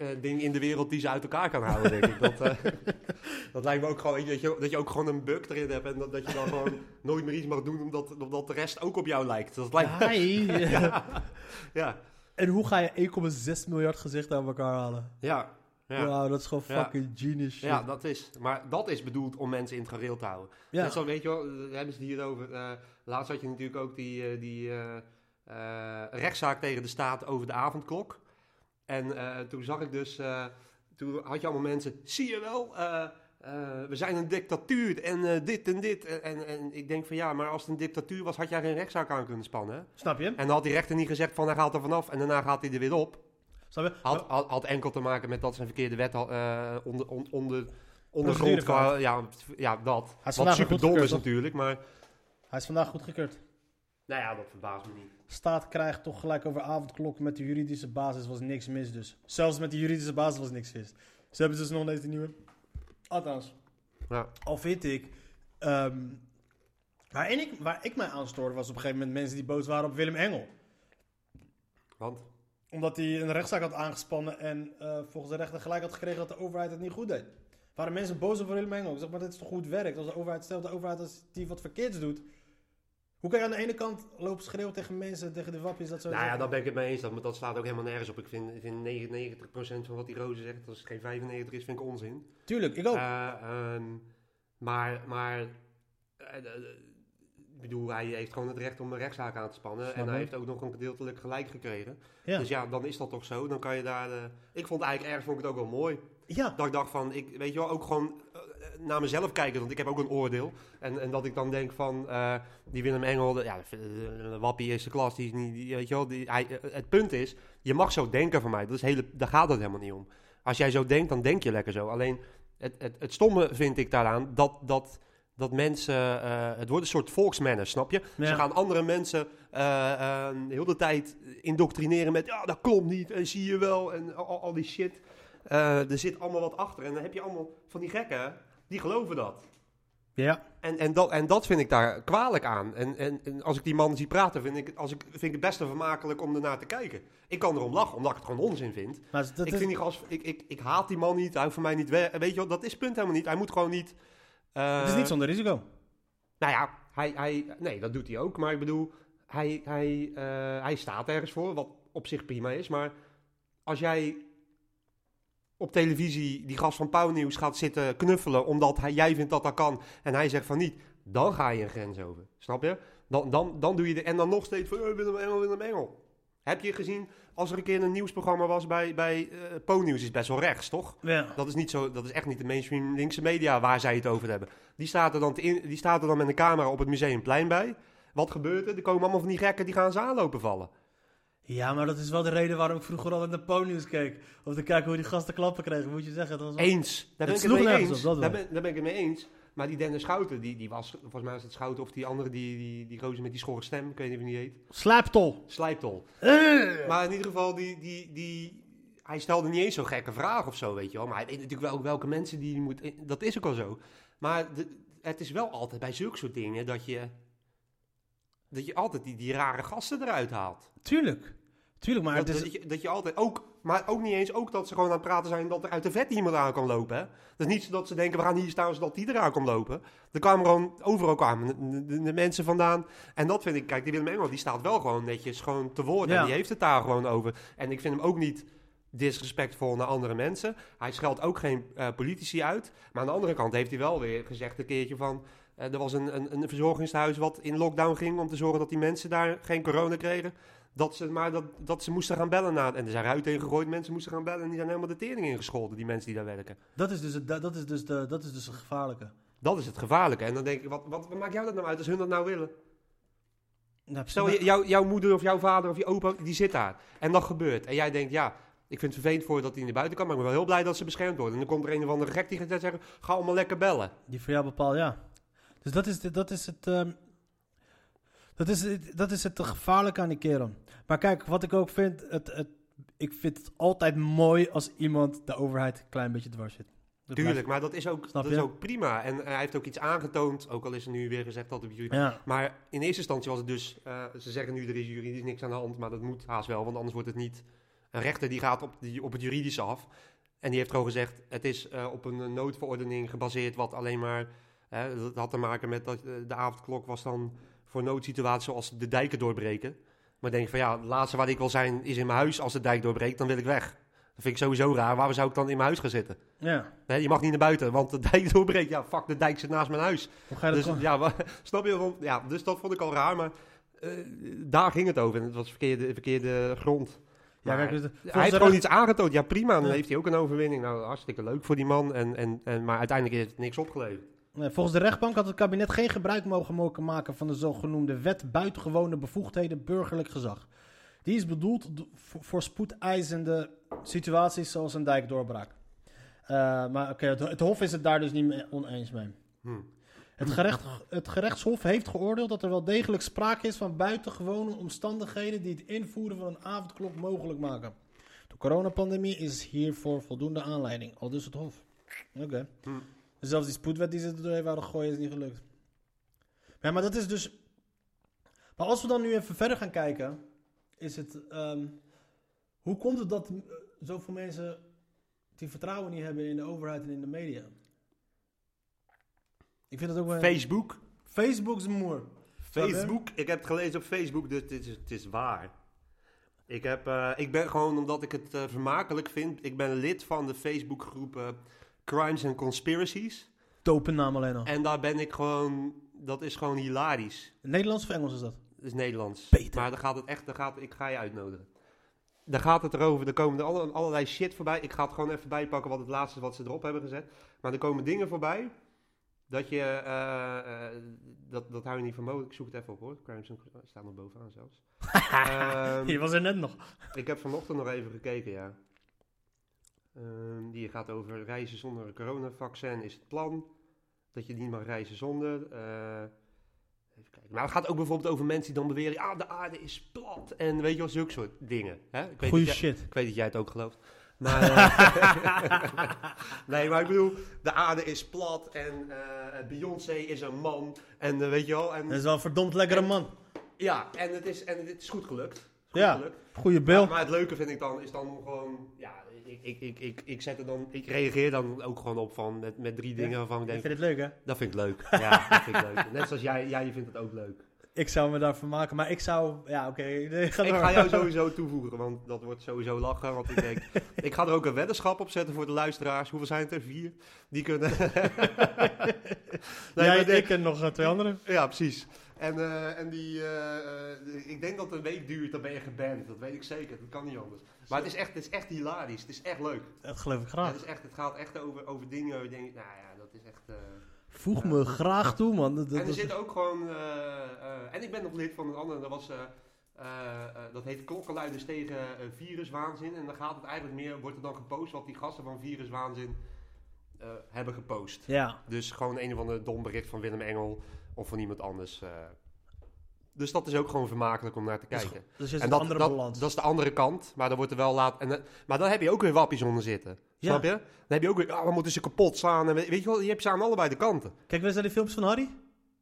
eh, ding in de wereld die ze uit elkaar kan houden, denk ik. Dat, eh, dat lijkt me ook gewoon, weet je, dat je, dat je ook gewoon een bug erin hebt en dat, dat je dan gewoon nooit meer iets mag doen omdat, omdat de rest ook op jou lijkt. Dat lijkt me, Hi. ja, En hoe ga je 1,6 miljard gezichten aan elkaar halen? ja, ja. Wauw, dat is gewoon Ja. fucking genius shit. Ja, dat is. Maar dat is bedoeld om mensen in het gareel te houden. Ja. Net zo, weet je wel, daar hebben ze het hier over. eh, laatst had je natuurlijk ook die, eh, die eh, rechtszaak tegen de staat over de avondklok. En toen zag ik dus, toen had je allemaal mensen, zie je wel, eh, eh, we zijn een dictatuur en eh, dit en dit. En, en, en ik denk van ja, maar als het een dictatuur was, had jij geen rechtszaak aan kunnen spannen. hè? Snap je? En dan had die rechter niet gezegd van hij gaat er vanaf en daarna gaat hij er weer op. Snap je? Had, had, had enkel te maken met dat zijn verkeerde wet eh, onder, on- onder, ondergrond. Qua- Ja, ja, dat. is Wat super dom is natuurlijk, maar... Hij is vandaag goedgekeurd. Nou ja, dat verbaast me niet. Staat krijgt toch gelijk over avondklokken met de juridische basis was niks mis dus. Zelfs met de juridische basis was niks mis. Ze hebben dus nog steeds een nieuwe. Althans, Ja. al vind ik... ehm, waar, ik waar ik mij aan stoorde was op een gegeven moment mensen die boos waren op Willem Engel. Want? Omdat hij een rechtszaak had aangespannen en eh, volgens de rechter gelijk had gekregen dat de overheid het niet goed deed. Waren mensen boos op Willem Engel? Ik zeg maar, dit is toch goed werk? Als de overheid, stel de overheid als die wat verkeerds doet. Hoe kan je aan de ene kant lopen schreeuwen tegen mensen, tegen de wappies, dat zo Nou ja, daar ben ik het mee eens. Dat, dat slaat ook helemaal nergens op. Ik vind, vind 99% van wat die Roze zegt, als het geen 95 is, vind ik onzin. Tuurlijk, ik ook. Eh, ehm, maar, maar eh, eh, ik bedoel, hij heeft gewoon het recht om een rechtszaak aan te spannen. Snap en hij heeft ook nog een gedeeltelijk gelijk gekregen. ja. Dus ja, dan is dat toch zo. Dan kan je daar... ik vond eigenlijk ergens vond ik het ook wel mooi. ja, Dat ik dacht van, ik, weet je wel, ook gewoon naar mezelf kijken, want ik heb ook een oordeel. En, en dat ik dan denk van, eh, die Willem Engel, de- ja, de Wappie eerste klas, die is niet, die, weet je wel, die, hij, eh, het punt is, je mag zo denken van mij, dat is hele, daar gaat het helemaal niet om. Als jij zo denkt, dan denk je lekker zo. Alleen, het, het, het stomme vind ik daaraan, dat, dat, dat mensen, eh, het wordt een soort volksmanner, snap je? Ja. Ze gaan andere mensen eh, eh, heel de tijd indoctrineren met, ja, dat klopt niet, en zie je wel, en al, al die shit. Eh, er zit allemaal wat achter. En dan heb je allemaal van die gekken, die geloven dat. ja. En, en, dat, en dat vind ik daar kwalijk aan. En, en, en als ik die man zie praten, vind ik, als ik, vind ik het best vermakelijk om ernaar te kijken. Ik kan erom lachen, omdat ik het gewoon onzin vind. Maar dat ik, vind die gast, ik, ik, ik haat die man niet, hij hoeft voor mij niet weg. Weet je wel, dat is punt helemaal niet. Hij moet gewoon niet... eh, het is niet zonder risico. nou ja, hij, hij, nee, dat doet hij ook. Maar ik bedoel, hij, hij, eh, hij staat ergens voor, wat op zich prima is. Maar als jij op televisie die gast van Pauwnieuws gaat zitten knuffelen... omdat hij, jij vindt dat dat kan en hij zegt van niet... dan ga je een grens over, snap je? Dan, dan, dan doe je de, en dan nog steeds van oh, Willem Engel, Willem Engel. Heb je gezien, als er een keer een nieuwsprogramma was bij, bij Po-nieuws... is best wel rechts, toch? Ja. Dat is, niet zo, dat is echt niet de mainstream linkse media waar zij het over hebben. Die staat er dan, te in, die staat er dan met een camera op het Museumplein bij. Wat gebeurt er? Er komen allemaal van die gekken die gaan ze aanlopen vallen. Ja, maar dat is wel de reden waarom ik vroeger altijd naar Pony's keek. Om te kijken hoe die gasten klappen kregen, moet je zeggen. Dat was wel- Eens. Daar ben Het ik het mee eens. op, dat daar, ben, daar ben ik het mee eens. Maar die Dennis Schouten, die, die was, volgens mij was het Schouten of die andere, die, die, die gozer met die schorre stem, ik weet niet of die heet. Slaaptol. Slijptol. Eh. Maar in ieder geval, die, die, die, hij stelde niet eens zo'n gekke vraag of zo, weet je wel. Maar hij weet natuurlijk wel welke mensen die hij moet... Dat is ook al zo. Maar de, het is wel altijd bij zulke soort dingen dat je... Dat je altijd die, die rare gasten eruit haalt. Tuurlijk. Tuurlijk, maar dat, dat, je, dat je altijd ook... Maar ook niet eens ook dat ze gewoon aan het praten zijn dat er uit de vet iemand aan kan lopen, hè. Dat is niet zo dat ze denken, we gaan hier staan zodat die eraan kan lopen. Er kwamen gewoon, overal kwamen de, de- de mensen vandaan. En dat vind ik, kijk, die Willem Engel, die staat wel gewoon netjes gewoon te woord. Ja. En die heeft het daar gewoon over. En ik vind hem ook niet disrespectvol naar andere mensen. Hij scheldt ook geen eh, politici uit. Maar aan de andere kant heeft hij wel weer gezegd een keertje van... eh, er was een, een, een verzorgingshuis wat in lockdown ging om te zorgen dat die mensen daar geen corona kregen. Dat ze, maar dat, dat ze moesten gaan bellen. Na, en er zijn ruiten ingegooid, mensen moesten gaan bellen en die zijn helemaal de tering ingescholden, die mensen die daar werken. Dat is dus het, dat is dus de, dat is dus het gevaarlijke. Dat is het gevaarlijke. En dan denk ik, wat, wat, wat maakt jou dat nou uit als hun dat nou willen? Nou, Stel, je, jou, jouw moeder of jouw vader of je opa, die zit daar. En dat gebeurt. En jij denkt, ja, ik vind het vervelend voor je dat hij naar buiten kan, maar ik ben wel heel blij dat ze beschermd worden. En dan komt er een of andere gek die gaat zeggen, ga allemaal lekker bellen. Die voor jou bepaalt, ja. Dus dat is, de- dat is het. ehm, dat, is het dat is het gevaarlijke aan die kerel. Maar kijk, wat ik ook vind. Het, het, ik vind het altijd mooi als iemand de overheid een klein beetje dwars zit. Dat Tuurlijk, maar dat is ook, Snap dat is ook prima. En hij heeft ook iets aangetoond, ook al is er nu weer gezegd dat het blijft- Ja, Maar in eerste instantie was het dus, eh, ze zeggen nu er is juridisch niks aan de hand, maar dat moet haast wel, want anders wordt het niet. Een rechter die gaat op, die, op het juridische af. En die heeft gewoon gezegd, het is eh, op een eh, noodverordening gebaseerd, wat alleen maar, hè, dat had te maken met dat eh, de avondklok was dan voor noodsituaties zoals de dijken doorbreken. Maar denk van ja, het laatste waar ik wil zijn is in mijn huis. Als de dijk doorbreekt, dan wil ik weg. Dat vind ik sowieso raar. Waarom zou ik dan in mijn huis gaan zitten? ja. Nee, je mag niet naar buiten, want de dijk doorbreekt. Ja, fuck, de dijk zit naast mijn huis. Hoe ga je Dus, ja, maar, snap je? Ja, dus dat vond ik al raar, maar eh, daar ging het over. En het was verkeerde, verkeerde grond. Ja, Maar kijk, dus- hij heeft gewoon iets aangetoond. Ja, prima. Dan Ja. heeft hij ook een overwinning. Nou, hartstikke leuk voor die man. En, en, en, maar uiteindelijk heeft het niks opgeleverd. Nee, volgens de rechtbank had het kabinet geen gebruik mogen maken van de zogenoemde wet buitengewone bevoegdheden burgerlijk gezag. Die is bedoeld do- voor, spoedeisende situaties zoals een dijkdoorbraak. Eh, maar oké, het, het Hof is het daar dus niet mee oneens mee. Hm. Het, gerecht, het gerechtshof heeft geoordeeld dat er wel degelijk sprake is van buitengewone omstandigheden die het invoeren van een avondklok mogelijk maken. De coronapandemie is hiervoor voldoende aanleiding, al dus het Hof. Oké. Hm. Zelfs die spoedwet die ze er doorheen wouden gooien is niet gelukt. Ja, maar dat is dus... Maar als we dan nu even verder gaan kijken, is het... ehm, hoe komt het dat eh, zoveel mensen die vertrouwen niet hebben in de overheid en in de media? Ik vind het ook wel... Facebook. Facebook is moer. Facebook. Ik heb het gelezen op Facebook, dus het is, het is waar. Ik, heb, eh, ik ben gewoon, omdat ik het eh, vermakelijk vind, ik ben lid van de Facebookgroep eh, Crimes and Conspiracies. Dope naam alleen al. En daar ben ik gewoon, dat is gewoon hilarisch. Nederlands of Engels is dat? Dat is Nederlands. Beter. Maar dan gaat het echt, dan gaat, ik ga je uitnodigen. Daar gaat het erover, er komen er alle- allerlei shit voorbij. Ik ga het gewoon even bijpakken wat het laatste is wat ze erop hebben gezet. Maar er komen dingen voorbij dat je, eh, eh, dat, dat hou je niet van mogelijk. Ik zoek het even op hoor. Crimes staat nog bovenaan zelfs. Ehm, Je was er net nog. ik heb vanochtend nog even gekeken, ja. Ehm, die gaat over reizen zonder een coronavaccin is het plan. Dat je niet mag reizen zonder. eh, even kijken. Maar het gaat ook bijvoorbeeld over mensen die dan beweren... Ja, de aarde is plat. En weet je wel, zulke soort dingen. Hè? Ik, weet Goeie dat jij, shit. ik weet dat jij het ook gelooft. Maar, eh, nee, maar ik bedoel, de aarde is plat en eh, Beyoncé is een man. En weet je wel, en, Dat is wel een verdomd lekkere man. ja, en het is, en het is goed gelukt. Goed Ja. gelukt. Bil. Maar, maar het leuke vind ik dan, is dan gewoon, ja, ik, ik, ik, ik, ik zet er dan, ik reageer dan ook gewoon op van, met, met drie dingen waarvan ik Ik denk, vind het leuk, hè? dat vind ik leuk. Ja, dat vind ik leuk. Net zoals jij, jij vindt het ook leuk. Ik zou me daarvan maken, maar ik zou... Ja, oké. Ik door. ga jou sowieso toevoegen, want dat wordt sowieso lachen. Want ik denk, ik ga er ook een weddenschap op zetten voor de luisteraars. Hoeveel zijn het er? Vier? Die kunnen... Nee, Jij, ik en nog twee anderen. Ja, precies. En, eh, en die, eh, eh, ik denk dat het een week duurt, dan ben je geband. Dat weet ik zeker, dat kan niet anders. Maar het is echt, het is echt hilarisch, het is echt leuk. Dat geloof ik Ja, graag. het, is echt, het gaat echt over, over dingen waar je denkt, nou ja, dat is echt... eh, Voeg me graag toe, man. Dat, dat- en er dat- zit ook gewoon... eh, eh, en ik ben nog lid van een andere, dat was... eh, eh, eh, dat heet Klokkenluiders tegen viruswaanzin. En dan gaat het eigenlijk meer, wordt er dan gepost wat die gasten van viruswaanzin eh, hebben gepost. Ja. Dus gewoon een of ander dom bericht van Willem Engel of van iemand anders. eh. Dus dat is ook gewoon vermakelijk om naar te Dus, kijken. dus is En dat, andere dat, balans. dat is de andere kant, maar dan wordt er wel laat. En, eh, maar dan heb je ook weer wappies onder zitten. Ja. Snap je? Dan heb je ook weer, ah, we moeten ze kapot slaan. En weet, je wel, je hebt ze aan allebei de kanten. Kijk, we zijn die filmpjes van Harry.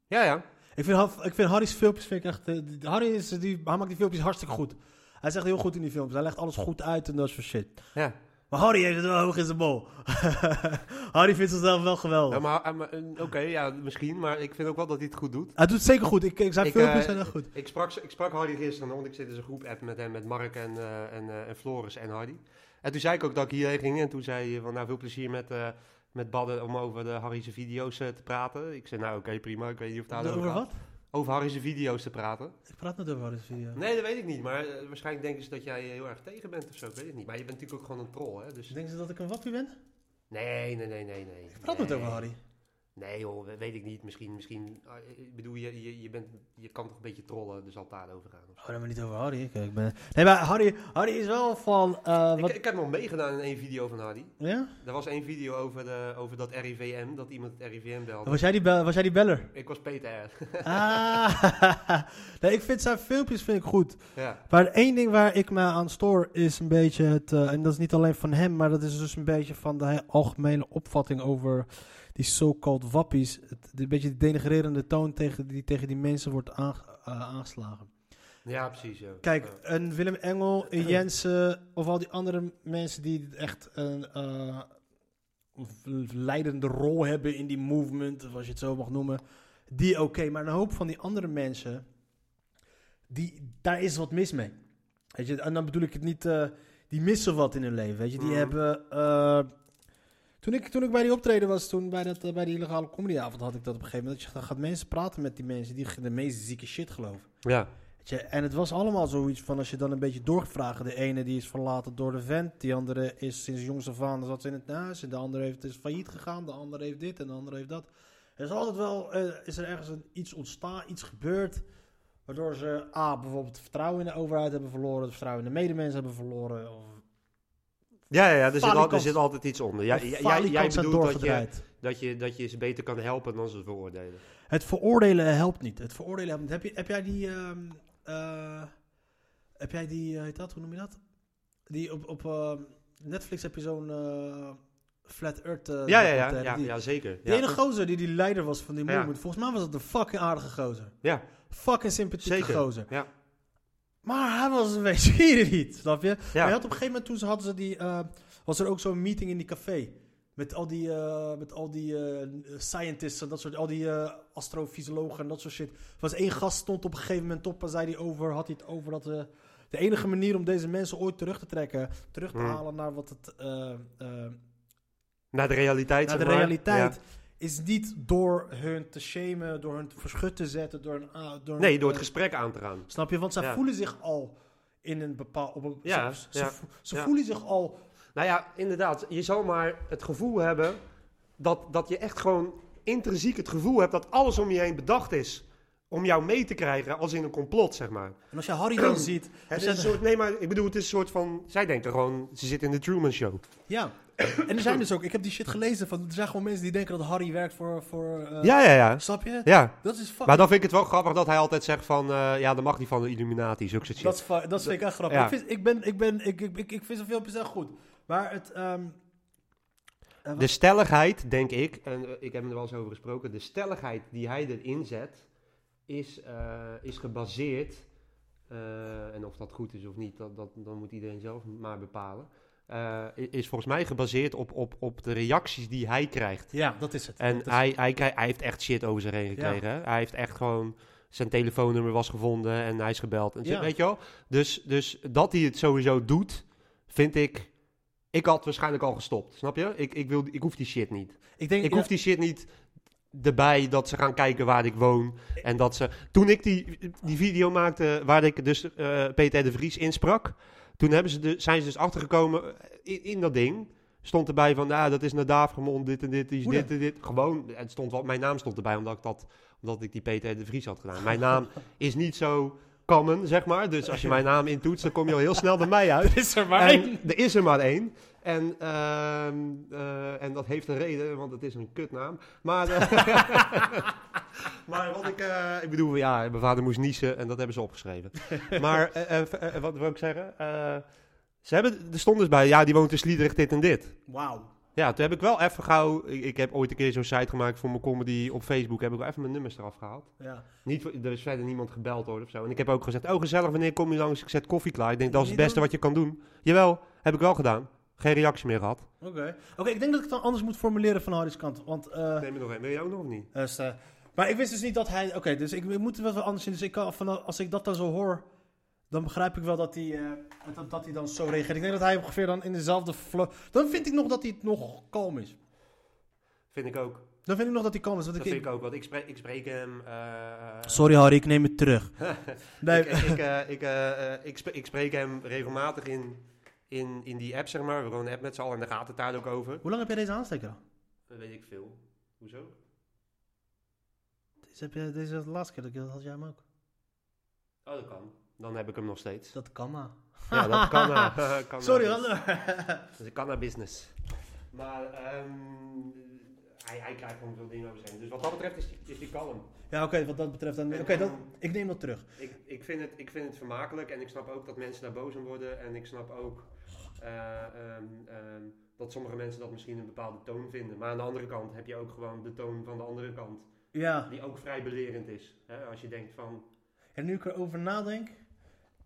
Ja, ja. Ik vind, ik vind Harry's filmpjes vind ik echt... eh, Harry is, die, hij maakt die filmpjes hartstikke goed. Hij zegt heel goed in die filmpjes. Hij legt alles goed uit en dat soort shit. ja. Maar Harry heeft het wel hoog in zijn bol. Harry vindt zichzelf wel geweldig. Ja, maar, eh, maar, oké, ja, misschien. Maar ik vind ook wel dat hij het goed doet. Hij doet het zeker goed. Ik, ik, Ik, filmpjes eh, zijn echt goed. Ik sprak, ik sprak Hardy gisteren, want ik zit in een groep app met hem, met Mark en, eh, en, eh, en Floris en Hardy. En toen zei ik ook dat ik hierheen ging en toen zei hij van nou veel plezier met, met Badden om over de Harry's video's te praten. Ik zei nou oké prima, ik weet niet of het daar Over wat? Over Harry's video's te praten. Ik praat net over Harry's video. Nee, dat weet ik niet, maar eh, waarschijnlijk denken ze dat jij heel erg tegen bent of zo, ik weet het niet. Maar je bent natuurlijk ook gewoon een troll, hè. Dus... Denken ze dat ik een wappie ben? Nee, nee, nee, nee, nee. Ik praat nee. net over Harry. Nee joh, we- weet ik niet. Misschien, misschien, ah, ik bedoel, je, je, je, bent, je kan toch een beetje trollen, dus zal het daarover gaan. Oh, dan maar niet over Harry. Kijk, ik ben... Nee, maar Harry, Harry is wel van... eh, Ik, wat... ik heb nog meegedaan in één video van Hardy. Ja? Er was één video over, de, over dat RIVM, dat iemand het RIVM belde. Was jij die, was jij die beller? Ik was Peter. Ah, nee, ik vind zijn filmpjes vind ik goed. ja. Maar één ding waar ik me aan stoor is een beetje het, eh, en dat is niet alleen van hem, maar dat is dus een beetje van de algemene opvatting over die so-called wappies. Het, een beetje de denigrerende toon tegen die tegen die mensen wordt aange- eh, aangeslagen. ja, precies. Ja. Kijk, Ja. een Willem Engel, een Jensen of al die andere mensen die echt een eh, leidende rol hebben in die movement, of als je het zo mag noemen, die oké. Maar een hoop van die andere mensen, die, daar is wat mis mee. Weet je, en dan bedoel ik het niet, eh, die missen wat in hun leven. Weet je, die Mhm. hebben. Toen, ik, toen ik bij die optreden was, toen bij, dat, eh, bij die illegale comedyavond, had ik dat op een gegeven moment. Dat je dan gaat mensen praten met die mensen die de meest zieke shit geloven. ja. Weet je, en het was allemaal zoiets van als je dan een beetje doorvraagt. De ene die is verlaten door de vent. Die andere is sinds jongs af aan zat ze in het huis. En de andere heeft, is failliet gegaan. De andere heeft dit en de andere heeft dat. Er is altijd wel, eh, is er ergens een, iets ontstaan, iets gebeurd. Waardoor ze A, bijvoorbeeld het vertrouwen in de overheid hebben verloren. Het vertrouwen in de medemens hebben verloren. Of Ja, ja, ja er, zit al, er zit altijd iets onder. Ja, jij, jij, bedoelt dat je, dat, je, dat je ze beter kan helpen dan ze veroordelen. Het veroordelen helpt niet. Het veroordelen helpt niet. Heb, je, heb jij die... ehm, eh, heb jij die... eh, heet dat? Hoe noem je dat? Die op, op ehm, Netflix heb je zo'n eh, Flat Earth... Ja, ja, ja, ja, Die, ja zeker. Ja, ene gozer die die leider was van die Ja. movement. Volgens mij was het een fucking aardige gozer. ja Fucking sympathieke zeker. gozer. Ja. Maar hij was een beetje irritant, snap je? Ja. Maar je had op een gegeven moment toen ze hadden ze die, eh, was er ook zo'n meeting in die café. Met al die, eh, met al die eh, scientists en dat soort, al die eh, astrofysiologen en dat soort shit. Er was één gast stond op een gegeven moment op en zei hij over, had hij het over dat de enige manier om deze mensen ooit terug te trekken, terug te Hmm. halen naar wat het, Naar de realiteit, naar de maar. realiteit. Ja. Is niet door hun te shamen, door hun te verschut te zetten, door een... ah, door een, Nee, door het eh, gesprek aan te gaan. Snap je? Want zij Ja. voelen zich al in een bepaald... Op een, Ja, ze ze, ja, ze ja. voelen zich al... Nou ja, inderdaad. Je zal maar het gevoel hebben dat, dat je echt gewoon intrinsiek het gevoel hebt dat alles om je heen bedacht is om jou mee te krijgen als in een complot, zeg maar. En als je Harry dan ziet... Het is een soort, nee, maar ik bedoel, het is een soort van, zij denken gewoon, ze zitten in de Truman Show. Ja. En er zijn dus ook... Ik heb die shit gelezen van... Er zijn gewoon mensen die denken dat Harry werkt voor... voor eh, Ja, ja, ja. Snap je? Ja, Dat is fucking... maar dan vind ik het wel grappig dat hij altijd zegt van, eh, ja, dat mag niet van de Illuminati, zulke shit. Dat, is, dat vind ik echt grappig. Ja. Ik, vind, ik, ben, ik, ben, ik, ik, ik, ik vind zijn filmpjes echt goed. Maar het... ehm, eh, De stelligheid, denk ik, en ik heb hem er wel eens over gesproken, de stelligheid die hij erin zet, is, eh, is gebaseerd, eh, en of dat goed is of niet, dat, dat, dan moet iedereen zelf maar bepalen, eh, is volgens mij gebaseerd op, op, op de reacties die hij krijgt. ja, dat is het. En is hij, hij, krijgt- hij heeft echt shit over zich heen gekregen. Hij heeft echt gewoon, zijn telefoonnummer was gevonden en hij is gebeld. En. Weet je wel? Dus, dus dat hij het sowieso doet, vind ik... Ik had waarschijnlijk al gestopt, snap je? Ik, ik, wil, ik hoef die shit niet. Ik denk... Ik ja, hoef die shit niet erbij dat ze gaan kijken waar ik woon. En dat ze... Toen ik die, die video maakte waar ik dus eh, Peter de Vries insprak... Toen hebben ze de, zijn ze dus achtergekomen eh, in, in dat ding... Stond erbij van, ja, dat is Nadaaf Gemond, dit en dit, is dit en dit. Gewoon, het stond wel, mijn naam stond erbij omdat ik, dat, omdat ik die Peter de Vries had gedaan. Mijn naam is niet zo kammen, zeg maar. Dus als je mijn naam intoetst, dan kom je al heel snel bij mij uit. Is er maar één. er is er maar één. En, ehm, eh, en dat heeft een reden, want het is een kutnaam. Maar, eh, maar wat ik, eh, ik bedoel, ja, mijn vader moest niezen en dat hebben ze opgeschreven. maar wat wil ik zeggen? Ze hebben, er stond dus bij, ja, die woont in Sliedrecht, dit en dit. Wauw. Ja, toen heb ik wel even gauw, ik, ik heb ooit een keer zo'n site gemaakt voor mijn comedy op Facebook, heb ik wel even mijn nummers eraf gehaald. Ja. Niet, er is verder niemand gebeld hoor of zo. En ik heb ook gezegd, oh gezellig, wanneer kom je langs? Ik zet koffie klaar. Ik denk, dat is het beste wat je kan doen. Jawel, heb ik wel gedaan. Geen reactie meer gehad. Oké. Oké, ik denk dat ik het dan anders moet formuleren van Harry's kant. Want, eh Neem er nog een. Wil je ook nog of niet? eh, sta- maar ik wist dus niet dat hij... Oké, dus ik, ik moet het wel wat anders zien. Dus ik kan, van, als ik dat dan zo hoor, dan begrijp ik wel dat hij, eh, dat, dat hij dan zo reageert. Ik denk dat hij ongeveer dan in dezelfde flow... Dan vind ik nog dat hij nog kalm is. Vind ik ook. Dan vind ik nog dat hij kalm is. Want Dat ik, vind ik ook. Want ik spreek, ik spreek hem... eh, Sorry Harry, ik neem het terug. nee, ik, ik, eh, ik, ik, spreek, ik spreek hem regelmatig in, in, in die app, zeg maar. We hebben een app met z'n allen en daar gaat het daar ook over. Hoe lang heb jij deze aansteker al? Dat weet ik veel. Hoezo? Deze, heb je, deze is de laatste keer dat ik dat had jij hem ook. Oh, dat kan. Dan heb ik hem nog steeds. Dat kan maar. Ja, dat kan. kan Sorry. Dus ik kan naar business. Maar ehm, hij, hij krijgt gewoon veel dingen over zijn. Dus wat dat betreft is die, is die kalm. ja, oké, wat dat betreft dan... Oké, dat, ik neem dat terug. Ik, ik, vind het, ik vind het vermakelijk en ik snap ook dat mensen daar boos om worden. En ik snap ook eh, ehm, ehm, dat sommige mensen dat misschien een bepaalde toon vinden. Maar aan de andere kant heb je ook gewoon de toon van de andere kant. Ja. Die ook vrij belerend is. Hè? Als je denkt van... En nu ik erover nadenk...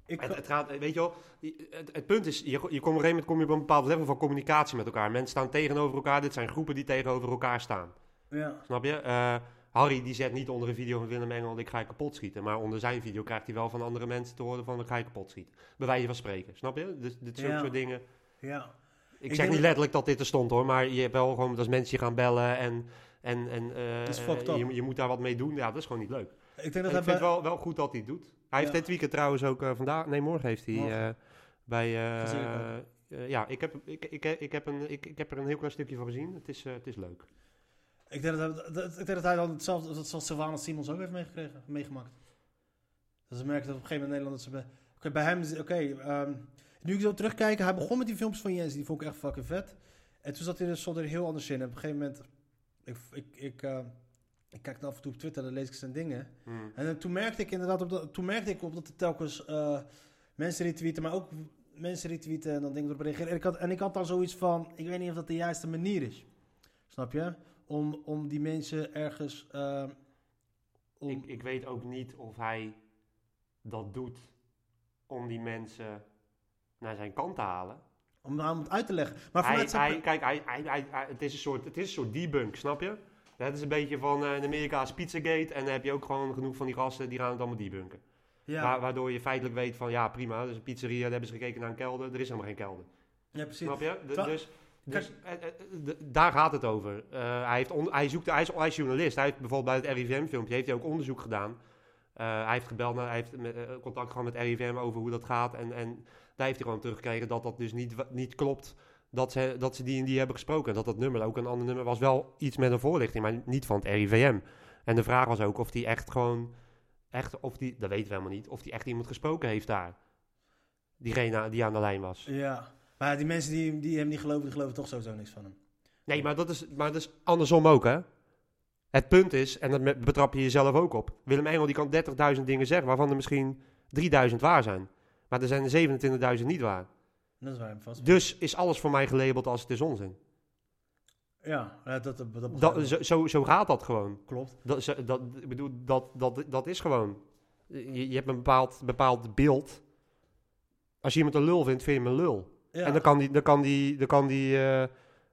Ik Het, het gaat, weet je wel, het, het punt is, je, je komt op een gegeven moment kom je op een bepaald level van communicatie met elkaar. Mensen staan tegenover elkaar, dit zijn groepen die tegenover elkaar staan. ja. Snap je? Eh, Harry die zet niet onder een video van Willem Engel, ik ga je kapot schieten. Maar onder zijn video krijgt hij wel van andere mensen te horen van, ik ga je kapot schieten. Bij wijze van spreken, snap je? Dus dit soort, Ja. soort dingen. Ja. Ik, Ik zeg niet letterlijk dat dit er stond hoor, maar je hebt wel gewoon, als mensen je gaan bellen en, en, en eh, Dat is fucked up. je, je moet daar wat mee doen. Ja, dat is gewoon niet leuk. Ik denk En dat ik vind bij... wel, wel goed dat hij het doet. Hij heeft dit weekend trouwens ook eh, vandaag, nee morgen heeft hij eh, bij... eh, ja, ik heb, ik, ik, ik, heb een, ik, ik heb er een heel klein stukje van gezien. Het is, het is leuk. Ik denk dat, hij- dat, ik denk dat hij dan hetzelfde, dat zoals Sylvana Simons ook heeft meegekregen, meegemaakt. Dat ze merken dat op een gegeven moment Nederland... dat ze bij- Oké, bij hem. Oké, ehm, nu ik zo terugkijk, hij begon met die filmpjes van Jens, die vond ik echt fucking vet. En toen zat hij er, stond er heel anders in. En op een gegeven moment... Ik, ik, ik, eh, ik kijk dan af en toe op Twitter, dan lees ik zijn dingen. Hmm. En dan toen merkte ik inderdaad op dat, toen merkte ik op dat er telkens eh, mensen retweeten, maar ook mensen retweeten en dan dingen erop reageren. En ik, had, en ik had dan zoiets van, ik weet niet of dat de juiste manier is. Snap je? Om, om die mensen ergens... eh, om, Ik, ik weet ook niet of hij dat doet om die mensen naar zijn kant te halen. om hem het uit te leggen. Maar hij, vanuit zijn... hij, kijk, hij, hij, hij, hij- het, is een soort, het is een soort debunk, snap je? Het is een beetje van eh, in Amerika is Pizzagate en dan heb je ook gewoon genoeg van die gasten die gaan het allemaal debunken. ja, Wa- waardoor je feitelijk weet van ja prima, dus een pizzeria, daar hebben ze gekeken naar een kelder, er is helemaal geen kelder. ja, precies. Snap je? D- dus dus eh, eh, daar gaat het over. Hij, heeft hij, zoekt, hij, is, hij is journalist. Hij heeft bijvoorbeeld bij het RIVM-filmpje heeft hij ook onderzoek gedaan. Hij heeft gebeld, naar, hij heeft met, contact gehad met RIVM over hoe dat gaat. En, en daar heeft hij gewoon teruggekregen dat dat dus niet, niet klopt. Dat ze, dat ze die en die hebben gesproken. Dat dat nummer, ook een ander nummer, was wel iets met een voorlichting, maar niet van het RIVM. En de vraag was ook of die echt gewoon, echt, of die, dat weten we helemaal niet, of die echt iemand gesproken heeft daar. Diegene die aan de lijn was. Ja. Maar die mensen die, die hem niet geloven, die geloven toch sowieso niks van hem. Nee, maar dat is, maar dat is andersom ook, hè? Het punt is, en dat betrap je jezelf ook op. Willem Engel die kan 30.000 dingen zeggen, waarvan er misschien 3.000 waar zijn. Maar er zijn er 27.000 niet waar. Dat is waar hem vast. Dus is alles voor mij gelabeld als het is onzin. Ja, dat, dat, zo, zo, zo gaat dat gewoon. klopt. Dat, zo- dat, ik bedoel, dat, dat, dat is gewoon. Je, je hebt een bepaald, bepaald beeld. Als je iemand een lul vindt, vind je hem een lul. Ja. En dan kan die, dan kan die, dan kan die, eh,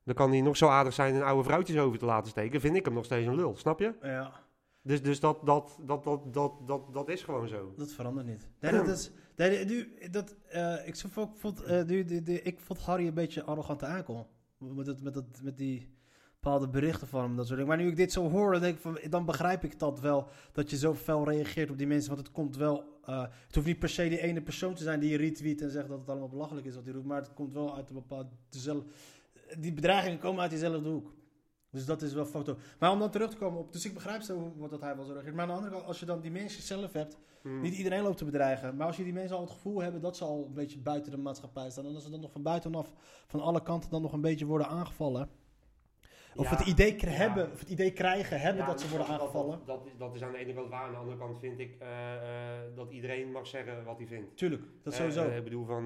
dan kan die nog zo aardig zijn een oude vrouwtjes over te laten steken. Vind ik hem nog steeds een lul, snap je? ja. Dus, dus dat, dat, dat, dat, dat, dat, dat is gewoon zo. Dat verandert niet. Nu, dat, eh, ik, eh, ik vond Harry een beetje arrogant aankomen. Met, met, dat, met die bepaalde berichten van hem. Dat soort dingen. Maar nu ik dit zo hoor, dan, denk ik van, dan begrijp ik dat wel. Dat je zo fel reageert op die mensen. Want het komt wel. eh, het hoeft niet per se die ene persoon te zijn die je retweet en zegt dat het allemaal belachelijk is wat hij doet. Maar het komt wel uit een bepaalde. Die bedreigingen komen uit diezelfde hoek. Dus dat is wel foto. Maar om dan terug te komen op... Dus ik begrijp zo wat dat hij wel zo reageert. Maar aan de andere kant, als je dan die mensen zelf hebt... Hmm. Niet iedereen loopt te bedreigen. Maar als je die mensen al het gevoel hebben dat ze al een beetje buiten de maatschappij staan. En als ze dan nog van buitenaf, van alle kanten dan nog een beetje worden aangevallen. Of Ja, het idee ja. hebben, of het idee krijgen hebben Ja, dat ze worden dat- aangevallen. Dat, dat, is, dat is aan de ene kant waar. Aan de andere kant vind ik eh, eh, dat iedereen mag zeggen wat hij vindt. Tuurlijk, dat Eh, sowieso. ik bedoel van...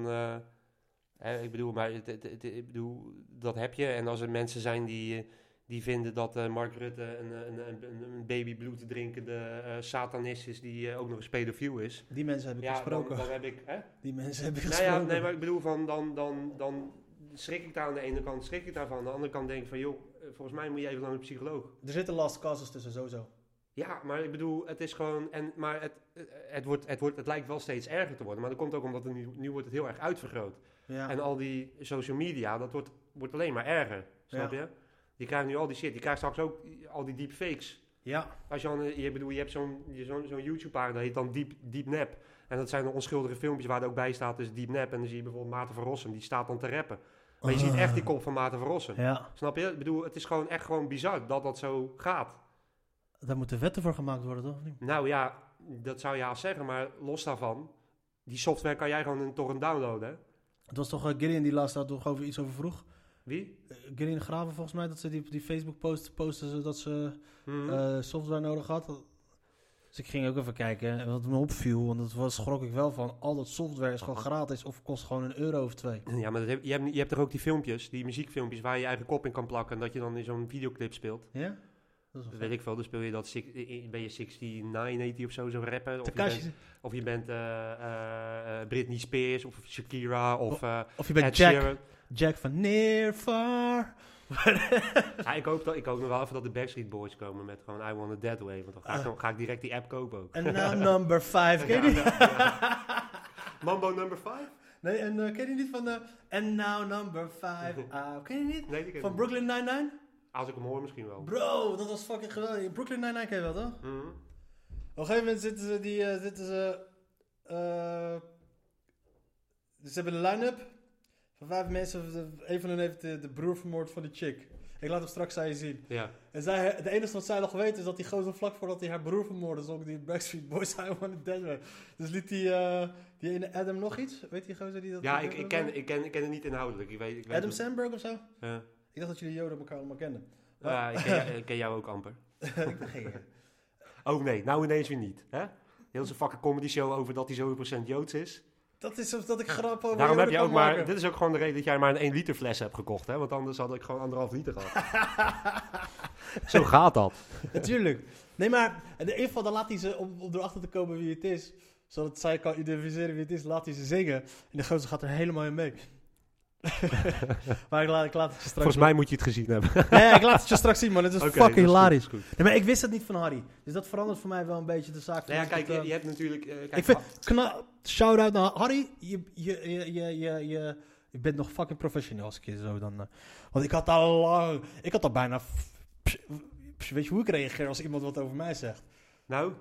ik bedoel, maar het, het- het- ik bedoel, dat heb je. En als er mensen zijn die, die vinden dat eh, Mark Rutte een, een, een, een, een babybloed drinkende eh, satanist is die eh, ook nog eens pedofiel is. die mensen heb ik Ja, dan, gesproken. dan heb ik... Hè? Die mensen heb ik Nou gesproken. ja, nee, maar ik bedoel van, dan, dan, dan schrik ik daar aan de ene kant, schrik ik daarvan. Aan de andere kant denk ik van, joh, eh, volgens mij moet je even naar een psycholoog. Er zitten last causes tussen, sowieso. Ja, maar ik bedoel, het is gewoon, en, maar het, eh, het, wordt, het, wordt, het lijkt wel steeds erger te worden. Maar dat komt ook omdat het nu, nu wordt het heel erg uitvergroot. Ja. En al die social media, dat wordt, wordt alleen maar erger, snap Ja. je? Die krijgen nu al die shit, die krijgen straks ook al die deepfakes. ja. Als je, dan, eh, je, bedoel, je hebt zo'n zo'n zo'n YouTube-pagina, dat heet dan Deep, Deep Nap. En dat zijn de onschuldige filmpjes waar er ook bij staat, dus Deep Nap. En dan zie je bijvoorbeeld Maarten van Rossum, die staat dan te rappen. Maar je ziet echt die kop van Maarten van Rossum. Ja, Snap je? Ik bedoel, het is gewoon echt gewoon bizar dat dat zo gaat. daar moeten wetten voor gemaakt worden, toch? Nou ja, dat zou je haast zeggen, maar los daarvan, die software kan jij gewoon in torrent downloaden. Hè? Het was toch uh, Gideon die laatst daar toch over iets over vroeg? Wie? Uh, Gideon Graven volgens mij, dat ze die, die Facebook post posten ze dat ze Hmm. eh, software nodig had. Dus ik ging ook even kijken en wat me opviel, want dat was schrok ik wel van, al dat software is gewoon gratis of kost gewoon een euro of twee. Ja, maar dat heb, je, hebt, je hebt toch ook die filmpjes, die muziekfilmpjes, waar je je eigen kop in kan plakken en dat je dan in zo'n videoclip speelt. Ja? Dat weet ik veel, dan speel je dat, ben je 69, 80 of zo, zo rappen. Of je bent, of je bent eh, eh, eh, Britney Spears of Shakira of eh Of je bent Ed Jack, Sheeran. Jack van Near Far. Ja, ik, hoop dat, ik hoop nog wel even dat de Backstreet Boys komen met gewoon I Want It That Way. Want dan ga ik, dan ga ik direct die app kopen ook. En now number 5. Ken je die? Mambo number 5? Nee, en eh, ken je niet van de... And now number 5. Ah, ken je niet? Nee, Van. Brooklyn Nine-Nine? Als ik hem hoor misschien wel. Bro, dat was fucking geweldig. Brooklyn Nine-Nine ken je wel, toch? Mhm. Op een gegeven moment zitten ze, die, eh, zitten ze, eh, ze hebben een line-up van vijf mensen. Een van hen heeft de, de broer vermoord van die chick. Ik laat hem straks aan je zien. Ja. En zij, de enige wat zij nog weet is dat die gozer vlak voordat hij haar broer vermoordde, zong die Backstreet Boys I Want It That Way. Dus liet die, eh, die ene Adam nog iets? Weet die gozer die dat... Ja, ik, ik, ken, ik, ken, ik ken het niet inhoudelijk. Ik weet, ik weet Adam het- Sandberg of zo? Ja. Ik dacht dat jullie Joden elkaar allemaal kenden. Ja, ik, ken, jou- ik ken jou ook amper. ik dacht, geen Oh nee, nou ineens weer niet. Hè? Heel zijn fucking comedy show over dat hij zoveel procent Joods is. Dat is dat ik grap over Daarom heb je ook maar, maken. dit is ook gewoon de reden dat jij maar een 1 liter fles hebt gekocht. Hè? Want anders had ik gewoon anderhalf liter gehad. Zo gaat dat. Natuurlijk. Nee, maar in ieder geval, dan laat hij ze, om, om erachter te komen wie het is, zodat zij kan identificeren wie het is, laat hij ze zingen. En de gozer gaat er helemaal in mee. Maar ik laat, ik laat het je straks Volgens mij moet je het gezien hebben. Nee, ik laat het je straks zien, man. Het is fucking is hilarisch. is goed. Nee, maar ik wist het niet van Harry. Dus dat verandert voor mij wel een beetje de zaak. Nou ja, kijk, dat, je, eh, je hebt natuurlijk... eh, kijk, ik vind, kna- shout-out naar Harry. Je, je, je, je, je, je, je bent nog fucking professioneel als ik je zo dan... eh, want ik had al lang... Ik had al bijna... weet je hoe ik reageer als iemand wat over mij zegt? Nou?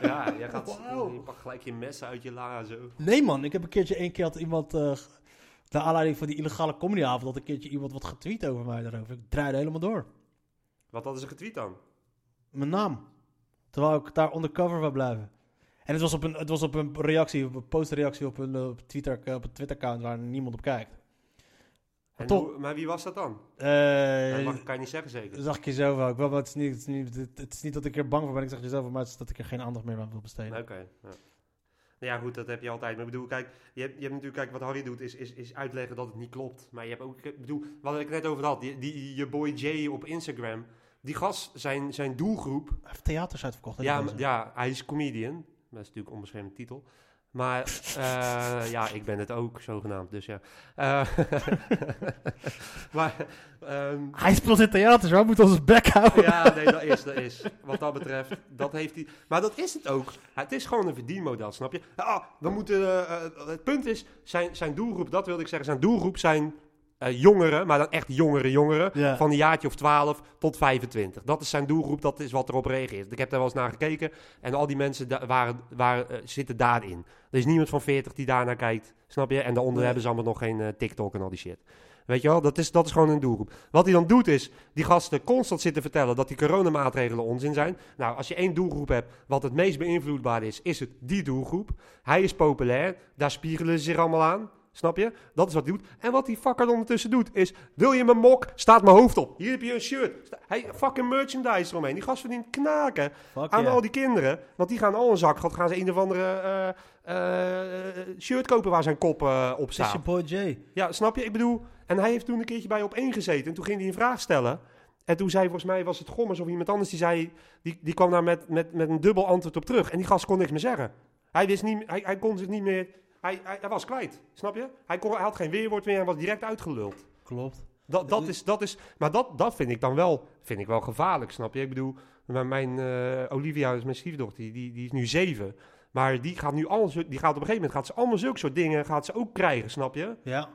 ja, jij gaat... Wauw. Je pakt gelijk je messen uit je la zo. Nee man, ik heb een keertje één keer had iemand, eh naar aanleiding van die illegale comedyavond, had een keertje iemand wat getweet over mij daarover. Ik draaide helemaal door. Wat hadden ze getweet dan? Mijn naam. Terwijl ik daar undercover wou blijven. En het was op een, het was op een reactie, op een postreactie op een, eh, op Twitter, op een Twitter-account waar niemand op kijkt. En Toch? hoe- maar wie was dat dan? Eh, dat mag, kan je niet zeggen zeker. dat zag ik je zelf wel. Ik maar het, is niet, het, is niet, het, is niet dat ik er bang voor ben, ik zeg je zelf, maar het is dat ik er geen aandacht meer aan wil besteden. Oké. ja. Nou ja, goed, dat heb je altijd. Maar ik bedoel, kijk, je hebt, je hebt natuurlijk, kijk, wat Harry doet, is, is, is uitleggen dat het niet klopt. Maar je hebt ook, ik bedoel, wat ik net over had, die, die, je boy Jay op Instagram, die gast, zijn, zijn doelgroep, Hij heeft theaters uitverkocht. ja, ja, hij is comedian. Dat is natuurlijk een onbeschermde titel. Maar eh, ja, ik ben het ook, zogenaamd, dus ja. Eh, maar, ehm, Hij speelt in theaters, wij moeten ons bek houden. ja, nee, dat is, dat is. Wat dat betreft, dat heeft hij. Maar dat is het ook. Het is gewoon een verdienmodel, snap je? Ah, we moeten. eh, eh, het punt is, zijn, zijn doelgroep, dat wilde ik zeggen, zijn doelgroep zijn eh, jongeren, maar dan echt jongere jongeren, van een jaartje of 12 tot 25. Dat is zijn doelgroep, dat is wat erop reageert. Ik heb daar wel eens naar gekeken en al die mensen da- waren, waren, eh, zitten daarin. Er is niemand van 40 die daarnaar kijkt, snap je? En daaronder Nee. hebben ze allemaal nog geen eh, TikTok en al die shit. Weet je wel, dat is, dat is gewoon een doelgroep. Wat hij dan doet is, die gasten constant zitten vertellen dat die coronamaatregelen onzin zijn. Nou, als je één doelgroep hebt wat het meest beïnvloedbaar is, is het die doelgroep. Hij is populair, daar spiegelen ze zich allemaal aan. Snap je? Dat is wat hij doet. En wat die fucker ondertussen doet, is... Wil je mijn mok? Staat mijn hoofd op. Hier heb je een shirt. Hij fucking merchandise eromheen. Die gast verdient knaken Fuck aan yeah. al die kinderen. Want die gaan al een zak. gaan ze een of andere eh, eh, shirt kopen waar zijn kop eh, op Het is je staat. boy Jay. Ja, snap je? Ik bedoel... En hij heeft toen een keertje bij op één gezeten. En toen ging hij een vraag stellen. En toen zei volgens mij, was het Gommers of iemand anders, die zei... Die, die kwam daar met, met, met een dubbel antwoord op terug. En die gast kon niks meer zeggen. Hij, wist niet, hij, hij kon zich niet meer... Hij, hij, hij was kwijt, snap je? Hij, kon, hij had geen weerwoord meer en was direct uitgeluld. Klopt. Dat, dat is, dat is, maar dat, dat vind ik dan wel, vind ik wel gevaarlijk, snap je? Ik bedoel, mijn, eh, Olivia is mijn stiefdochter, die, die, die is nu zeven. Maar die gaat nu al, die gaat op een gegeven moment, gaat ze allemaal zulke soort dingen, gaat ze ook krijgen, snap je? Ja.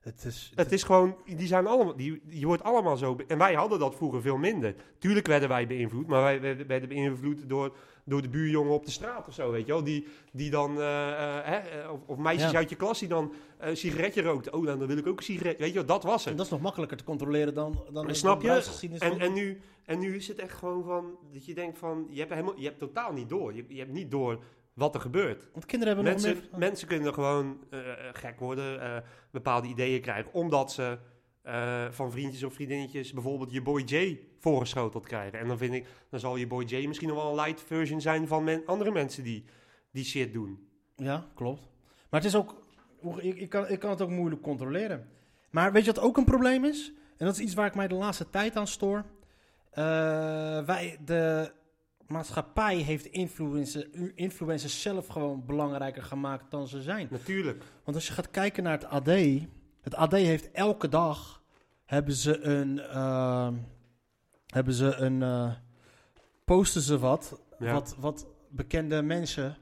Het is... Het is gewoon, die zijn allemaal, die, je wordt allemaal zo. En wij hadden dat vroeger veel minder. Tuurlijk werden wij beïnvloed, maar wij werden beïnvloed door, door de buurjongen op de straat of zo, weet je wel. Die, die dan, eh, eh, hè, eh, of, of meisjes Ja. uit je klas die dan een sigaretje rookten. Oh, dan wil ik ook een sigaret. Weet je wel, dat was het. En dat is nog makkelijker te controleren dan... dan Snap dan je? En, en, nu, en nu is het echt gewoon van, dat je denkt van, je hebt, helemaal, je hebt totaal niet door. Je, je hebt niet door wat er gebeurt. Want kinderen hebben Mensen, nog meer... mensen kunnen gewoon gek worden, bepaalde ideeën krijgen, omdat ze van vriendjes of vriendinnetjes bijvoorbeeld je Boy J voorgeschoteld krijgen. En dan vind ik, dan zal je Boy J misschien nog wel een light version zijn van men- andere mensen die die shit doen. Ja, klopt. Maar het is ook... Ik, ik, kan, ik kan het ook moeilijk controleren. Maar weet je wat ook een probleem is? En dat is iets waar ik mij de laatste tijd aan stoor. Eh, wij, de maatschappij heeft influencer, influencers zelf gewoon belangrijker gemaakt dan ze zijn. Natuurlijk. Want als je gaat kijken naar het AD... Het AD heeft elke dag... Hebben ze een... ehm, hebben ze een... eh, posten ze wat, Ja. wat... Wat bekende mensen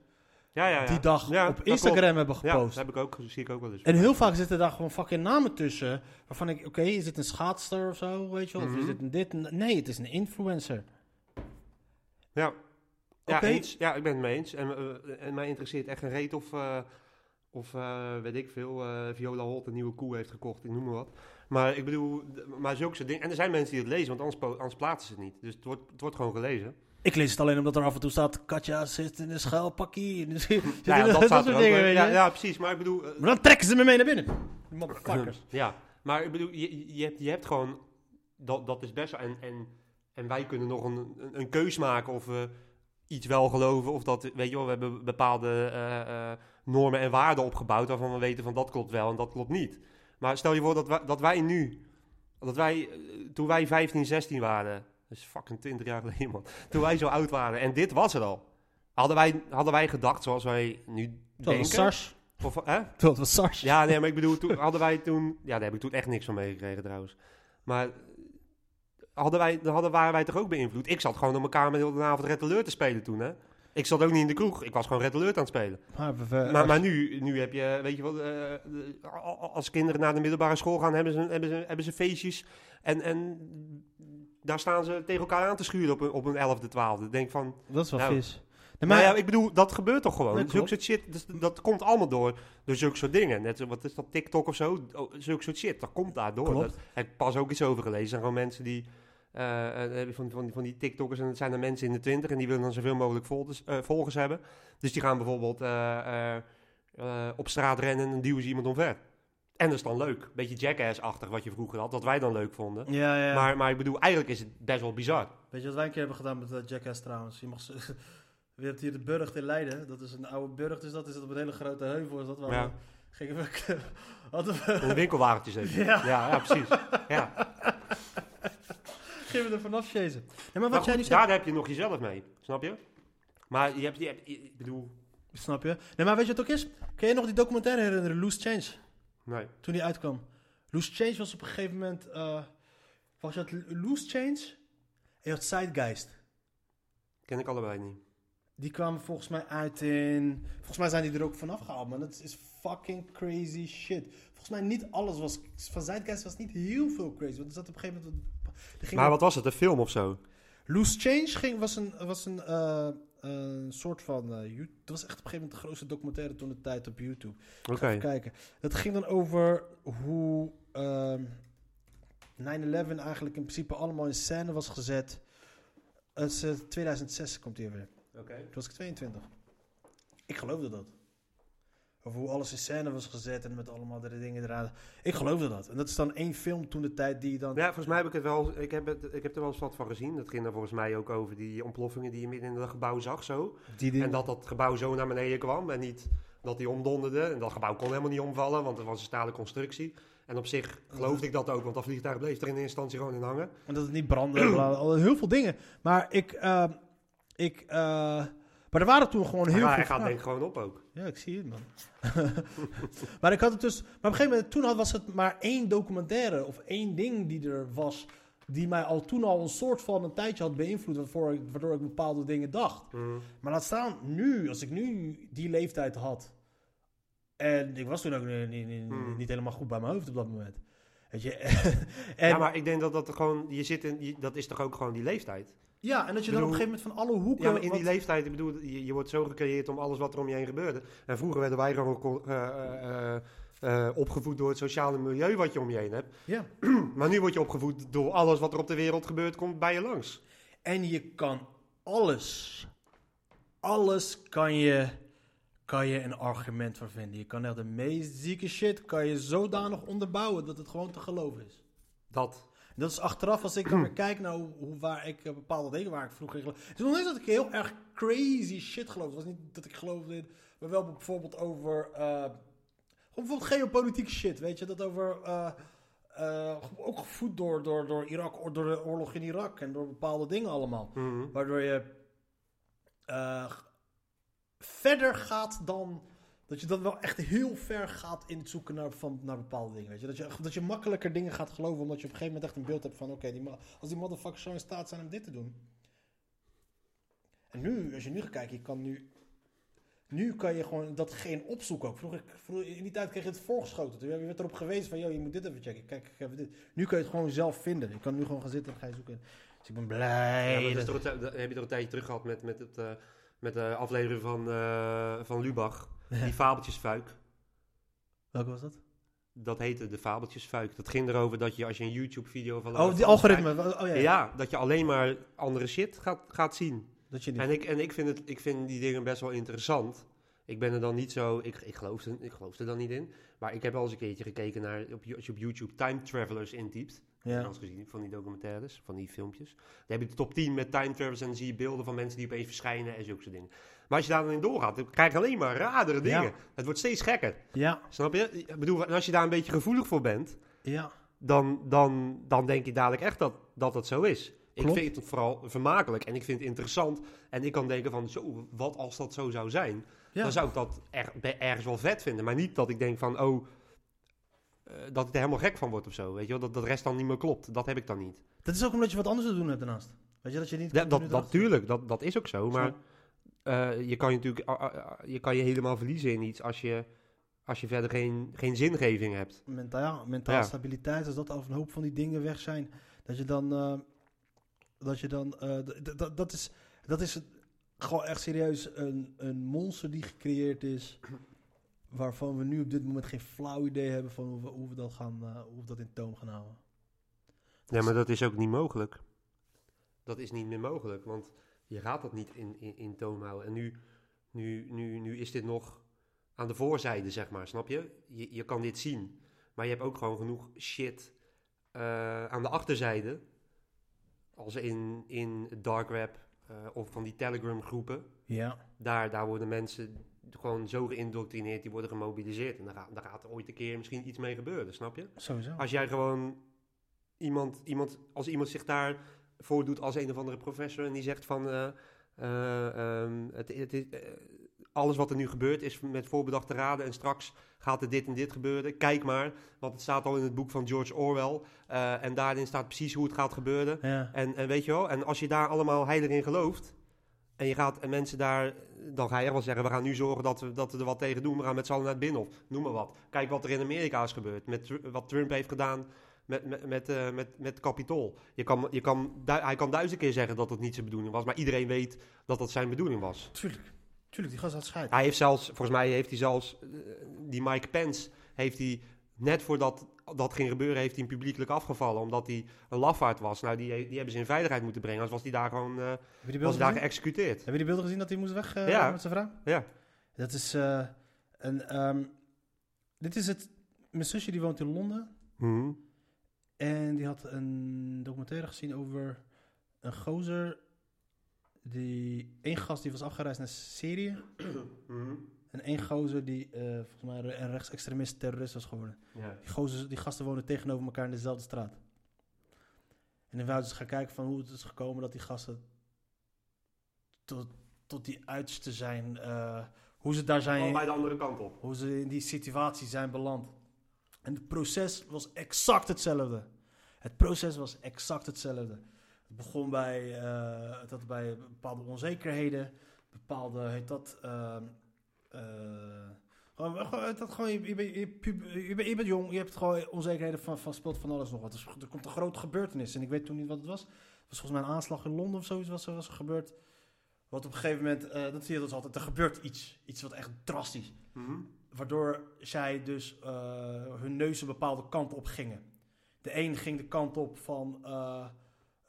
Ja, ja, ja. die dag op Instagram hebben Ja, gepost. dat heb ik ook, zie ik ook wel eens. En heel vaak zitten daar gewoon fucking namen tussen. Waarvan ik, oké, is dit een schaatster of zo, weet je wel? Of is Mhm. dit een dit? Nee, het is een influencer. Ja. Ja, eens. ja, ik ben het mee eens. En, eh, en mij interesseert echt een reet of, eh, of weet ik veel, Viola Holt een nieuwe koe heeft gekocht, ik noem maar wat. Maar ik bedoel, maar zulke soort dingen. En er zijn mensen die het lezen, want anders, anders plaatsen ze het niet. Dus het wordt, het wordt gewoon gelezen. Ik lees het alleen omdat er af en toe staat... Katja zit in een schuilpakkie. Dus, Ja, ja, dat, soort dingen, weet ja, je. ja, precies. Maar ik bedoel... eh, Maar dan trekken ze me mee naar binnen. Motherfuckers. Ja, maar ik bedoel, je, je, hebt, je hebt gewoon, dat, dat is best wel, en, en, en wij kunnen nog een, een, een keus maken of we iets wel geloven of dat, weet je wel, we hebben bepaalde eh, eh, normen en waarden opgebouwd waarvan we weten van dat klopt wel en dat klopt niet. Maar stel je voor dat wij, dat wij nu, dat wij, eh, toen wij 15, 16 waren, dat is fucking 20 jaar geleden man, toen wij zo oud waren en dit was er al. Hadden wij, hadden wij gedacht zoals wij nu Dat denken? was SARS. Of, hè? Dat was SARS. Ja, nee, maar ik bedoel, toen hadden wij toen... Ja, daar heb ik toen echt niks van meegekregen trouwens. Maar hadden wij, dan hadden, waren wij toch ook beïnvloed? Ik zat gewoon op elkaar met de avond Red Alert te spelen toen, hè? Ik zat ook niet in de kroeg. Ik was gewoon Red Alert aan het spelen. Maar, we- Maar, maar nu, nu heb je, weet je wel, eh, als kinderen naar de middelbare school gaan, hebben ze, hebben ze, hebben ze feestjes. En, en daar staan ze tegen elkaar aan te schuren op een, op een 11e, 12e. Denk van, dat is wel nou, vis. Nee, maar maar ja, ik bedoel, dat gebeurt toch gewoon? Nee, zulke soort shit, dat, dat komt allemaal door, door zulke soort dingen. Net zo, wat is dat, TikTok of zo? Oh, zulke soort shit, dat komt daardoor. Dat, heb ik pas ook iets over gelezen. Er zijn gewoon mensen die, eh, eh, heb je van, van, die- van die TikTokkers, en het zijn er mensen in de twintig, en die willen dan zoveel mogelijk volgers, eh, volgers hebben. Dus die gaan bijvoorbeeld eh, eh, eh, op straat rennen en duwen ze iemand omver. En dat is dan leuk. Beetje jackass-achtig wat je vroeger had, wat wij dan leuk vonden. Ja, ja. Maar, maar ik bedoel, eigenlijk is het best wel bizar. Weet je wat wij een keer hebben gedaan met uh, Jackass trouwens? Je mag ze, je hebt hier de Burgt in Leiden. Dat is een oude burcht, is dat? Is dat op een hele grote heuvel? Is dat waar Ja. we, gingen we, hadden we, Een winkelwagentje zeker. Ja. ja, ja, precies. Ja. We er vanaf. Nee, maar Maar wat jij nu goed, zegt, daar heb je nog jezelf mee, snap je? Maar je hebt, je hebt ik bedoel, snap je? Nee, maar weet je wat het ook is? Kun je nog die documentaire herinneren, Loose Change? nee. Toen die uitkwam. Loose Change was op een gegeven moment, eh was het Loose Change en je had Zeitgeist. Ken ik allebei niet. Die kwamen volgens mij uit in... Volgens mij zijn die er ook vanaf gehaald, man. Dat is fucking crazy shit. Volgens mij niet alles was... Van Zeitgeist was niet heel veel crazy. Want er zat op een gegeven moment... Ging Maar wat was het? Een film of zo? Loose Change ging, was een, was een, eh, een soort van... eh, het was echt op een gegeven moment de grootste documentaire toen de tijd op YouTube. Oké. Even kijken. Het ging dan over hoe ehm 9-11 eigenlijk in principe allemaal in scène was gezet. Het is, eh, 2006 komt hij weer. Oké. Toen was ik 22. Ik geloofde dat. Over hoe alles in scène was gezet en met allemaal de dingen eraan. Ik geloofde dat. En dat is dan één film toen de tijd die dan... Ja, volgens mij heb ik het wel. Ik heb, het, ik heb er wel eens wat van gezien. Dat ging er volgens mij ook over die ontploffingen die je midden in het gebouw zag. Zo. die, die, En dat dat gebouw zo naar beneden kwam. En niet dat die omdonderde. En dat gebouw kon helemaal niet omvallen, want het was een stalen constructie. En op zich geloofde ik dat ook, want dat vliegtuig bleef er in eerste instantie gewoon in hangen. En dat het niet brandde. heel veel dingen. Maar ik... eh, ik eh, maar er waren toen gewoon heel Hij, veel... hij gaat denk ik gewoon op ook. Ja, ik zie het, man. maar ik had het dus... Maar op een gegeven moment, toen had, was het maar één documentaire... of één ding die er was... die mij al toen al een soort van een tijdje had beïnvloed... waardoor ik, waardoor ik bepaalde dingen dacht. Mhm. Maar laat staan, nu, als ik nu die leeftijd had... en ik was toen ook niet, niet, niet, niet helemaal goed bij mijn hoofd op dat moment. Weet je? en, Ja, maar ik denk dat dat gewoon. Je zit in. je- dat is toch ook gewoon die leeftijd? Ja, en dat je dan op een gegeven moment van alle hoeken... Ja, maar in die leeftijd, ik bedoel, je, je wordt zo gecreëerd om alles wat er om je heen gebeurde. En vroeger werden wij gewoon eh, opgevoed door het sociale milieu wat je om je heen hebt. ja. Maar nu word je opgevoed door alles wat er op de wereld gebeurt, komt bij je langs. En je kan alles, alles kan je, kan je een argument voor vinden. Je kan echt de meest zieke shit kan je zodanig onderbouwen dat het gewoon te geloven is. Dat. Dat is achteraf, als ik dan weer kijk naar hoe, waar ik eh, bepaalde dingen waar ik vroeger in geloofde. Het is nog niet dat ik heel erg crazy shit geloofde. Het was niet dat ik geloofde in, maar wel bijvoorbeeld over, gewoon bijvoorbeeld geopolitieke shit, weet je. Dat over, eh, ook gevoed door, door, door Irak, door de oorlog in Irak en door bepaalde dingen allemaal. Mhm. Waardoor je verder gaat dan. Dat je dan wel echt heel ver gaat in het zoeken naar, van, naar bepaalde dingen. Weet je? Dat, je, dat je makkelijker dingen gaat geloven. Omdat je op een gegeven moment echt een beeld hebt van: oké, die ma- als die motherfuckers zo in staat zijn om dit te doen. En nu, als je nu gaat kijken, je kan nu. Nu kan je gewoon datgene opzoeken ook. Vroeger, vroeger, in die tijd kreeg je het voorgeschoten. Toen werd erop gewezen van, joh, je moet dit even checken. Kijk, even dit. Nu kun je het gewoon zelf vinden. Je kan nu gewoon gaan zitten en ga je zoeken. Dus ik ben blij. Ja, dat dat- toch een, heb je er een tijdje terug gehad met, met, het, eh, met de aflevering van, eh, van Lubach. Die fabeltjesfuik. Welke was dat? Dat heette de fabeltjesfuik. Dat ging erover dat je als je een YouTube-video van... Oh, die algoritme. Oh ja. Ja. dat je alleen maar andere shit gaat, gaat zien. Dat je niet. En, ik, en ik, vind het, ik vind die dingen best wel interessant. Ik ben er dan niet zo... Ik, ik, geloof, er, ik geloof er dan niet in. Maar ik heb wel eens een keertje gekeken naar... Op, als je op YouTube Time Travelers intypt. Ja. gezien van die documentaires, van die filmpjes. Dan heb je de top 10 met time travelers en dan zie je beelden van mensen die opeens verschijnen en zulke soort dingen. Maar als je daar dan in doorgaat, dan krijg je alleen maar radere dingen. Ja. Het wordt steeds gekker. Ja. Snap je? Ik bedoel, en als je daar een beetje gevoelig voor bent, Ja. dan, dan, dan denk je dadelijk echt dat dat, dat zo is. Ik vind het vooral vermakelijk en ik vind het interessant. En ik kan denken van, zo, wat als dat zo zou zijn? Ja. Dan zou ik dat er, ergens wel vet vinden. Maar niet dat ik denk van, oh, dat ik er helemaal gek van word of zo. Weet je wel? Dat dat de rest dan niet meer klopt. Dat heb ik dan niet. Dat is ook omdat je wat anders te doen hebt daarnaast. Weet je, dat je niet... Ja, dat, dat, tuurlijk, dat, dat is ook zo. Maar eh, je kan je natuurlijk je, kan je helemaal verliezen in iets als je, als je verder geen, geen zingeving hebt. Mentaal, mentaal Ja. stabiliteit, als dat al een hoop van die dingen weg zijn, dat je dan, eh, dat je dan, eh, dat- dat is, dat is gewoon echt serieus een, een monster die gecreëerd is, waarvan we nu op dit moment geen flauw idee hebben van hoe we, hoe we dat gaan, eh, hoe we dat in toom gaan houden. Ja, maar dat is ook niet mogelijk. Dat is niet meer mogelijk, want je gaat dat niet in, in, in toom houden. En nu, nu, nu, nu is dit nog aan de voorzijde, zeg maar, snap je? Je, je kan dit zien, maar je hebt ook gewoon genoeg shit eh, aan de achterzijde. Als in, in dark web eh, of van die Telegram groepen. Ja, Daar, daar worden mensen gewoon zo geïndoctrineerd, die worden gemobiliseerd. En daar, gaat- daar gaat er ooit een keer misschien iets mee gebeuren, snap je? sowieso. Als jij gewoon iemand, iemand, als iemand zich daar voordoet als een of andere professor en die zegt van eh, eh, ehm, het, het is, eh, alles wat er nu gebeurt is met voorbedachte raden en straks gaat er dit en dit gebeuren. Kijk maar, want het staat al in het boek van George Orwell en daarin staat precies hoe het gaat gebeuren. Ja, En, en weet je wel, en als je daar allemaal heilig in gelooft, En je gaat en mensen daar, dan ga je echt wel zeggen, we gaan nu zorgen dat we, dat we er wat tegen doen. We gaan met z'n allen naar het Binnenhof, noem maar wat. Kijk wat er in Amerika is gebeurd, met wat Trump heeft gedaan met, met, met, eh, met, met Capitool. Je kan, je kan, hij kan duizend keer zeggen dat het niet zijn bedoeling was, maar iedereen weet dat dat zijn bedoeling was. Tuurlijk. Tuurlijk, die gast had scheid. Hij heeft zelfs, volgens mij heeft hij zelfs, eh, die Mike Pence, heeft hij net voordat dat ging gebeuren, heeft hij hem publiekelijk afgevallen, omdat hij een lafaard was. Nou, die, die hebben ze in veiligheid moeten brengen, anders was hij daar gewoon, je die was daar geëxecuteerd. Heb je die beelden gezien dat hij moest weg eh, Ja. met zijn vrouw? Ja. Dat is eh, een... ehm, dit is het... Mijn zusje die woont in Londen. Mhm. En die had een documentaire gezien over een gozer. Die, één gast die was afgereisd naar Syrië. Mhm. En één gozer die eh, volgens mij een rechtsextremist terrorist was geworden. Ja. Die, gozers, die gasten wonen tegenover elkaar in dezelfde straat. En dan wouden ze gaan kijken van hoe het is gekomen dat die gasten tot, tot die uiterste zijn. eh, hoe ze daar zijn. Allebei de andere kant op. hoe ze in die situatie zijn beland. En het proces was exact hetzelfde. Het proces was exact hetzelfde. Het begon bij, eh, dat bij bepaalde onzekerheden, bepaalde, heet dat, eh, gewoon, gewoon, heet dat gewoon, je, je, bent- je, je, bent- je bent jong, je hebt gewoon onzekerheden van, van speelt van alles nog wat. Dus er komt een grote gebeurtenis en ik weet toen niet wat het was. Het was volgens mij een aanslag in Londen of zoiets was, er- was er gebeurd. Wat op een gegeven moment, eh, dat zie je dus altijd, er gebeurt iets. Iets wat echt drastisch. Mhm. Waardoor zij dus eh, hun neus een bepaalde kant op gingen. De een ging de kant op van eh,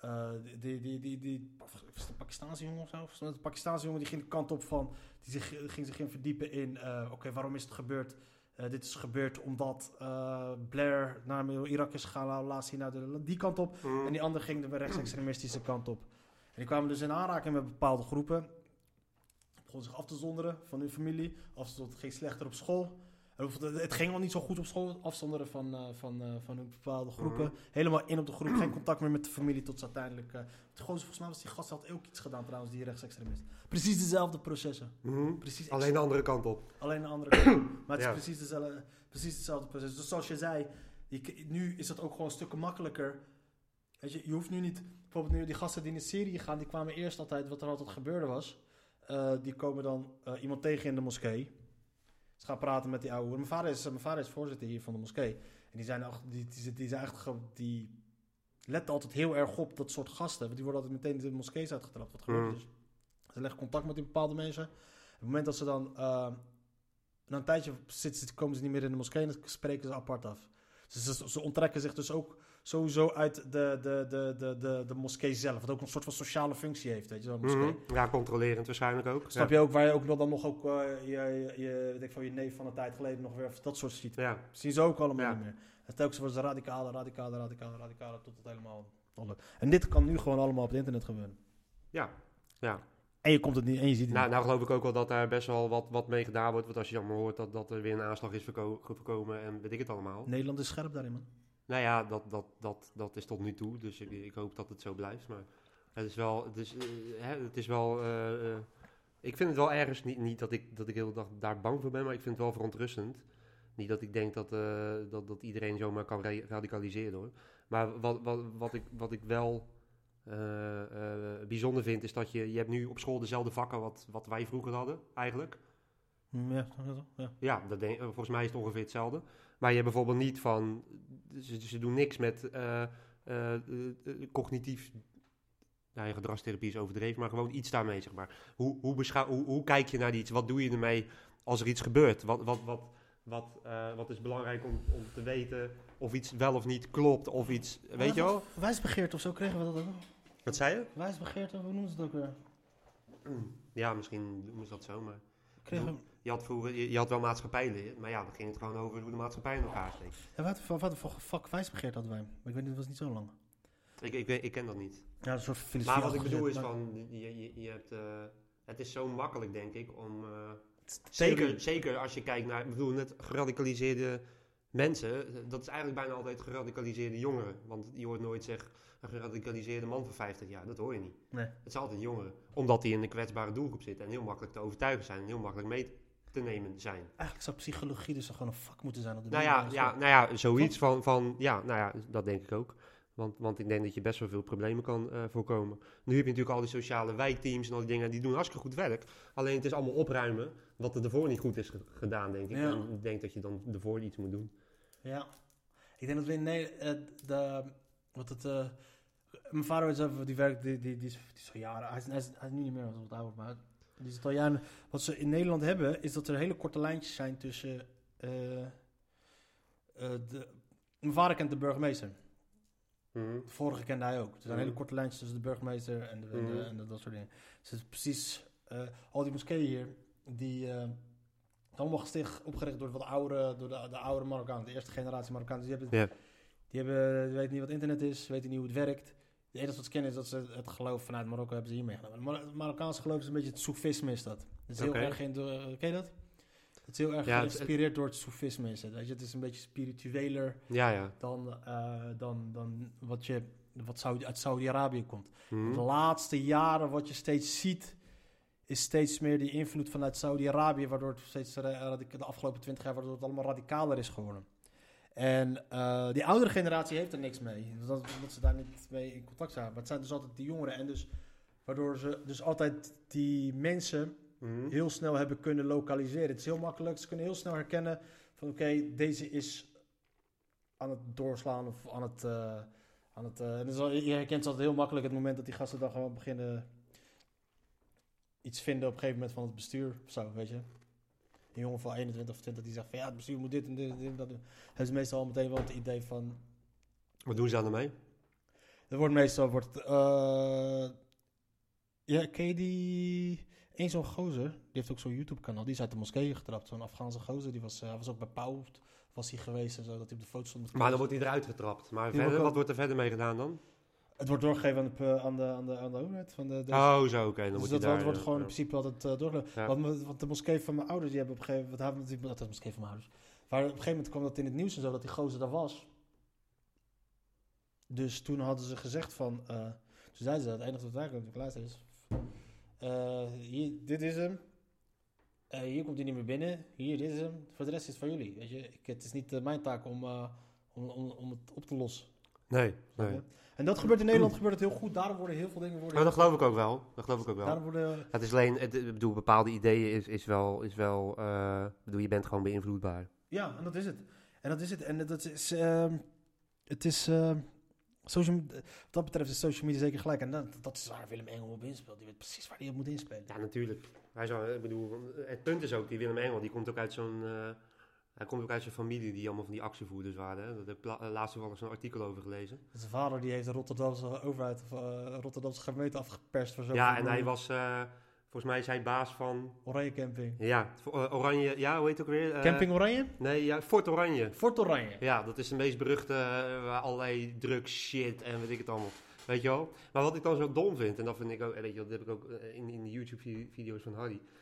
eh, die, die, die, die, was het een Pakistaanse jongen of zo? Was het een Pakistaanse jongen die ging de kant op van, die zich, ging zich in verdiepen in, eh, oké, waarom is het gebeurd? Eh, dit is gebeurd omdat Blair naar Irak is gegaan, nou, laat zien naar de, die kant op. Mhm. En die ander ging de rechtsextremistische kant op. En die kwamen dus in aanraking met bepaalde groepen. Begonnen zich af te zonderen van hun familie. Afzonderen, het ging slechter op school. Het- ging al niet zo goed op school. Afzonderen van, eh, van, eh, van bepaalde groepen. Mhm. Helemaal in op de groep. Geen contact meer met de familie tot ze uiteindelijk... de gozer, volgens mij was die gast had ook iets gedaan trouwens, die rechtsextremist. Precies dezelfde processen. Mhm. Precies Alleen de andere kant op. Alleen de andere kant. Maar het is precies, dezelfde, precies hetzelfde proces. Dus zoals je zei, je, nu is het ook gewoon stukken makkelijker. Weet je, je hoeft nu niet... Bijvoorbeeld nu die gasten die in Syrië gaan, die kwamen eerst altijd, wat er altijd gebeurde was... die komen dan iemand tegen in de moskee. Ze gaan praten met die oude. Mijn vader is, mijn vader is voorzitter hier van de moskee. En die zijn, echt, die, die, die zijn echt... Die letten altijd heel erg op dat soort gasten. Want die worden altijd meteen de moskees uitgetrapt. Wat gebeurt Mm. dus? Ze leggen contact met die bepaalde mensen. Op het moment dat ze dan... eh, na een tijdje zitten, komen ze niet meer in de moskee en dan spreken ze apart af. Dus ze, ze onttrekken zich dus ook sowieso uit de, de, de, de, de, de moskee zelf. Wat ook een soort van sociale functie heeft, weet je, moskee. Mhm. Ja, controlerend waarschijnlijk ook. Snap ja. je ook, waar je ook nog- dan nog ook eh, je, je, ik van je neef van een tijd geleden nog weer dat soort ziet. Ja. Zien ze ook allemaal Ja. niet meer. En telkens worden ze radicale, radicale, radicale, radicale, tot het helemaal... En dit kan nu gewoon allemaal op het internet gebeuren. Ja. ja. En je komt het niet, en je ziet het Nou, niet. nou geloof ik ook wel dat daar best wel wat, wat mee gedaan wordt. Want als je allemaal hoort dat, dat er weer een aanslag is voorkomen en weet ik het allemaal. Nederland is scherp daarin, man. Nou ja, dat, dat, dat, dat is tot nu toe. Dus ik, ik hoop dat het zo blijft. Maar het is wel... Het is, eh, hè, het is wel eh, eh, ik vind het wel ergens... Niet, niet dat ik, dat ik heel dag daar bang voor ben, maar ik vind het wel verontrustend. Niet dat ik denk dat, dat, dat iedereen zomaar kan ra- radicaliseren hoor. Maar wat, wat, wat, ik, wat ik wel bijzonder vind, is dat je... Je hebt nu op school dezelfde vakken wat, wat wij vroeger hadden, eigenlijk. Ja, ja, ja. Ja, dat denk, volgens mij is het ongeveer hetzelfde. Maar je hebt bijvoorbeeld niet van... Ze, ze doen niks met eh, eh, eh, cognitief... Nou, ja, gedragstherapie is overdreven, maar gewoon iets daarmee, zeg maar. Hoe, hoe, beschou- hoe, hoe kijk je naar iets? Wat doe je ermee als er iets gebeurt? Wat, wat, wat, wat, eh, wat is belangrijk om, om te weten of iets wel of niet klopt? Of iets, weet je wel? Wijsbegeerte of zo kregen we dat ook. Wat zei je? Wijsbegeerte, hoe noemen ze het ook weer? Ja, misschien noemen ze dat zo, maar... Kregen. Je had vroeger, je, je had wel maatschappijleer, maar ja, dan ging het gewoon over hoe de maatschappij in elkaar steekt. Wat, wat, wat voor vak wijsbegeerte hadden wij? Maar ik weet niet, het was niet zo lang. Ik, ik, ken dat niet. Ja, een soort filosofie. Maar wat ik bedoel is van, je, je, je hebt, eh, het is zo makkelijk denk ik om, eh, zeker, zeker als je kijkt naar, ik bedoel net geradicaliseerde mensen, dat is eigenlijk bijna altijd geradicaliseerde jongeren. Want je hoort nooit zeggen, een geradicaliseerde man van 50 jaar, dat hoor je niet. Nee. Het is altijd jongeren, omdat die in een kwetsbare doelgroep zitten en heel makkelijk te overtuigen zijn en heel makkelijk mee te nemen zijn. Eigenlijk zou psychologie dus gewoon een vak moeten zijn op de Nou ja, ja, nou ja, zoiets van, van, ja, nou ja, dat denk ik ook. Want, want ik denk dat je best wel veel problemen kan eh, voorkomen. Nu heb je natuurlijk al die sociale wijkteams en al die dingen, die doen hartstikke goed werk. Alleen het is allemaal opruimen wat er ervoor niet goed is ge- gedaan, denk ik. Ja. En ik denk dat je dan ervoor iets moet doen. Ja. Ik denk dat we in Nederland... de, wat het, eh, mijn vader die werkt, die, die, die, is, die is al jaren... Hij is, hij, is, hij is nu niet meer, wat ouder, maar... Die al jaren... Wat ze in Nederland hebben, is dat er hele korte lijntjes zijn tussen... eh, eh, de, mijn vader kent de burgemeester. Mhm. De vorige kende hij ook. Er zijn Mhm. hele korte lijntjes tussen de burgemeester en, de, en, de- Mhm. en dat soort dingen. Dus het is precies... eh, al die moskeeën hier, die... zijn allemaal gesticht, opgericht door wat oude, door de, de oude Marokkanen, de eerste generatie Marokkanen. Dus die hebben, die hebben, die weten niet wat internet is, weten niet hoe het werkt. Het enige wat ze kennen is dat ze het geloof vanuit Marokko hebben ze hier meegenomen. Maar het Marokkaanse geloof is een beetje het Soefisme is dat. Het is heel erg de, ken je dat? Het is heel erg Ja, het- geïnspireerd door het Soefisme is het. Weet je? Het is een beetje spiritueler Ja, ja. dan, eh, dan, dan wat, je, wat Saudi, uit Saudi-Arabië komt. Mhm. De laatste jaren wat je steeds ziet, is steeds meer die invloed vanuit Saudi-Arabië, waardoor het steeds de afgelopen twintig jaar waardoor het allemaal radicaler is geworden. En eh, die oudere generatie heeft er niks mee, omdat, omdat ze daar niet mee in contact zijn. Maar het zijn dus altijd die jongeren en dus waardoor ze dus altijd die mensen Mhm. heel snel hebben kunnen lokaliseren. Het is heel makkelijk. Ze kunnen heel snel herkennen van oké, deze is aan het doorslaan of aan het... eh, aan het eh, en dus je herkent altijd heel makkelijk het moment dat die gasten dan gewoon beginnen iets vinden op een gegeven moment van het bestuur of zo, weet je. Een jongen van 21 of 20 die zegt van ja, het bestuur moet dit en dit en dit dat doen. Hebben ze meestal al meteen wel het idee van... Wat doen ze dan ermee? Er wordt meestal... Wordt, eh, ja, ken je die... Eén zo'n gozer, die heeft ook zo'n YouTube-kanaal. Die is uit de moskee getrapt. Zo'n Afghaanse gozer. Die was, hij was ook bij Pauw was hij geweest en zo. Dat hij op de foto stond. Maar dan wordt hij eruit getrapt. Maar verder, wat wordt er verder mee gedaan dan? Het wordt doorgegeven aan de, aan de, aan de, aan de overheid. Van de, de- Oh, zo, oké. dus dat daar... wordt gewoon in principe altijd uh, doorgegeven. Ja. Want, de moskee van mijn ouders, die hebben op een gegeven moment... Dat was de moskee van mijn ouders. Maar op een gegeven moment kwam dat in het nieuws en zo, dat die gozer daar was. Dus toen hadden ze gezegd van... eh toen zeiden ze, het enige wat luisteren is... eh, hier, dit is hem. Hier komt hij niet meer binnen. Hier, dit is hem. Voor de rest is het van jullie. Weet je? Ik, het is niet mijn taak om, om, om, om het op te lossen. Nee, nee. En dat gebeurt in Nederland gebeurt het heel goed. Daarom worden heel veel dingen... Worden Maar dat geloof ik ook wel. Dat geloof ik ook wel. daarom worden Het is alleen, het, ik bedoel, bepaalde ideeën is, is wel, is wel ik bedoel, je bent gewoon beïnvloedbaar. Ja, en dat is het. En dat is het. En dat is. ehm, het is. ehm, social, wat dat betreft is social media zeker gelijk. En dat, dat is waar Willem Engel op inspeelt. Die weet precies waar hij op moet inspelen. Ja, natuurlijk. Hij zou, ik bedoel, het punt is ook, die Willem Engel, die komt ook uit zo'n, eh, hij komt ook uit zo'n familie die allemaal van die actievoerders waren. Hè? Daar heb ik eh, laatst toevallig zo'n artikel over gelezen. Zijn vader die heeft de Rotterdamse overheid, of uh, Rotterdamse gemeente afgeperst voor zo'n Ja, en hij was, eh, volgens mij is hij baas van, Oranje Camping. ja, eh, Oranje, ja, hoe heet het ook weer? Eh, Camping Oranje? Nee, ja, Fort Oranje. Fort Oranje. Ja, dat is de meest beruchte, eh, waar allerlei drugs, shit en weet ik het allemaal. Weet je wel? Maar wat ik dan zo dom vind, en dat vind ik ook, eh, weet je, dat heb ik ook eh, in, in de YouTube-video's van Harry, eh, eh,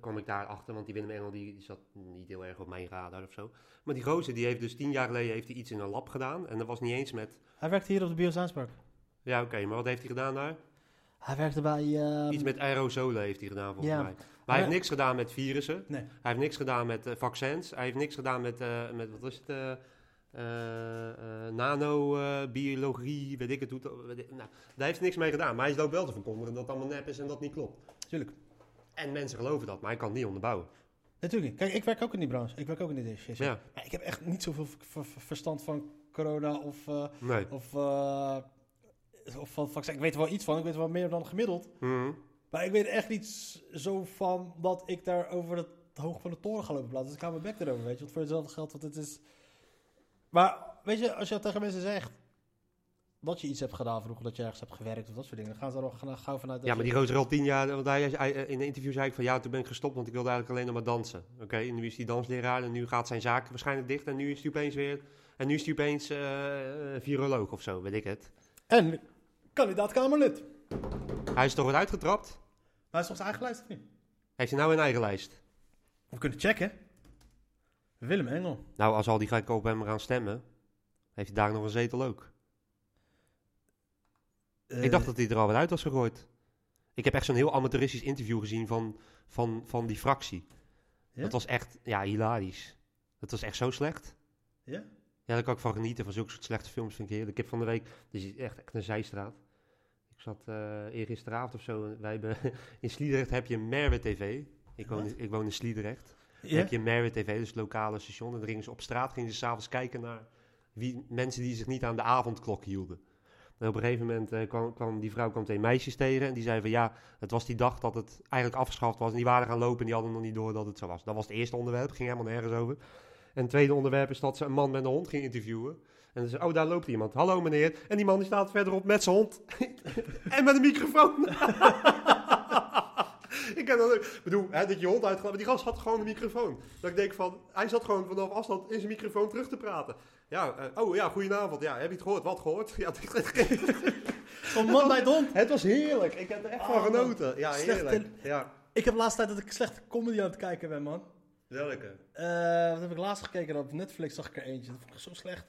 kwam ik daar achter, want die Willem Engel die, die zat niet heel erg op mijn radar of zo. Maar die gozer, die heeft dus tien jaar geleden heeft hij iets in een lab gedaan, en dat was niet eens met, Hij werkte hier op de Biosaanspark. ja oké, maar wat heeft hij gedaan daar? Hij werkte bij... ehm, Iets met aerosolen heeft hij gedaan volgens mij. Maar hij heeft niks gedaan met virussen, Nee. hij heeft niks gedaan met eh, vaccins, hij heeft niks gedaan met, eh, met wat is het, eh, eh, eh, nanobiologie, weet ik het. Hoe, nou, daar heeft hij niks mee gedaan, maar hij loopt wel te verkondigen dat het allemaal nep is en dat niet klopt. Tuurlijk. En mensen geloven dat, maar hij kan het niet onderbouwen. Natuurlijk niet. Kijk, ik werk ook in die branche. Ik werk ook in die shit. Ja, Maar ik heb echt niet zoveel verstand van corona of... eh, nee. Of, eh, of van vaccin. Ik weet er wel iets van. Ik weet wel meer dan gemiddeld. Mhm. Maar ik weet echt niet zo van dat ik daar over het hoog van de toren ga lopen. Dus ik hou mijn bek erover, weet je. Want voor hetzelfde geld, want het is... Maar, weet je, als je tegen mensen zegt dat je iets hebt gedaan vroeger, dat je ergens hebt gewerkt of dat soort dingen, dan gaan ze er al gauw- vanuit Ja, maar die gozer al tien jaar, want hij, in een interview zei ik van ja, toen ben ik gestopt, want ik wilde eigenlijk alleen nog maar dansen. Oké, en nu is hij dansleraar en nu gaat zijn zaak waarschijnlijk dicht en nu is hij opeens weer, en nu is hij opeens eh, eh, viroloog of zo, weet ik het. En kandidaat Kamerlid. Hij is toch weer uitgetrapt? Maar hij is toch zijn eigen lijst of niet? Heeft hij nou een eigen lijst? We kunnen checken. Willem Engel. Nou, als al die gekken op hem gaan stemmen, heeft hij daar nog een zetel ook. Ik dacht dat hij er al weer uit was gegooid. Ik heb echt zo'n heel amateuristisch interview gezien van, van, van die fractie. Ja? Dat was echt, ja, hilarisch. Dat was echt zo slecht. Ja? Ja, daar kan ik van genieten. Van zulke soort slechte films vind ik heerlijk. Ik heb van de week, dit is echt, echt een zijstraat. Ik zat eh eergisteravond of zo, wij hebben, in Sliedrecht heb je Merwe TV. Ik woon, in- ik woon in Sliedrecht. Ja? heb je Merwe TV, dus het lokale station. En dan gingen ze op straat, gingen ze s'avonds kijken naar wie, mensen die zich niet aan de avondklok hielden. En op een gegeven moment eh, kwam, kwam die vrouw kwam twee meisjes tegen en die zei van ja, het was die dag dat het eigenlijk afgeschaft was. En die waren gaan lopen en die hadden nog niet door dat het zo was. Dat was het eerste onderwerp, ging helemaal nergens over. En het tweede onderwerp is dat ze een man met een hond ging interviewen. En dan zei oh daar loopt iemand. Hallo meneer. En die man die staat verderop met zijn hond. en met een microfoon. ik ken dat ook. Ik bedoel, hè, dat je hond uitgaat. Maar die gast had gewoon een microfoon. Dat ik denk van, hij zat gewoon vanaf afstand in zijn microfoon terug te praten. Ja, eh, oh ja, goedenavond. Ja, heb je het gehoord? Wat gehoord? Ja, Zo'n man bij het hond. het was heerlijk. Ik heb er echt van Oh, genoten. Ja, slecht heerlijk. Ja, Ik heb de laatste tijd dat ik slechte comedy aan het kijken ben, man. welke? Eh, wat heb ik laatst gekeken? Op Netflix zag ik er eentje. Dat vond ik zo slecht.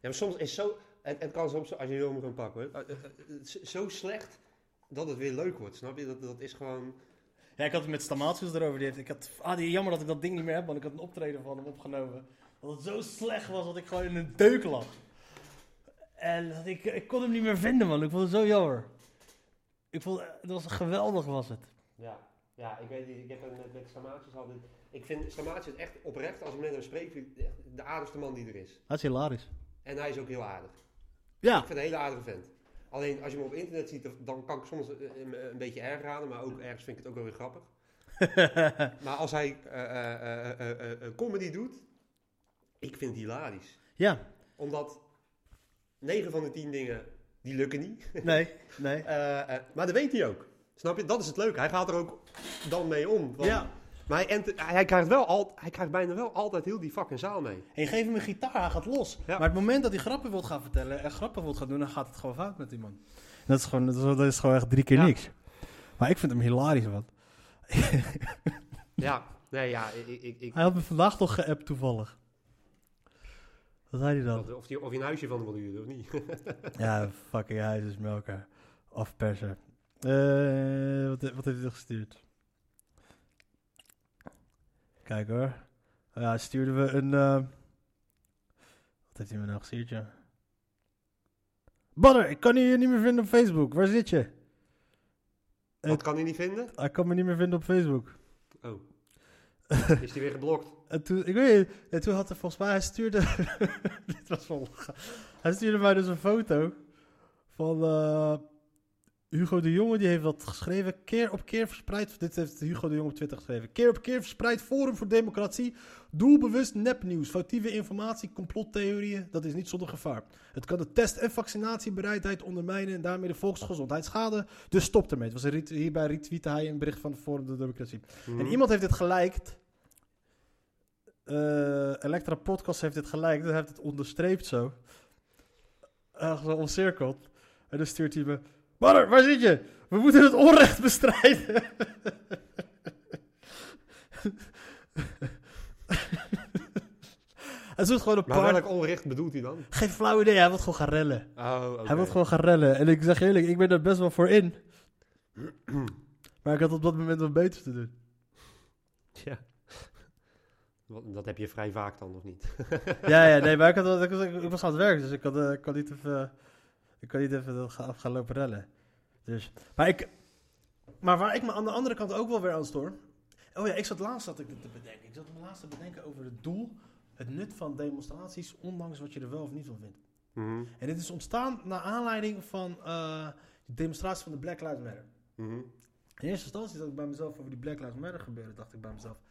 Ja, maar soms is zo... Het, het kan soms, als je moet gaan pakken hoor. eh, Zo slecht dat het weer leuk wordt, snap je? Dat, dat is gewoon... Ja, ik had het met Stamatius erover. Die heeft, ik had, ah, die, jammer dat ik dat ding niet meer heb, want ik had een optreden van hem opgenomen. Dat het zo slecht was dat ik gewoon in een deuk lag. En dat ik, ik kon hem niet meer vinden, man. Ik vond het zo jammer. Ik vond, het was geweldig, was het. Ja, ja ik weet niet. Ik heb het met, met Stamaatjes altijd... Ik vind Stamaatjes echt oprecht, als ik met hem spreek, de aardigste man die er is. Dat is hilarisch. En hij is ook heel aardig. Ja, Ik vind het een hele aardige vent. Alleen als je hem op internet ziet, dan kan ik soms eh, een, een beetje erg raden, maar ook ergens vind ik het ook wel weer grappig. maar als hij eh, eh, eh, eh, eh, eh, comedy doet, ik vind het hilarisch. ja. Omdat 9 van de 10 dingen, die lukken niet. Nee, nee. Eh, eh, maar dat weet hij ook. Snap je? Dat is het leuke. Hij gaat er ook dan mee om. Want- Ja. Maar hij, ent- hij, krijgt wel al, hij krijgt bijna wel altijd heel die fucking zaal mee. En je geeft hem een gitaar, hij gaat los. Ja. Maar het moment dat hij grappen wilt gaan vertellen en grappen wilt gaan doen, dan gaat het gewoon fout met die man. Dat is gewoon, dat is, dat is gewoon echt drie keer Ja. niks. Maar ik vind hem hilarisch, man. Ja, nee, ja, ik... ik, ik Hij had me vandaag toch geappt toevallig. Wat zei hij dan? of, die, of je een huisje van hem wil huren, of niet? Ja, fucking huisjesmelker. Afperser. Eh wat, wat heeft hij gestuurd? Kijk hoor. Ja, stuurden we een... eh, Wat heeft hij me nou gestuurd, ja? Badder, ik kan je niet meer vinden op Facebook. Waar zit je? Dat kan hij niet vinden? Hij kan me niet meer vinden op Facebook. Oh. Is hij weer geblokt? En toen, ik weet niet, en toen had hij volgens mij, hij stuurde, dit was wel, hij stuurde mij dus een foto van eh, Hugo de Jonge, die heeft dat geschreven, keer op keer verspreid, dit heeft Hugo de Jonge op Twitter geschreven, keer op keer verspreid Forum voor Democratie, doelbewust nepnieuws, foutieve informatie, complottheorieën, dat is niet zonder gevaar. Het kan de test- en vaccinatiebereidheid ondermijnen en daarmee de volksgezondheid schaden, dus stop ermee. Het was een hierbij retweette hij een bericht van Forum voor Democratie. En iemand heeft dit geliked. Eh Elektra Podcast heeft dit geliked. Hij heeft het onderstreept zo. Uh, zo omcirkeld. En dan stuurt hij me... Badder, waar zit je? We moeten het onrecht bestrijden. Hij zoekt gewoon een Maar paar... welk onrecht bedoelt hij dan? Geen flauw idee, hij wil gewoon gaan rellen. Oh. Hij wil gewoon gaan rellen. En ik zeg eerlijk, ik ben er best wel voor in. maar ik had op dat moment wat beters te doen. Ja. Dat heb je vrij vaak dan, of niet? ja, ja, nee, maar ik, had, ik, was, ik was aan het werk, dus ik, had, eh, ik kan niet even, ik kan niet even dat af gaan lopen rellen. Dus, maar, ik, maar waar ik me aan de andere kant ook wel weer aan stoor. Oh ja, ik zat laatst zat ik te bedenken. Ik zat me laatst te bedenken over het doel, het nut van demonstraties, ondanks wat je er wel of niet van vindt. Mhm, En dit is ontstaan naar aanleiding van eh, de demonstratie van de Black Lives Matter. mhm. In eerste instantie dat ik bij mezelf over die Black Lives Matter gebeuren, dacht ik bij mezelf.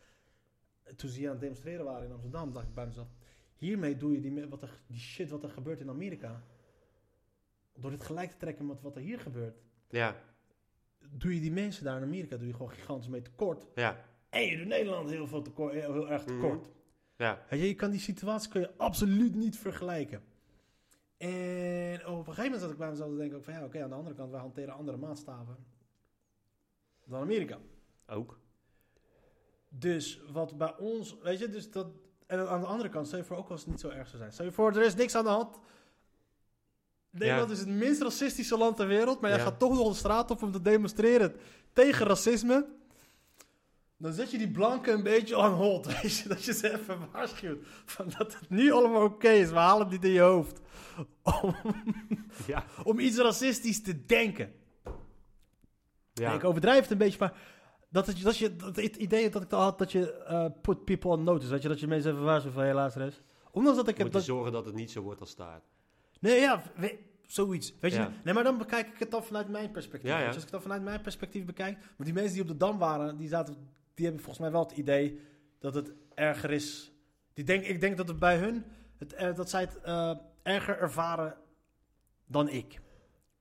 Toen ze hier aan het demonstreren waren in Amsterdam, dacht ik bij mezelf. Hiermee doe je die, wat er, die shit wat er gebeurt in Amerika. Door dit gelijk te trekken met wat er hier gebeurt. Ja, Doe je die mensen daar in Amerika doe je gewoon gigantisch mee tekort. ja, En je doet Nederland heel, veel tekort, heel, erg tekort. ja. Je, je kan die situatie kun je absoluut niet vergelijken. En op een gegeven moment zat ik bij mezelf te denken ook van ja, oké, aan de andere kant, wij hanteren andere maatstaven dan Amerika. Ook. Dus wat bij ons, weet je, dus dat. En aan de andere kant, stel je voor ook als het niet zo erg zou zijn. Stel je voor, er is niks aan de hand. Nederland Ja. is het minst racistische land ter wereld, maar jij Ja. gaat toch nog de straat op om te demonstreren tegen racisme. dan zet je die blanken een beetje on hold. Weet je, dat je ze even waarschuwt. Van dat het nu allemaal oké is. We halen het niet in je hoofd. Om, Ja. om iets racistisch te denken. Ja. Ik overdrijf het een beetje, maar dat, het, dat je dat het idee dat ik al had dat je eh, put people on notice, dat je dat je mensen even waarschuwt van helaas rest. Ondanks dat ik moet heb je dat, zorgen dat het niet zo wordt als staat. Nee ja, we- zoiets. Weet je, Ja. nee, maar dan bekijk ik het dan vanuit mijn perspectief. Ja, ja. Als ik het dan vanuit mijn perspectief bekijk, want die mensen die op de dam waren, die zaten, die hebben volgens mij wel het idee dat het erger is. Die denk, ik denk dat het bij hun, het, eh, dat zij het eh, erger ervaren dan ik.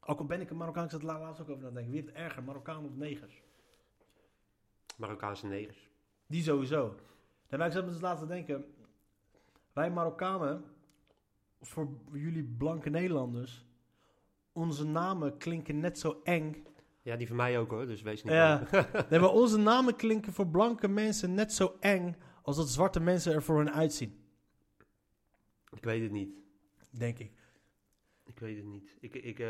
Ook al ben ik een Marokkaan, ik zat er laatst ook over na te denken. Wie heeft het erger, Marokkaan of negers? Marokkaanse negers. Die sowieso. En ik zat me dus laten denken. Wij Marokkanen, voor jullie blanke Nederlanders, onze namen klinken net zo eng. Ja, die van mij ook hoor, dus wees niet Ja. Nee, maar onze namen klinken voor blanke mensen net zo eng als dat zwarte mensen er voor hun uitzien. Ik weet het niet. Denk ik. Ik weet het niet. Ik, ik, eh,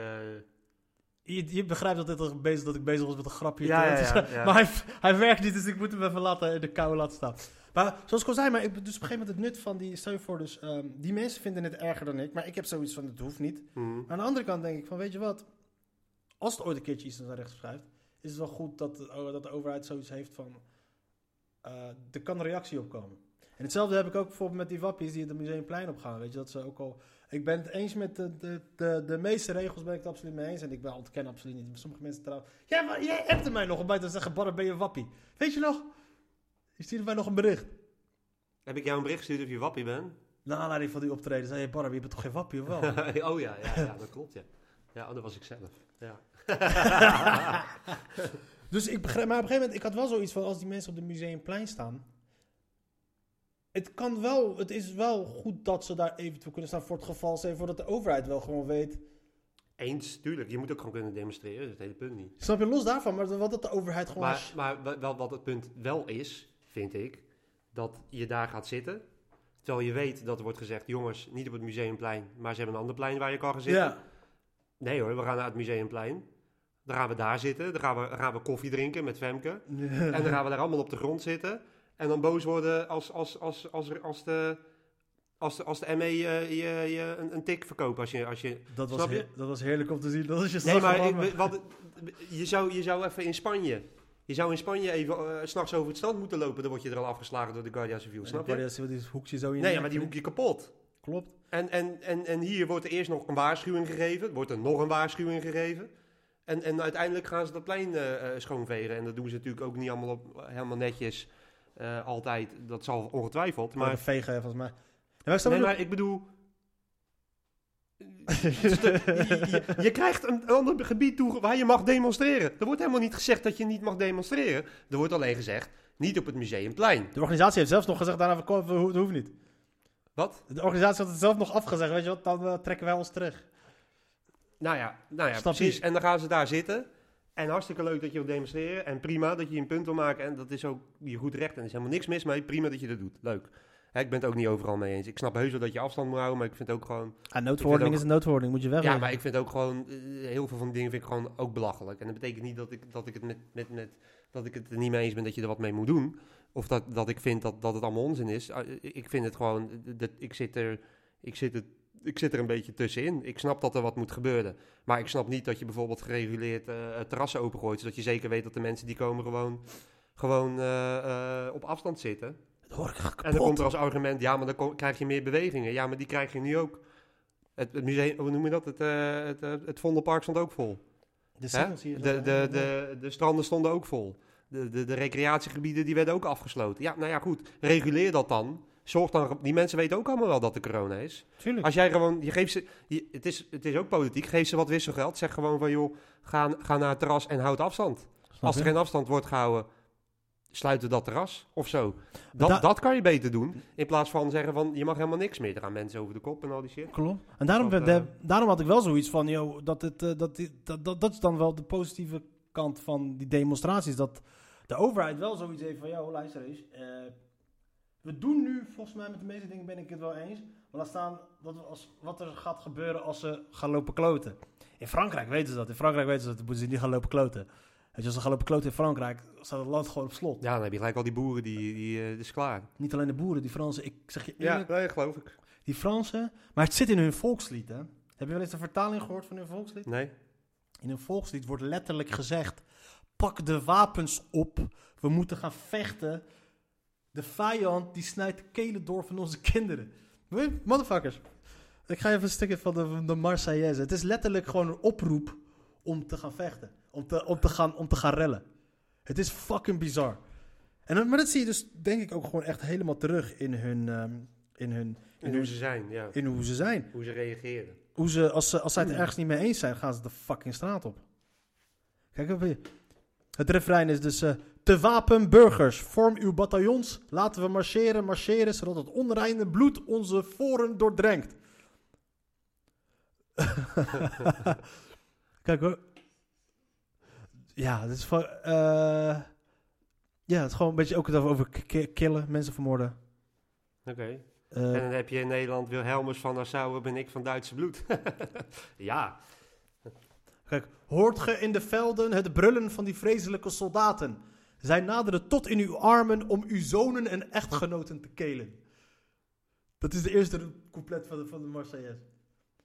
Je, je begrijpt dat, dit bezig, dat ik bezig was met een grapje. Ja, ja, ja. Maar hij, hij werkt niet, dus ik moet hem even laten, in de kou laten staan. Maar zoals ik al zei, maar ik, dus op een gegeven moment het nut van die... Stel je voor, dus, ehm, die mensen vinden het erger dan ik. Maar ik heb zoiets van, het hoeft niet. mhm. Aan de andere kant denk ik van, weet je wat? Als het ooit een keertje iets naar rechts verschuift, is het wel goed dat, de- oh, dat de overheid zoiets heeft van, eh, er kan een reactie op komen. En hetzelfde heb ik ook bijvoorbeeld met die wappies die het Museumplein op gaan. Weet je, dat ze ook al... Ik ben het eens met de, de, de, de meeste regels, ben ik het absoluut mee eens. En ik ben, ontken absoluut niet. Sommige mensen trouwens... Jij, maar jij appte mij nog om bij te zeggen, Barre, ben je wappie? Weet je nog? Je stuurde mij nog een bericht. Heb ik jou een bericht gestuurd of je wappie bent? Naar aanleiding van die optreden zei je, Barre, je bent toch geen wappie, of wel? oh ja, ja, ja, dat klopt ja. Ja, oh, dat was ik zelf. Ja. Dus ik begrijp, maar op een gegeven moment, ik had wel zoiets van, als die mensen op de museumplein staan. Het kan wel, het is wel goed dat ze daar eventueel kunnen staan voor het geval, zeg, voordat de overheid wel gewoon weet. Eens, tuurlijk. Je moet ook gewoon kunnen demonstreren, dat is het hele punt niet. Snap je, los daarvan, maar wat dat de overheid gewoon... Maar, maar wel, wat het punt wel is, vind ik, dat je daar gaat zitten. Terwijl je weet dat er wordt gezegd, jongens, niet op het museumplein, maar ze hebben een ander plein waar je kan gaan zitten. ja, Nee hoor, we gaan naar het museumplein. Dan gaan we daar zitten, dan gaan we, gaan we koffie drinken met Femke. En dan gaan we daar allemaal op de grond zitten. En dan boos worden als, als, als, als, er- als de... Als de, als de ME je, je, je een, een tik verkoopt als je, als je dat, was je? dat was heerlijk om te zien. Dat is je Nee, maar gewoon, ik, wat, je, zou, je zou even in Spanje. Je zou in Spanje even eh, s s'nachts over het strand moeten lopen. Dan word je er al afgeslagen door de Guardia Civil. Snap je? Guardia Civil, die hoekje zo in Nee, maar die erin. hoek je kapot. Klopt. En, en, en, en hier wordt er eerst nog een waarschuwing gegeven. Wordt er nog een waarschuwing gegeven. En, en uiteindelijk gaan ze dat plein eh, schoonvegen. En dat doen ze natuurlijk ook niet allemaal op, helemaal netjes. altijd. Dat zal ongetwijfeld. Maar de Maar, vegen, volgens mij. Maar nee, maar ik bedoel. Je, je- je krijgt een ander gebied toe waar je mag demonstreren. Er wordt helemaal niet gezegd dat je niet mag demonstreren. Er wordt alleen gezegd, niet op het museumplein. De organisatie heeft zelfs nog gezegd, daarna het hoeft niet. Wat? De organisatie had het zelf nog afgezegd, weet je wat, dan eh, trekken wij ons terug. Nou ja, nou ja je? precies. En dan gaan ze daar zitten. En hartstikke leuk dat je wil demonstreren. En prima dat je een punt wil maken. En dat is ook je goed recht. En er is helemaal niks mis mee. Prima dat je dat doet. Leuk. Hè, ik ben het ook niet overal mee eens. Ik snap heus wel dat je afstand moet houden. Maar ik vind ook gewoon... Ah, noodverordening ook- is een noodverordening, moet je wegleggen. Ja, maar ik vind ook gewoon... eh, heel veel van die dingen vind ik gewoon ook belachelijk. En dat betekent niet dat ik, dat ik, het, met, met, met, dat ik het er niet mee eens ben dat je er wat mee moet doen. Of dat, dat ik vind dat, dat het allemaal onzin is. Ah, Ik vind het gewoon... Dat, ik, zit er, ik, zit het, ik zit er een beetje tussenin. Ik snap dat er wat moet gebeuren. Maar ik snap niet dat je bijvoorbeeld gereguleerd eh, terrassen opengooit. Zodat je zeker weet dat de mensen die komen gewoon, gewoon eh, eh, op afstand zitten. Dat hoor ik kapot. En dan komt er als argument, ja, maar dan krijg je meer bewegingen. Ja, maar die krijg je nu ook. Het, het museum, hoe noem je dat? Het, eh, het, eh, het Vondelpark stond ook vol. De. De, de, de, de stranden stonden ook vol. De, de, de recreatiegebieden die werden ook afgesloten. Ja, nou ja, goed. Reguleer dat dan. Zorg dan, die mensen weten ook allemaal wel dat er corona is. Tuurlijk. Als jij gewoon, je geeft ze, je- het, is, het is ook politiek, geef ze wat wisselgeld. Zeg gewoon van, joh, ga, ga naar het terras en houd afstand. Snap Als er je? geen afstand wordt gehouden, sluiten dat terras of zo. Dat, Da- dat kan je beter doen. In plaats van zeggen van, je mag helemaal niks meer. Er gaan mensen over de kop en al die shit. Klopt. En daarom, Dat, eh, de- daarom had ik wel zoiets van, joh, dat, het, eh, dat, dat, dat, dat is dan wel de positieve kant van die demonstraties. Dat de overheid wel zoiets heeft van, joh, luister eens. eh, we doen nu, volgens mij met de meeste dingen ben ik het wel eens. Maar laat staan dat we als, wat er gaat gebeuren als ze gaan lopen kloten. In Frankrijk weten ze dat. In Frankrijk weten ze dat. Moeten ze niet gaan lopen kloten. Weet je, als ze gaan lopen kloten in Frankrijk, staat het land gewoon op slot. Ja, dan heb je gelijk al die boeren, die, die eh, is klaar. Niet alleen de boeren, die Fransen. Ik zeg je Ja, eerlijk, nee, geloof ik. die Fransen... Maar het zit in hun volkslied, hè. Heb je wel eens de vertaling gehoord van hun volkslied? Nee? In hun volkslied wordt letterlijk gezegd: pak de wapens op, we moeten gaan vechten. De vijand die snijdt de kelen door van onze kinderen. Motherfuckers. Ik ga even een stukje van de, van de Marseillaise. Het is letterlijk gewoon een oproep om te gaan vechten. Om te, om te, gaan, om te gaan rellen. Het is fucking bizar. En, maar dat zie je dus denk ik ook gewoon echt helemaal terug in hun... ehm, in, hun, in, hoe ze zijn, ja. in hoe ze zijn. Hoe ze reageren. Hoe ze, als, ze, als zij het ergens niet mee eens zijn, gaan ze de fucking straat op. Kijk even. Het refrein is dus... eh, te wapen burgers, vorm uw bataljons. Laten we marcheren, marcheren, zodat het onreine bloed onze voren doordrenkt. Kijk hoor. Ja, het is van... eh, ja, het is gewoon een beetje ook het over killen, mensen vermoorden. Oké. Eh, En dan heb je in Nederland Wilhelmus van Nassau, ben ik van Duitse bloed. ja, Kijk, hoort ge in de velden het brullen van die vreselijke soldaten? Zij naderen tot in uw armen om uw zonen en echtgenoten te kelen. Dat is de eerste couplet van de, van de Marseillaise.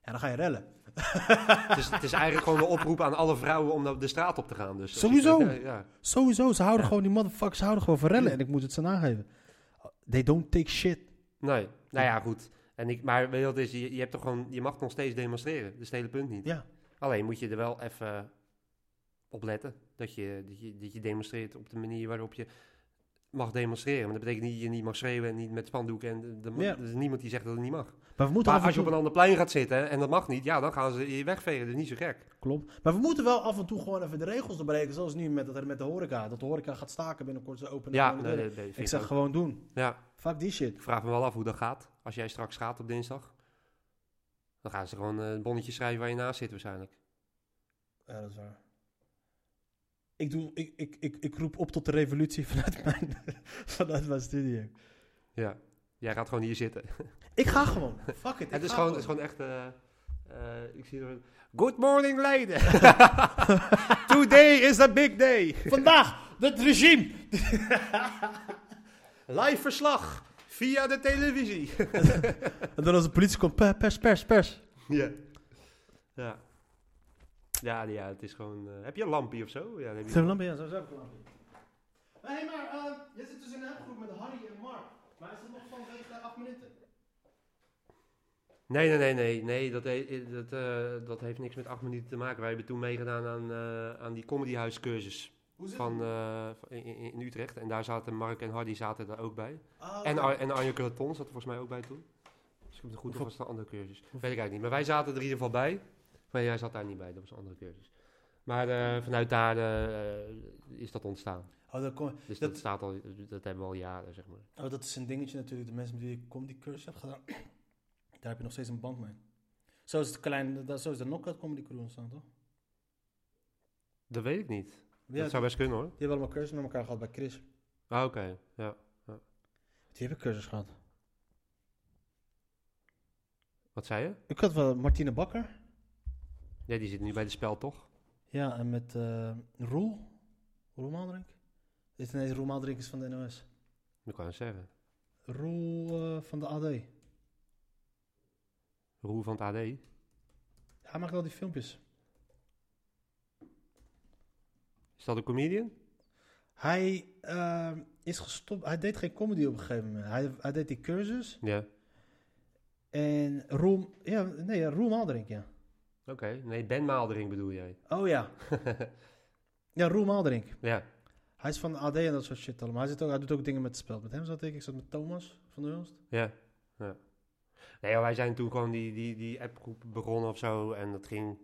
Ja, dan ga je rellen. Het is, het is eigenlijk gewoon een oproep aan alle vrouwen om naar de straat op te gaan. Dus Sowieso. Ja, ja. Sowieso, ze houden gewoon, die motherfuckers houden gewoon van rellen. En ik moet het ze nageven. They don't take shit. Nee, nou ja, goed. En ik, maar weet je wat is, je, je, hebt toch gewoon, je mag nog steeds demonstreren. Dat is het hele punt niet. Ja. Alleen moet je er wel even op letten. Dat je, dat, je, dat je demonstreert op de manier waarop je mag demonstreren. Maar dat betekent niet dat je niet mag schreeuwen en niet met spandoeken. En de- Ja. er is niemand die zegt dat het niet mag. Maar we moeten Maar af en als je op een ander plein gaat zitten en dat mag niet, ja, dan gaan ze je wegvegen. Dat is niet zo gek. Klopt. Maar we moeten wel af en toe gewoon even de regels doorbreken. Zoals nu met, dat- met de horeca. Dat de horeca gaat staken binnenkort. Ze openen Ja, nee, nee, nee, Ik zeg gewoon doen. Ja, Fuck die shit. ik vraag me wel af hoe dat gaat. Als jij straks gaat op dinsdag. Dan gaan ze gewoon eh, een bonnetje schrijven waar je naast zit waarschijnlijk. Ja, dat is waar. Ik, doe, ik, ik, ik, ik roep op tot de revolutie vanuit mijn, vanuit mijn studio. Ja, jij gaat gewoon hier zitten. Ik ga gewoon. Fuck it. Het is gewoon, het is gewoon echt. eh, eh, ik zie er. Good morning, lady. Today is a big day. Vandaag, het regime. Live verslag via de televisie. En dan als de politie komt, pe- pers, pers, pers. ja. Ja. Ja, ja, het is gewoon. eh, heb je een lampje of zo? Ja, dat heb je. Zijn we lampje? Ja, zo heb ik een lampje. Hé, hey, maar uh, je zit dus in een appgroep met Harry en Mark. Maar is het nog vanwege 8 minuten? Nee, nee, nee, nee. nee dat, he- dat, eh, dat heeft niks met acht minuten te maken. Wij hebben toen meegedaan aan, eh, aan die comedyhuiscursus van, eh, in, in Utrecht. En daar zaten Mark en Hardy zaten daar ook bij. Ah, En. Ar en Arjen Culaton zat er volgens mij ook bij toen. Dus ik heb het goed of was het een andere cursus? Weet ik eigenlijk niet. Maar wij zaten er in ieder geval bij. Maar jij zat daar niet bij, dat was een andere cursus. Maar eh, vanuit daar eh, is dat ontstaan. Oh, dat, kom- Dus Dat- dat, staat al, dat hebben we al jaren, zeg maar. oh, dat is een dingetje natuurlijk. De mensen met wie ik kom die cursus heb gedaan, daar heb je nog steeds een band mee. Zo is, het klein, dat, zo is de Knockout Comedy Crew ontstaan, toch? Dat weet ik niet. Ja, dat zou best kunnen hoor. Die hebben allemaal cursus met elkaar gehad bij Chris. Ah, oké. Ja. Die heb ik cursus gehad. Wat zei je? Ik had wel Martine Bakker. Ja, die zit nu bij de spel, toch? Ja, en met eh Roel. Roel Maaldrink. Is, nee, Roel Maaldrink is van de NOS. Dat kan ik zeggen. Roel eh, van de AD. Roel van het AD. Hij maakt al die filmpjes. Is dat een comedian? Hij eh, is gestopt. Hij deed geen comedy op een gegeven moment. Hij, hij deed die cursus. Ja. En Roel... Ja, nee, Roel Maaldrink, ja. Oké. Nee, Ben Maaldering bedoel jij. Oh ja. ja, Roel Maaldrink. ja. Hij is van de AD en dat soort shit allemaal. Hij, zit ook, hij doet ook dingen met het spel. Met hem zat ik. Ik zat met Thomas van der Hulst. Ja. ja. Nee, wij zijn toen gewoon die, die, die appgroep begonnen of zo. En dat ging,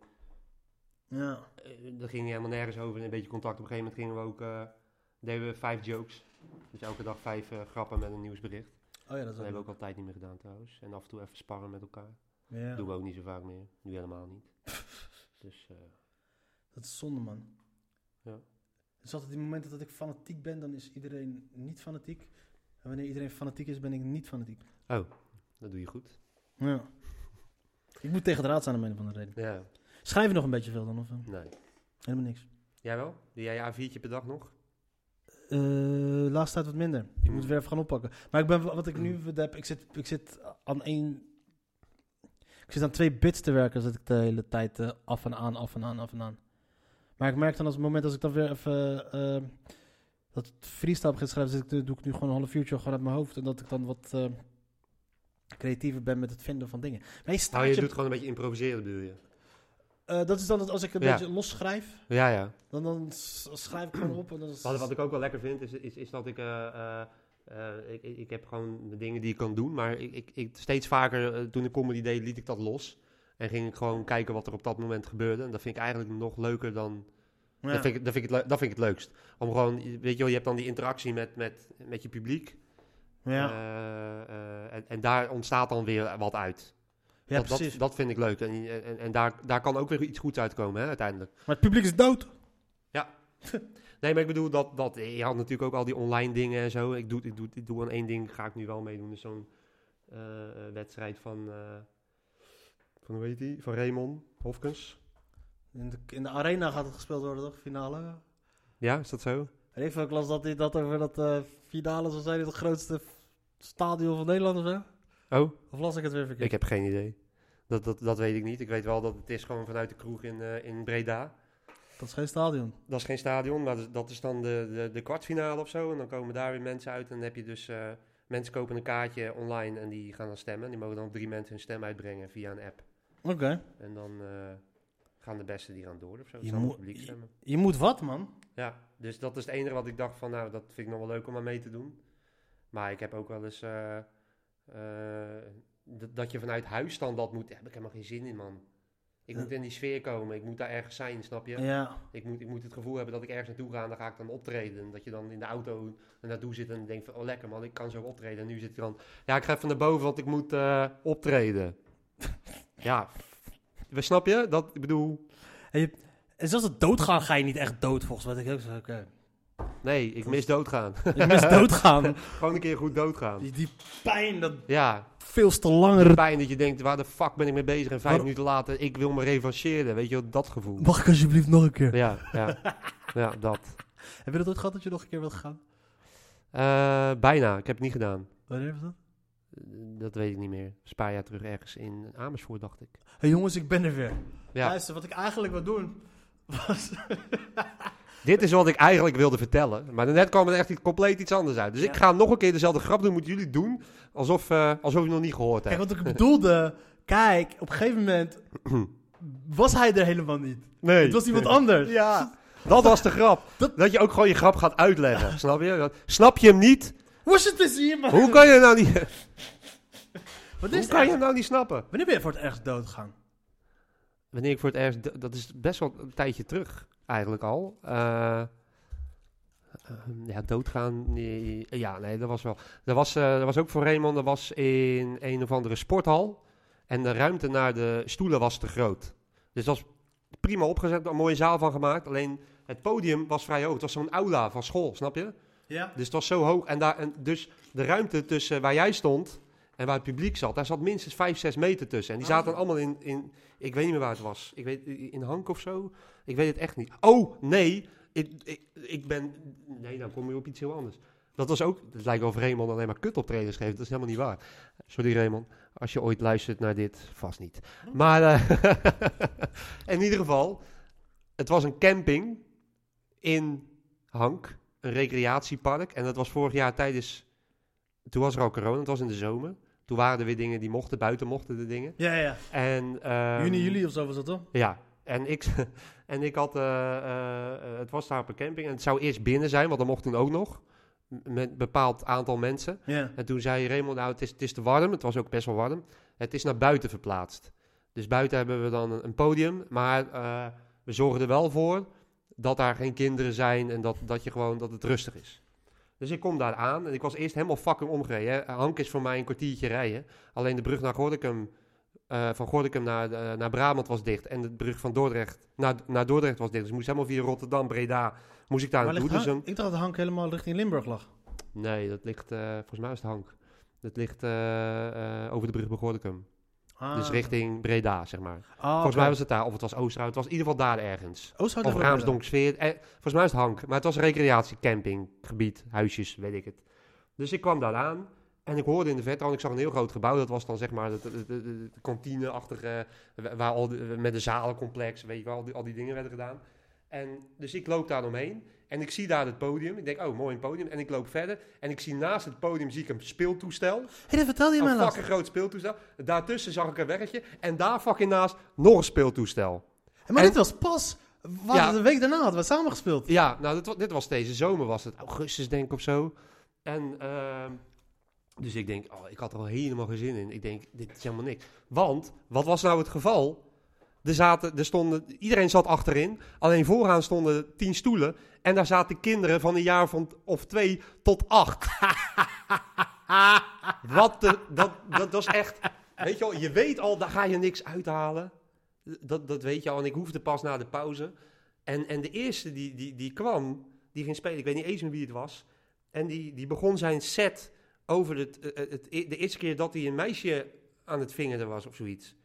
Ja. eh, dat ging helemaal nergens over. Een beetje contact. Op een gegeven moment gingen we ook... eh, deden we vijf jokes. Dus elke dag vijf eh, grappen met een nieuwsbericht. Oh ja, dat is Dat hebben we ook al tijd niet meer gedaan trouwens. En af en toe even sparren met elkaar. Ja. Doen we ook niet zo vaak meer. Nu helemaal niet. dus... eh, Dat is zonde, man. Ja. Het is altijd die momenten dat ik fanatiek ben, dan is iedereen niet fanatiek. En wanneer iedereen fanatiek is, ben ik niet fanatiek. dat doe je goed. Ja. Ik moet tegen de raad zijn om een of andere reden. Ja. Schrijf je nog een beetje veel dan? Of, eh? Nee. helemaal niks. Jij wel? Doe jij je A4'tje per dag nog? Eh, laatste tijd wat minder. Ik moet weer even gaan oppakken. Maar ik ben, wat ik nu heb, ik zit, ik zit aan één... Ik zit aan twee bits te werken, zit ik de hele tijd eh, af en aan, af en aan, af en aan. Maar ik merk dan als het moment als ik dan weer even eh, dat freestyle begin te schrijven, zit ik, doe ik nu gewoon een half uurtje gewoon uit mijn hoofd. En dat ik dan wat eh, creatiever ben met het vinden van dingen. Maar je staat je je- doet gewoon een beetje improviseren, bedoel je? dat is dan dat als ik een Ja. beetje los schrijf, Ja, ja. dan, dan schrijf ik gewoon op. En dan is- Wat, wat ik ook wel lekker vind, is, is, is dat ik, eh, ik... Ik heb gewoon de dingen die ik kan doen, maar ik, ik, ik, steeds vaker, eh, toen ik comedy deed, liet ik dat los. En ging ik gewoon kijken wat er op dat moment gebeurde. En dat vind ik eigenlijk nog leuker dan... Ja. Dat, vind ik, dat, vind ik het, leu- dat vind ik het leukst. Om gewoon, weet je wel, je hebt dan die interactie met, met, met je publiek. ja. Eh, en, en daar ontstaat dan weer wat uit. ja, dat, precies. dat, dat vind ik leuk. En, en, en daar, daar kan ook weer iets goeds uitkomen, hè, uiteindelijk. maar het publiek is dood. Nee, maar ik bedoel dat, dat je had natuurlijk ook al die online dingen en zo. Ik doe, ik doe, ik doe aan één ding, ga ik nu wel meedoen. Dus zo'n eh, eh, wedstrijd van, eh, van, hoe heet die? Van Raymond Hofkens. In de, in de arena gaat het gespeeld worden, toch? Finale. Ja, is dat zo? En ik las dat hij dat over dat eh, finale zou zijn in het grootste stadion van Nederland of zo. Oh, Of las ik het weer verkeerd? ik heb geen idee. Dat, dat, dat weet ik niet. Ik weet wel dat het is gewoon vanuit de kroeg in, eh, in Breda. Dat is geen stadion. Dat is geen stadion, maar dat- is dan de, de, de kwartfinale of zo. En dan komen daar weer mensen uit. En dan heb je dus... eh, mensen kopen een kaartje online en die gaan dan stemmen. Die mogen dan drie mensen hun stem uitbrengen via een app. Oké. En dan eh, gaan de beste die gaan door of zo. Je moet publiek stemmen. Je moet wat, man. Ja, dus dat is het enige wat ik dacht van... Nou, dat vind ik nog wel leuk om aan mee te doen. Maar ik heb ook wel eens... eh, dat- dat je vanuit huis dan dat moet... Daar heb ik helemaal geen zin in, man. Ik moet in die sfeer komen. Ik moet daar ergens zijn, snap je? Ja. Ik moet, ik moet het gevoel hebben dat ik ergens naartoe ga en dan ga ik dan optreden. En dat je dan in de auto naartoe zit en denkt van, oh lekker man, ik kan zo optreden. En nu zit je dan, ja ik ga even naar boven, want ik moet eh, optreden. ja, we snap je? Dat, ik bedoel, En zelfs het doodgaan ga je niet echt dood, volgens mij. Ik ook zo, oké. nee, ik mis doodgaan. Je mist doodgaan. Gewoon een keer goed doodgaan. Die, die pijn, dat Ja, veel te langer... pijn dat je denkt, waar de fuck ben ik mee bezig? En vijf minuten later, ik wil me revancheren. Weet je wel, dat gevoel. Mag ik alsjeblieft nog een keer? Ja, ja, ja, dat. Heb je dat ooit gehad dat je nog een keer wilt gaan? Eh, bijna, ik heb het niet gedaan. Wanneer was dat? Dat weet ik niet meer. Een paar jaar terug ergens in Amersfoort, dacht ik. Hé jongens, ik ben er weer. Ja. Luister, wat ik eigenlijk wil doen... was... Dit is wat ik eigenlijk wilde vertellen. Maar daarnet kwam er echt iets, compleet iets anders uit. Dus ik ga nog een keer dezelfde grap doen. Moeten jullie doen alsof, eh, alsof het nog niet gehoord Kijk, hebt. wat ik bedoelde... Kijk, op een gegeven moment... was hij er helemaal niet. Nee. Het was iemand anders. Ja. Dat was de grap. Dat- Dat, je ook gewoon je grap gaat uitleggen. Snap je? Dat- Snap je hem niet? Was het te zien, man? Hoe kan je nou niet, Wat hoe kan je hem nou niet snappen? Wanneer ben je voor het ergst doodgegaan? Wanneer ik voor het eerst... Dat is best wel een tijdje terug, eigenlijk al. Eh, eh, ja, doodgaan... Nee, ja, nee, dat was wel... Dat was, eh, dat was ook voor Raymond. Dat was in een of andere sporthal. En de ruimte naar de stoelen was te groot. Dus dat was prima opgezet. Een mooie zaal van gemaakt. Alleen het podium was vrij hoog. Het was zo'n aula van school, snap je? Ja. Dus het was zo hoog. En, daar, en dus de ruimte tussen waar jij stond en waar het publiek zat, daar zat minstens 5, 6 meter tussen. En die Ah. zaten allemaal in, in, ik weet niet meer waar het was. Ik weet, in Hank of zo? Ik weet het echt niet. Oh, nee. Ik, ik, ik ben, nee, dan kom je op iets heel anders. Dat was ook, het lijkt wel of Raymond alleen maar kut optredens geeft. Dat is helemaal niet waar. Sorry Raymond, als je ooit luistert naar dit, vast niet. Maar eh, in ieder geval, het was een camping in Hank, een recreatiepark. En dat was vorig jaar tijdens, toen was er al corona, het was in de zomer. Toen waren er weer dingen die mochten, buiten mochten de dingen. Ja, ja. En, ehm, Juni, juli of zo was dat toch? Ja, en ik, en ik had, eh, eh, het was daar op een camping en het zou eerst binnen zijn, want dat mocht toen ook nog. Met een bepaald aantal mensen. En toen zei Raymond, nou het is, het is te warm, het was ook best wel warm. Het is naar buiten verplaatst. Dus buiten hebben we dan een, podium, maar eh, we zorgen er wel voor dat daar geen kinderen zijn en dat, dat, je gewoon, dat het rustig is. Dus ik kom daar aan en ik was eerst helemaal fucking omgereden. hè. Hank is voor mij een kwartiertje rijden. Alleen de brug naar Gorinchem, eh, van Gorinchem naar, eh, naar Brabant was dicht. En de brug van Dordrecht naar, naar Dordrecht was dicht. Dus ik moest helemaal via Rotterdam, Breda, moest ik daar Waar naartoe. ligt Dus een- Ik dacht dat Hank helemaal richting Limburg lag. Nee, dat ligt, eh, volgens mij is het Hank. Dat ligt over de brug bij Gorinchem. Ah. Dus richting Breda, zeg maar. Ah, volgens mij was het daar, of het was Oosterhout. Het was in ieder geval daar ergens. Oosterhout Of Raamsdonksveer. Eh, volgens mij is het Hank. Maar het was een recreatiecampinggebied, huisjes, weet ik het. Dus ik kwam daar aan. En ik hoorde in de verte, want ik zag een heel groot gebouw. Dat was dan zeg maar de, de, de, de- de kantine-achtige, wa- waar al die- met een zalencomplex, weet je wel, al die, al die dingen werden gedaan. En dus ik loop daar omheen en ik zie daar het podium. Ik denk, oh, mooi een podium. En ik loop verder en ik zie naast het podium zie ik een speeltoestel. Hé, dat vertelde je mij Een fucking groot speeltoestel. Daartussen zag ik een weggetje. En daar fucking naast nog een speeltoestel. Maar En- dit was pas... Wat, Ja. Een week daarna hadden we samen gespeeld. Ja, nou, dit, dit was deze zomer, was het augustus denk ik of zo. En ehm, dus ik denk, oh, ik had er al helemaal geen zin in. Ik denk, dit is helemaal niks. Want, wat was nou het geval? Er zaten, er stonden, iedereen zat achterin. Alleen vooraan stonden tien stoelen. En daar zaten kinderen van een jaar van, of twee tot acht. Wat de, dat, dat was echt, weet je wel, je weet al, daar ga je niks uithalen. Dat, dat weet je al. En ik hoefde pas na de pauze. En, en de eerste die, die, die kwam, die ging spelen, ik weet niet eens meer wie het was. En die, die begon zijn set over het, eh, het, het- de eerste keer dat hij een meisje aan het vingeren was of zoiets.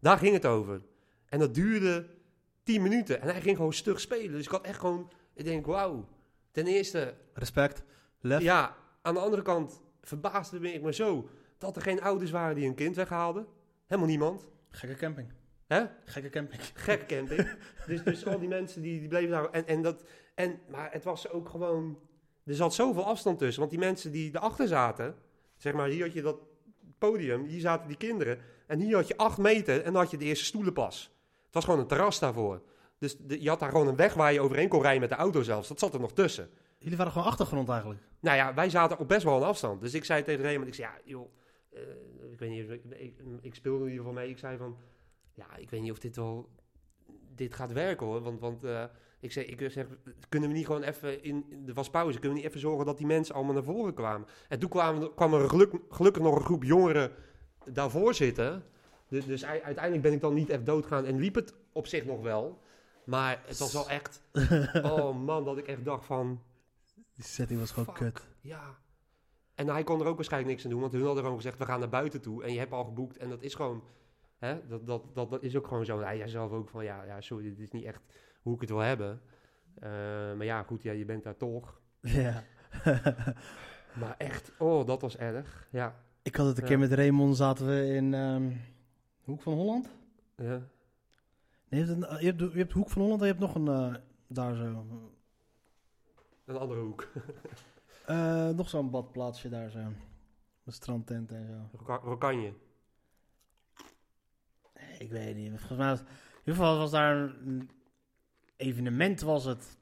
Daar ging het over. En dat duurde tien minuten. En hij ging gewoon stug spelen. Dus ik had echt gewoon, ik denk, wauw. Ten eerste, Respect. Lef. ja, aan de andere kant verbaasde me ik me zo dat er geen ouders waren die hun kind weghaalden. Helemaal niemand. Gekke camping. Hè? Gekke camping. Gekke camping. dus, dus al die mensen die, die bleven daar. En, en dat, en, maar het was ook gewoon. Er zat zoveel afstand tussen. Want die mensen die erachter zaten. Zeg maar, hier had je dat podium. Hier zaten die kinderen. En hier had je acht meter. En dan had je de eerste stoelen pas. Het was gewoon een terras daarvoor. Dus de- je had daar gewoon een weg waar je overheen kon rijden met de auto zelfs. Dat zat er nog tussen. Jullie waren gewoon achtergrond eigenlijk. Nou ja, wij zaten op best wel een afstand. Dus ik zei tegen Raymond, ik zei, ja, joh, eh, ik weet niet, ik, ik, ik speelde in ieder geval mee. Ik zei van, ja, ik weet niet of dit wel, dit gaat werken hoor. Want, want eh, ik zei, ik zeg, kunnen we niet gewoon even, in, er was pauze, kunnen we niet even zorgen dat die mensen allemaal naar voren kwamen. En toen kwamen, kwam er geluk, gelukkig nog een groep jongeren daarvoor zitten. Dus, dus ei- uiteindelijk ben ik dan niet echt doodgaan en liep het op zich nog wel. Maar het was wel echt, oh man, dat ik echt dacht van, Die setting was gewoon Fuck. kut. ja. En hij kon er ook waarschijnlijk niks aan doen, want hun hadden gewoon gezegd, we gaan naar buiten toe. En je hebt al geboekt en dat is gewoon, hè, dat, dat, dat, dat is ook gewoon zo. En hij zei zelf ook van, ja, ja, sorry, dit is niet echt hoe ik het wil hebben. Eh, maar ja, goed, ja, je bent daar toch. Ja. Maar echt, oh, dat was erg. Ja, ik had het een Ja. keer met Raymond, zaten we in ehm, Hoek van Holland. ja. Nee, je, hebt een, je, hebt, je hebt Hoek van Holland en je hebt nog een eh, daar zo. een andere hoek. Eh, nog zo'n badplaatsje daar zo. Een strandtent en zo. Roka- Rokanje. Ik weet niet. Volgens mij was, in ieder geval was daar een evenement was het.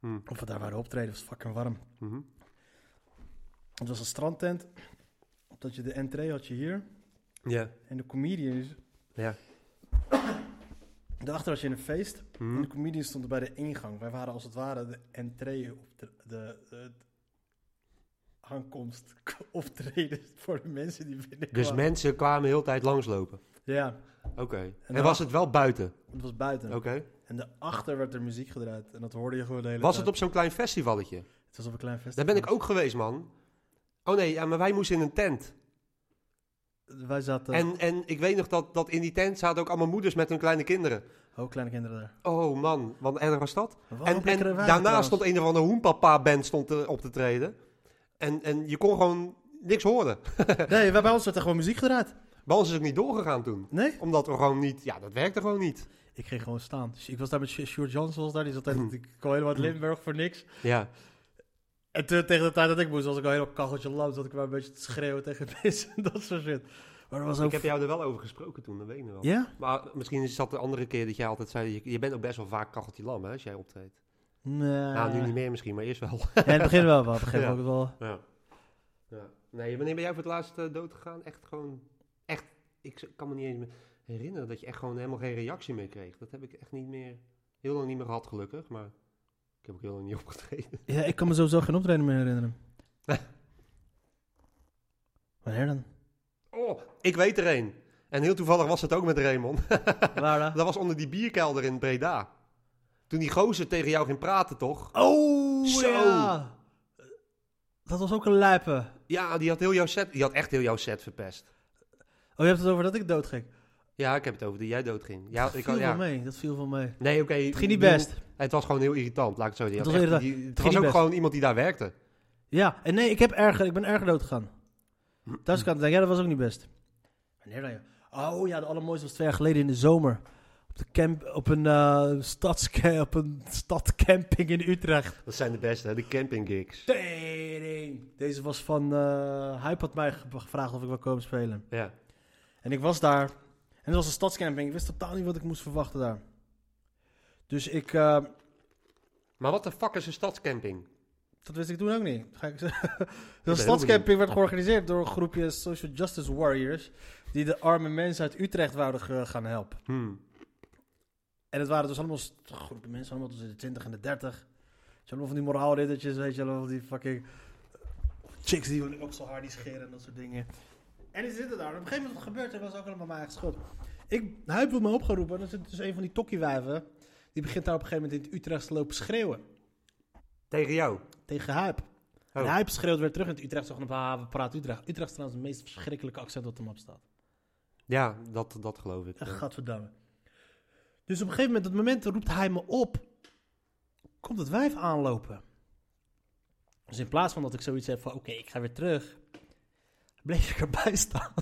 Hm. Of we daar waren optreden, was fucking warm. Mhm. Het was een strandtent. Dat je de entree had je hier. Ja, En de comedians. ja. Daarachter had je een feest. En Mhm. de comedians stonden bij de ingang. Wij waren als het ware de entree op de, de, de, aankomst optreden voor de mensen die binnenkwamen. Dus mensen kwamen de hele tijd langslopen. Ja, Oké. En, was het wel buiten? het was buiten. Oké. En daarachter werd er muziek gedraaid. En dat hoorde je gewoon de hele Was tijd. het op zo'n klein festivalletje? Het was op een klein festival. Daar ben ik ook geweest, man. Oh nee, ja, maar wij moesten in een tent. Wij zaten... En, en ik weet nog dat, dat in die tent zaten ook allemaal moeders met hun kleine kinderen. Oh, kleine kinderen daar. Oh man, wat erg was dat? Wat En, en daarna trouwens. stond een of andere hoenpapa-band stond te- op te treden. En, en je kon gewoon niks horen. Nee, bij ons werd er gewoon muziek gedraaid. Bij ons is ook niet doorgegaan toen. Nee? Omdat we gewoon niet... Ja, dat werkte gewoon niet. Ik ging gewoon staan. Dus ik was daar met Sj- Sjoerd Jansen was daar. Die zat altijd... Ik kwam helemaal uit Limburg voor niks. Ja. En toen, tegen de tijd dat ik moest, was ik al heel op kacheltje lam. Zat ik maar een beetje te schreeuwen tegen mensen en dat soort shit. Maar was ook... Ik heb jou er wel over gesproken toen, dat weet ik wel. Ja? Maar misschien is dat de andere keer dat jij altijd zei... Je, je bent ook best wel vaak kacheltje lam, hè, als jij optreedt. Nee. Nou, nu niet meer misschien, maar eerst wel. Ja, in het begin wel. wel. In het begin Ja. ook wel. Ja. ja. Nee, wanneer ben jij voor het laatst eh, dood gegaan? Echt gewoon... Ik kan me niet eens meer herinneren dat je echt gewoon helemaal geen reactie meer kreeg. Dat heb ik echt niet meer... Heel lang niet meer gehad, gelukkig. Maar ik heb ook heel lang niet opgetreden. Ja, ik kan me sowieso geen optreden meer herinneren. Wanneer dan? Oh, ik weet er een. En heel toevallig was het ook met Raymond. Waar dan? Dat was onder die bierkelder in Breda. Toen die gozer tegen jou ging praten, toch? Oh, Zo. ja. Dat was ook een lijpe. Ja, die had, heel jouw set, die had echt heel jouw set verpest. Oh, je hebt het over dat ik doodging. Ja, ik heb het over die jij doodging. Ja, dat ik viel ja. wel mee, dat viel wel mee. Nee, oké. Het ging niet bedoel, best. Het was gewoon heel irritant, laat ik het zo zeggen. Het was echt- die- Het ging was ook best. gewoon iemand die daar werkte. Ja, en nee, ik, heb erger, ik ben erger dood gegaan. Thuis kan ik denken, ja, dat was ook niet best. Wanneer dan? Oh ja, de allermooiste was twee jaar geleden in de zomer. Op, de camp, op een uh, op een stadcamping in Utrecht. Dat zijn de beste, hè? de camping gigs. Tering. Deze was van... Hype had mij ge- gevraagd of ik wil komen spelen. Ja. En ik was daar. En het was een stadscamping. Ik wist totaal niet wat ik moest verwachten daar. Dus ik... eh, Maar wat de fuck is een stadscamping? Dat wist ik toen ook niet. Ga ik De stadscamping werd georganiseerd door een groepje social justice warriors. Die de arme mensen uit Utrecht wouden gaan helpen. Hmm. En het waren dus allemaal groepen mensen, allemaal tussen de 20 en de 30. Weet je, allemaal van die moraalriddertjes, weet je, allemaal die fucking chicks die hun oksel haar die scheren en dat soort dingen. En die zitten daar. Op een gegeven moment wat gebeurt er, was ook allemaal mijn eigen schuld. Ik, hij wil me opgeroepen en dan zit dus een van die tokkiewijven. Die begint daar op een gegeven moment in het Utrecht te lopen schreeuwen. Tegen jou? Tegen Huip. Oh. En Huip schreeuwt weer terug in het Utrecht. Zo van, ah, we praten Utrecht. Utrecht is trouwens het meest verschrikkelijke accent dat hem op staat. Ja, dat, dat geloof ik. Gadverdamme. Dus op een gegeven moment, op het moment roept hij me op. Komt het wijf aanlopen. Dus in plaats van dat ik zoiets heb van, oké, ik ga weer terug. Bleef ik erbij staan.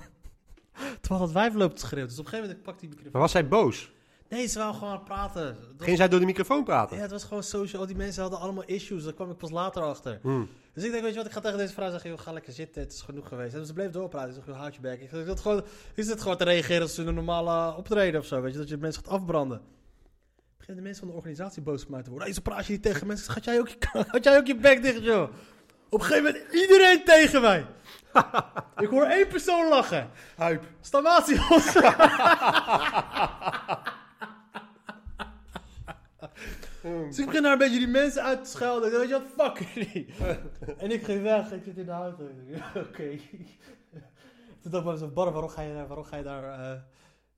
Terwijl dat wijf loopt te schreeuwen. Dus op een gegeven moment pak ik die microfoon. Maar was zij boos? Nee, ze wou gewoon praten. Ging zij door de microfoon praten? Ja, het was gewoon social. Al die mensen hadden allemaal issues. Daar kwam ik pas later achter. Hmm. Dus ik denk, weet je wat, ik ga tegen deze vrouw zeggen, joh, ga lekker zitten, het is genoeg geweest. En ze bleef doorpraten. Ik zeg, joh, houd je bek. Ik zeg, dat gewoon, is het gewoon te reageren als ze een normale optreden of zo, weet je, dat je mensen gaat afbranden. Beginnen de mensen van de organisatie boos op mij te worden. Hey, zo praat je niet tegen mensen. Gaat jij ook je, had jij ook je bek dicht, joh? Op een gegeven moment, iedereen tegen mij. ik hoor één persoon lachen. Huip. Stamatios. Dus ik begin daar een beetje die mensen uit te schelden. Zeg, Weet je wat, fuck jullie. en ik ging weg, ik zit in de auto. Oké. Toen dacht ik bij mezelf, Bar, waarom ga je daar, waarom ga je daar, eh,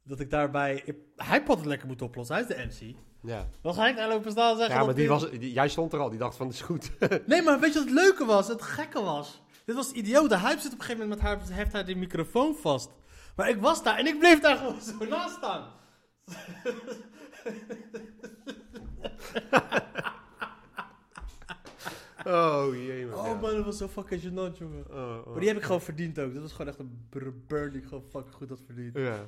dat ik daarbij... Ik- hij had het lekker moeten oplossen, hij is de MC. Ja, Dan ga ik daar lopen staan en zeggen... ja maar die was, die- jij stond er al. Die dacht van, is goed. Nee, maar weet je wat het leuke was? Het gekke was. Dit was idioot. De hype zit op een gegeven moment met haar, heft hij die microfoon vast. Maar ik was daar en ik bleef daar gewoon zo naast staan. oh, jee, man. Oh ja. man, dat was zo fucking gênant, jongen. Oh, oh. Maar die heb ik gewoon verdiend ook. Dat was gewoon echt een burn die ik gewoon fucking goed had verdiend. Ja.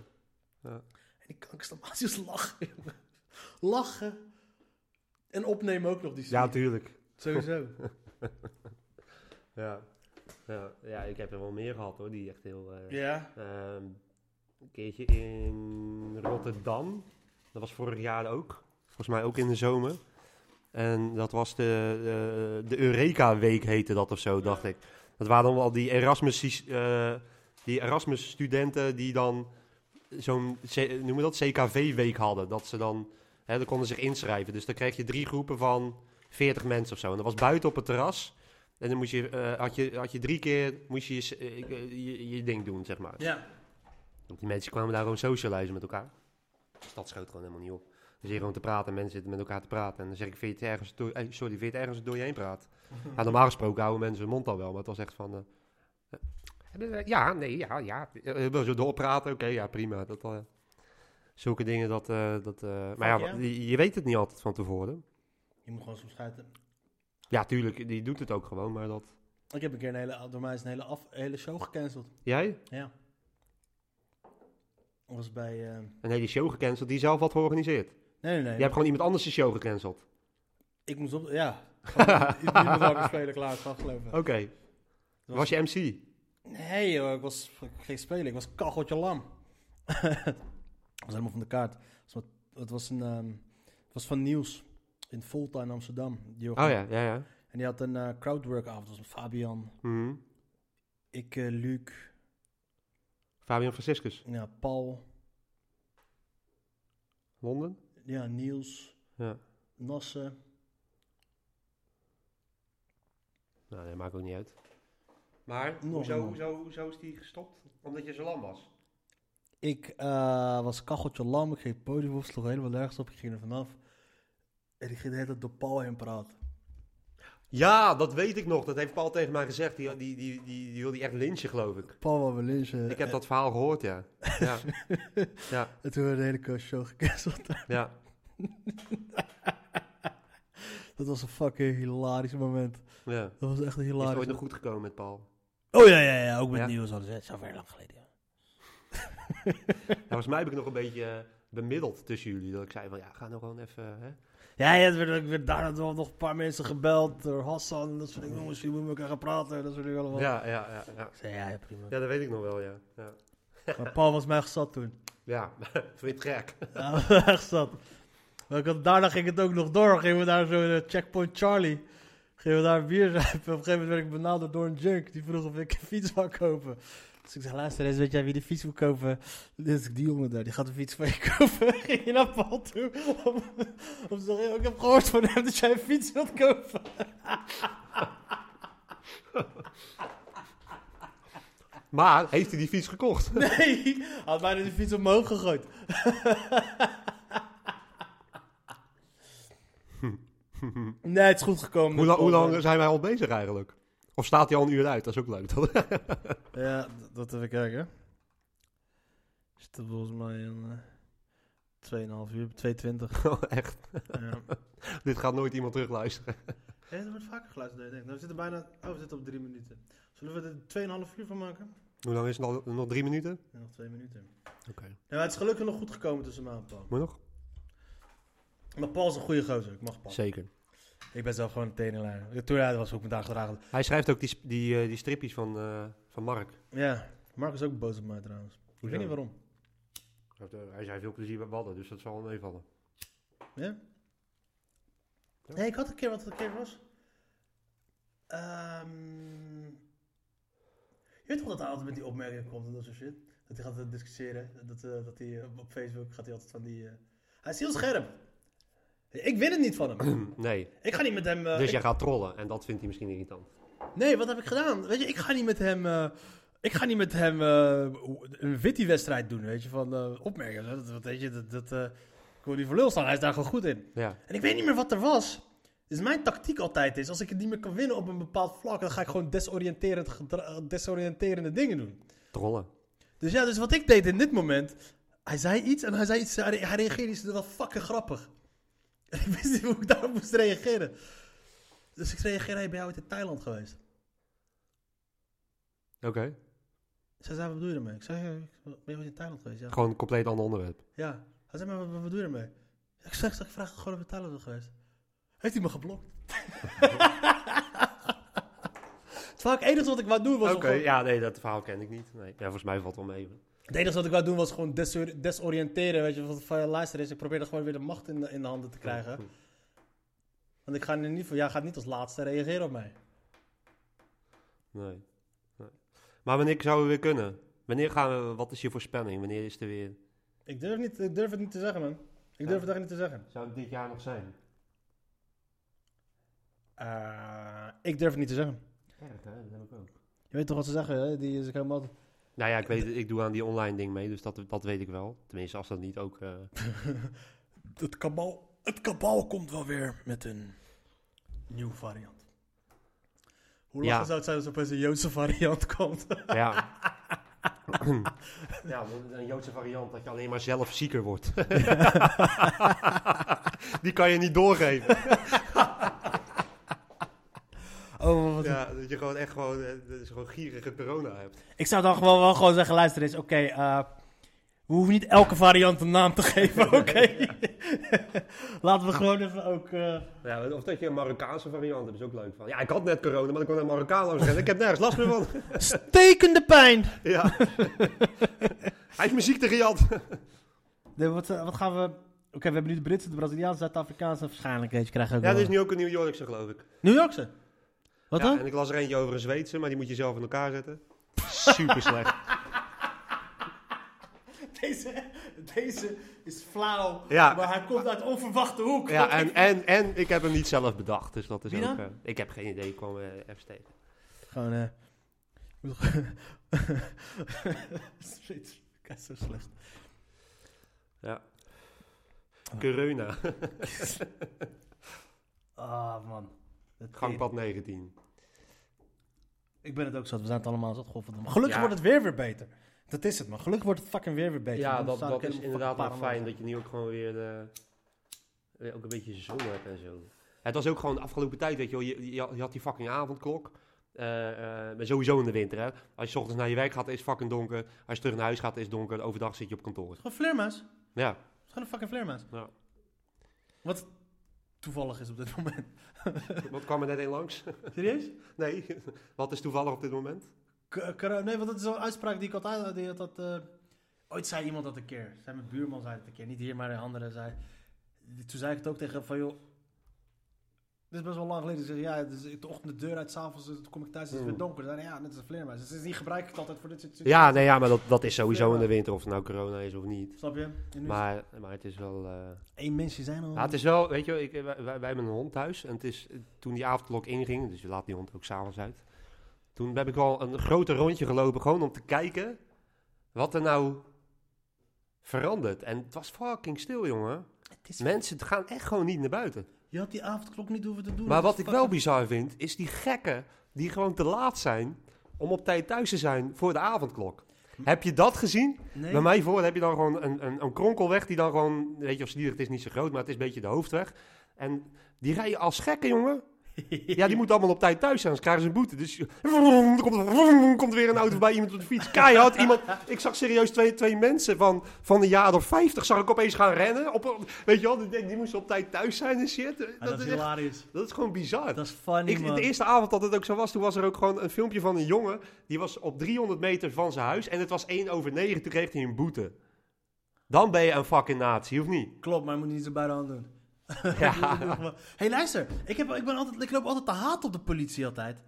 En die kankerstamaties lachen, jongen. Lachen. En opnemen ook nog die ja, scene. tuurlijk. Sowieso. Ja. Ja. ja, ik heb er wel meer gehad hoor, die echt heel... eh, Ja. Ehm, een keertje in Rotterdam. Dat was vorig jaar ook. Volgens mij ook in de zomer. En dat was de, de, de Eureka-week heette dat of zo, dacht ik. Dat waren dan wel die Erasmus, eh, die Erasmus-studenten die dan zo'n, noem je dat, CKV-week hadden. Dat ze dan, hè, dan konden zich inschrijven. Dus dan kreeg je drie groepen van 40 mensen of zo. En dat was buiten op het terras. En dan moest je, eh, had, je, had je drie keer moest je, je, eh, je, je ding doen, zeg maar. Ja. Want die mensen kwamen daar gewoon socializen met elkaar. Dus dat schoot gewoon helemaal niet op. Dan zit je gewoon te praten en mensen zitten met elkaar te praten. En dan zeg ik, vind je het ergens door, eh, sorry, vind je het ergens door je heen praat? Ja, normaal gesproken houden mensen hun mond al wel, maar het was echt van... eh, eh, eh, ja, nee, ja, ja. Eh, wil zo doorpraten? Oké, ja, prima. Dat, eh, zulke dingen, dat... eh, dat eh, maar ja, je, je weet het niet altijd van tevoren. Je moet gewoon soms schuiten. Ja, tuurlijk, die doet het ook gewoon, maar dat... Ik heb een keer een hele, door mij is een hele, af, hele show gecanceld. Jij? Ja. Was bij... eh, Een hele show gecanceld die je zelf had georganiseerd. Nee, nee, nee. Je hebt gewoon iemand anders de show gecanceld. Ik moest op... Ja. Meer langer spelen, klaar. Ik ga geloven. Oké. Dat Was je MC? Nee joh, ik was ik ging spelen. Ik was kacheltje lam. Was helemaal van de kaart. Het was, het was, een, ehm, het was van Nieuws in Volta in Amsterdam. Die Oh ja, ja, ja. En die had een eh crowdwork avond. Dat was met Fabian, Mhm. ik, eh, Luc, Fabian Franciscus. ja, Paul, Londen? ja, Niels, Ja. Nasse. Nou, dat maakt ook niet uit. Maar hoezo, hoezo, hoezo is die gestopt? Omdat je zo lam was? Ik eh, was kacheltje lam. Ik ging het podium op, sloeg helemaal nergens op. Ik ging er vanaf. En ik ging de hele tijd door Paul heen praten. Ja, dat weet ik nog. Dat heeft Paul tegen mij gezegd. Die, die, die, die, die wil die echt lynchen, geloof ik. Paul van Belinchen. Ik heb dat verhaal gehoord, ja. Ja, ja, En toen werd de hele coach show gecanceld. ja. Dat was een fucking hilarisch moment. ja. Dat was echt een Is het hilarisch ooit nog goed gekomen met Paul? Oh ja, ja, ja. Ook met Ja? nieuws hadden ze. Het is alweer lang geleden. Ja, volgens mij heb ik nog een beetje eh, bemiddeld tussen jullie. Dat ik zei van, ja, ga nou gewoon even... Hè? Ja, ja, er werd, er werd daarna wel nog een paar mensen gebeld door Hassan en dat soort dingen. Jongens, jullie moeten met elkaar gaan praten. Dat soort dingen allemaal. Ja, ja, ja, ja. Zei, ja, ja, prima. Ja, dat weet ik nog wel, ja. Ja, Maar Paul was mij gezat toen. ja. vind je het gek? Ja, echt zat. Maar ik had, daarna ging het ook nog door. Gingen we daar zo de Checkpoint Charlie. Gingen we daar een bier zuipen. Op een gegeven moment werd ik benaderd door een junk. Die vroeg of ik een fiets wou kopen. Dus ik zei, luister eens, weet jij wie de fiets wil kopen? Is die jongen daar, die gaat de fiets van je kopen. Ging je naar Paul toe. Om, om te zeggen, "Yo, ik heb gehoord van hem dat jij een fiets wilt kopen. Maar, heeft hij die fiets gekocht? Nee, hij had bijna de fiets omhoog gegooid. nee, het is goed gekomen. hoe, hoe lang zijn wij al bezig eigenlijk? Of staat hij al een uur uit? Dat is ook leuk. toch? Ja, dat even kijken. Is het volgens mij een uh, 2,5 uur, 2,20. Oh, Echt. ja. Dit gaat nooit iemand terugluisteren. Ja, er wordt vaker geluisterd, denk ik. Nou, we zitten bijna... Oh, we zitten op drie minuten. Zullen we er 2,5 uur van maken? Hoe lang is het al? Nog drie minuten? Ja, nog twee minuten. Oké. Maar het is gelukkig nog goed gekomen tussen mij en Paul. Moet nog? Maar Paul is een goede gozer. Ik mag Paul. Zeker. Ik ben zelf gewoon een tegenleider. Toen hij was ook dag gedragen. Hij schrijft ook die, die, eh, die stripjes van, eh, van Mark. Ja, Mark is ook boos op mij trouwens. Ik Hoezo? weet niet waarom. Hij heeft, eh, Hij zei veel plezier bij Wadden, dus dat zal wel meevallen. Ja? Nee, ik had een keer wat het een keer was. Ehm je weet toch dat hij altijd met die opmerkingen komt en dat soort shit? Dat hij gaat discussiëren. Dat, eh, dat hij op Facebook gaat hij altijd van die... eh, Hij is heel scherp. Ik win het niet van hem. nee. ik ga niet met hem... eh, dus ik- jij gaat trollen en dat vindt hij misschien irritant. Nee, wat heb ik gedaan? Weet je, ik ga niet met hem... eh, ik ga niet met hem eh, een witty-wedstrijd doen, weet je, van opmerkingen. Dat, weet je, dat... dat ik wil niet voor lul staan, hij is daar gewoon goed in. Ja. En ik weet niet meer wat er was. Dus mijn tactiek altijd is, als ik het niet meer kan winnen op een bepaald vlak, dan ga ik gewoon desoriënterend desoriënterende dingen doen. Trollen. Dus ja, dus wat ik deed in dit moment, hij zei iets en hij zei iets, hij, hij reageerde iets, dat was fucking grappig. Ik wist niet hoe ik daarop moest reageren. Dus ik reageerde, hey, ben jij ooit in Thailand geweest? Oké. Zij zei, wat bedoel je ermee? Ik zei, ben je ooit in Thailand geweest? Ja. Gewoon een compleet ander onderwerp. Ja. Hij zei, maar wat, wat bedoel je ermee? Ik zeg, ik vraag gewoon of je in Thailand bent geweest. Heeft hij me geblokt? het enige wat ik wou doen was... Oké, ja, nee, dat verhaal ken ik niet. Nee. Ja, volgens mij valt het wel mee. Het enige wat ik wou doen was gewoon desor- desoriënteren. Weet je, van, van luister eens, ik probeerde gewoon weer de macht in de, in de handen te krijgen. Want ik ga nu niet van, jij gaat niet als laatste reageren op mij. Nee. nee. Maar wanneer zouden we weer kunnen? Wanneer gaan we, wat is je voorspelling? Wanneer is er weer... Ik durf, niet, ik durf het niet te zeggen, man. Ik durf het echt niet te zeggen. Zou het dit jaar nog zijn? Eh, ik durf het niet te zeggen. Erg, hè? Dat heb ik ook. Je weet toch wat ze zeggen, hè? Die is helemaal... Nou ja, ik weet ik doe aan die online ding mee, dus dat, dat weet ik wel. Tenminste, als dat niet ook... eh, Het kabal, het kabal komt wel weer met een nieuwe variant. Hoe Ja. lachen zou het zijn als er opeens een Joodse variant komt? ja. ja, een Joodse variant dat je alleen maar zelf zieker wordt. die kan je niet doorgeven. Oh, wat Ja, dat je gewoon echt gewoon, eh, dat je gewoon gierige corona hebt. Ik zou dan gewoon wel gewoon zeggen, luister eens, oké, eh, we hoeven niet elke variant een naam te geven, oké? Laten we gewoon even ook... eh, Ja, of dat je een Marokkaanse variant hebt, is ook leuk van. Ja, ik had net corona, maar ik kon naar Marokkaan langs. Ik heb nergens last meer van. Stekende pijn! ja. Hij is mijn ziekte gejat. Nee, wat, wat gaan we... Oké, we hebben nu de Britse, de Braziliaanse, Zuid-Afrikaanse waarschijnlijk, weet je, krijgen we ook Ja, dit is nu ook een New Yorkse, geloof ik. New Yorkse? Wat ja, dan? En ik las er eentje over een Zweedse, maar die moet je zelf in elkaar zetten. Super slecht. Deze, deze is flauw, Ja. maar hij komt uit onverwachte hoek. Ja, en, en, en ik heb hem niet zelf bedacht, dus dat is Wie ook... dan? eh, ik heb geen idee, ik kwam eh, even tegen. Gewoon, eh... Kijk, zo slecht. Ja. Corona. Ah, man. Dat- Gangpad 19. Ik ben het ook zat. We zijn het allemaal zat. Godverdomme. Gelukkig Ja. wordt het weer weer beter. Dat is het, man. Gelukkig wordt het fucking weer weer beter. Ja, dat, is inderdaad wel fijn dat je nu ook gewoon weer, eh, weer ook een beetje zon hebt en zo. Het was ook gewoon de afgelopen tijd, weet je wel, je, je, je had die fucking avondklok. eh, eh, maar sowieso in de winter, hè. Als je 's ochtends naar je werk gaat, is het fucking donker. Als je terug naar huis gaat, is het donker. Overdag zit je op kantoor. Gewoon vleermuis. Ja, Het is gewoon een fucking vleermuis. Ja. Wat toevallig is op dit moment. wat kwam er net een langs? Serieus? nee, wat is toevallig op dit moment? K- nee, want dat is zo'n uitspraak die ik altijd... Die had dat, eh, ooit zei iemand dat een keer. Zei mijn buurman zei het een keer. Niet hier, maar een andere zei... Toen zei ik het ook tegen van, joh... Dit is best wel lang geleden. Ik zeg, ja, dus de ochtend de deur uit, s'avonds toen kom ik thuis, het is het weer donker. Zei, hij, ja, net als een vleermuis. Dus die gebruik ik altijd voor dit soort Ja, nee, ja, maar dat, dat is sowieso in de winter, of het nou corona is of niet. Snap je? Is Maar, maar het is wel... eh, één mensje zijn al... Ja, het is wel, weet je, ik, wij, wij hebben een hond thuis. En het is, toen die avondklok inging, dus je laat die hond ook s'avonds uit. Toen heb ik al een groter rondje gelopen, gewoon om te kijken wat er nou verandert. En het was fucking stil, jongen. Het is- Mensen gaan echt gewoon niet naar buiten. Je had die avondklok niet hoeven te doen. Maar wat ik wel bizar vind, is die gekken die gewoon te laat zijn om op tijd thuis te zijn voor de avondklok. Heb je dat gezien? Nee. Bij mij voor heb je dan gewoon een, een, een kronkelweg die dan gewoon, weet je, of het is niet zo groot, maar het is een beetje de hoofdweg. En die rijden als gekken, jongen. Ja, die moeten allemaal op tijd thuis zijn, anders krijgen ze een boete. Dus er komt, er komt weer een auto bij iemand op de fiets. Keihard, iemand. Ik zag serieus twee, twee mensen van, van een jaar of vijftig, zag ik opeens gaan rennen. Op, weet je wel, die, die moesten op tijd thuis zijn en shit. Dat, dat is echt, hilarisch. dat is gewoon bizar. Dat is funny, Ik, man. de eerste avond dat het ook zo was, toen was er ook gewoon een filmpje van een jongen. Die was op 300 meter van zijn huis en het was 1 over 9. Toen kreeg hij een boete. Dan ben je een fucking nazi, of niet? Klopt, maar je moet niet zo bij de hand doen. Ja. hey, luister. Ik, heb, ik, ben altijd, ik loop altijd te haat op de politie altijd.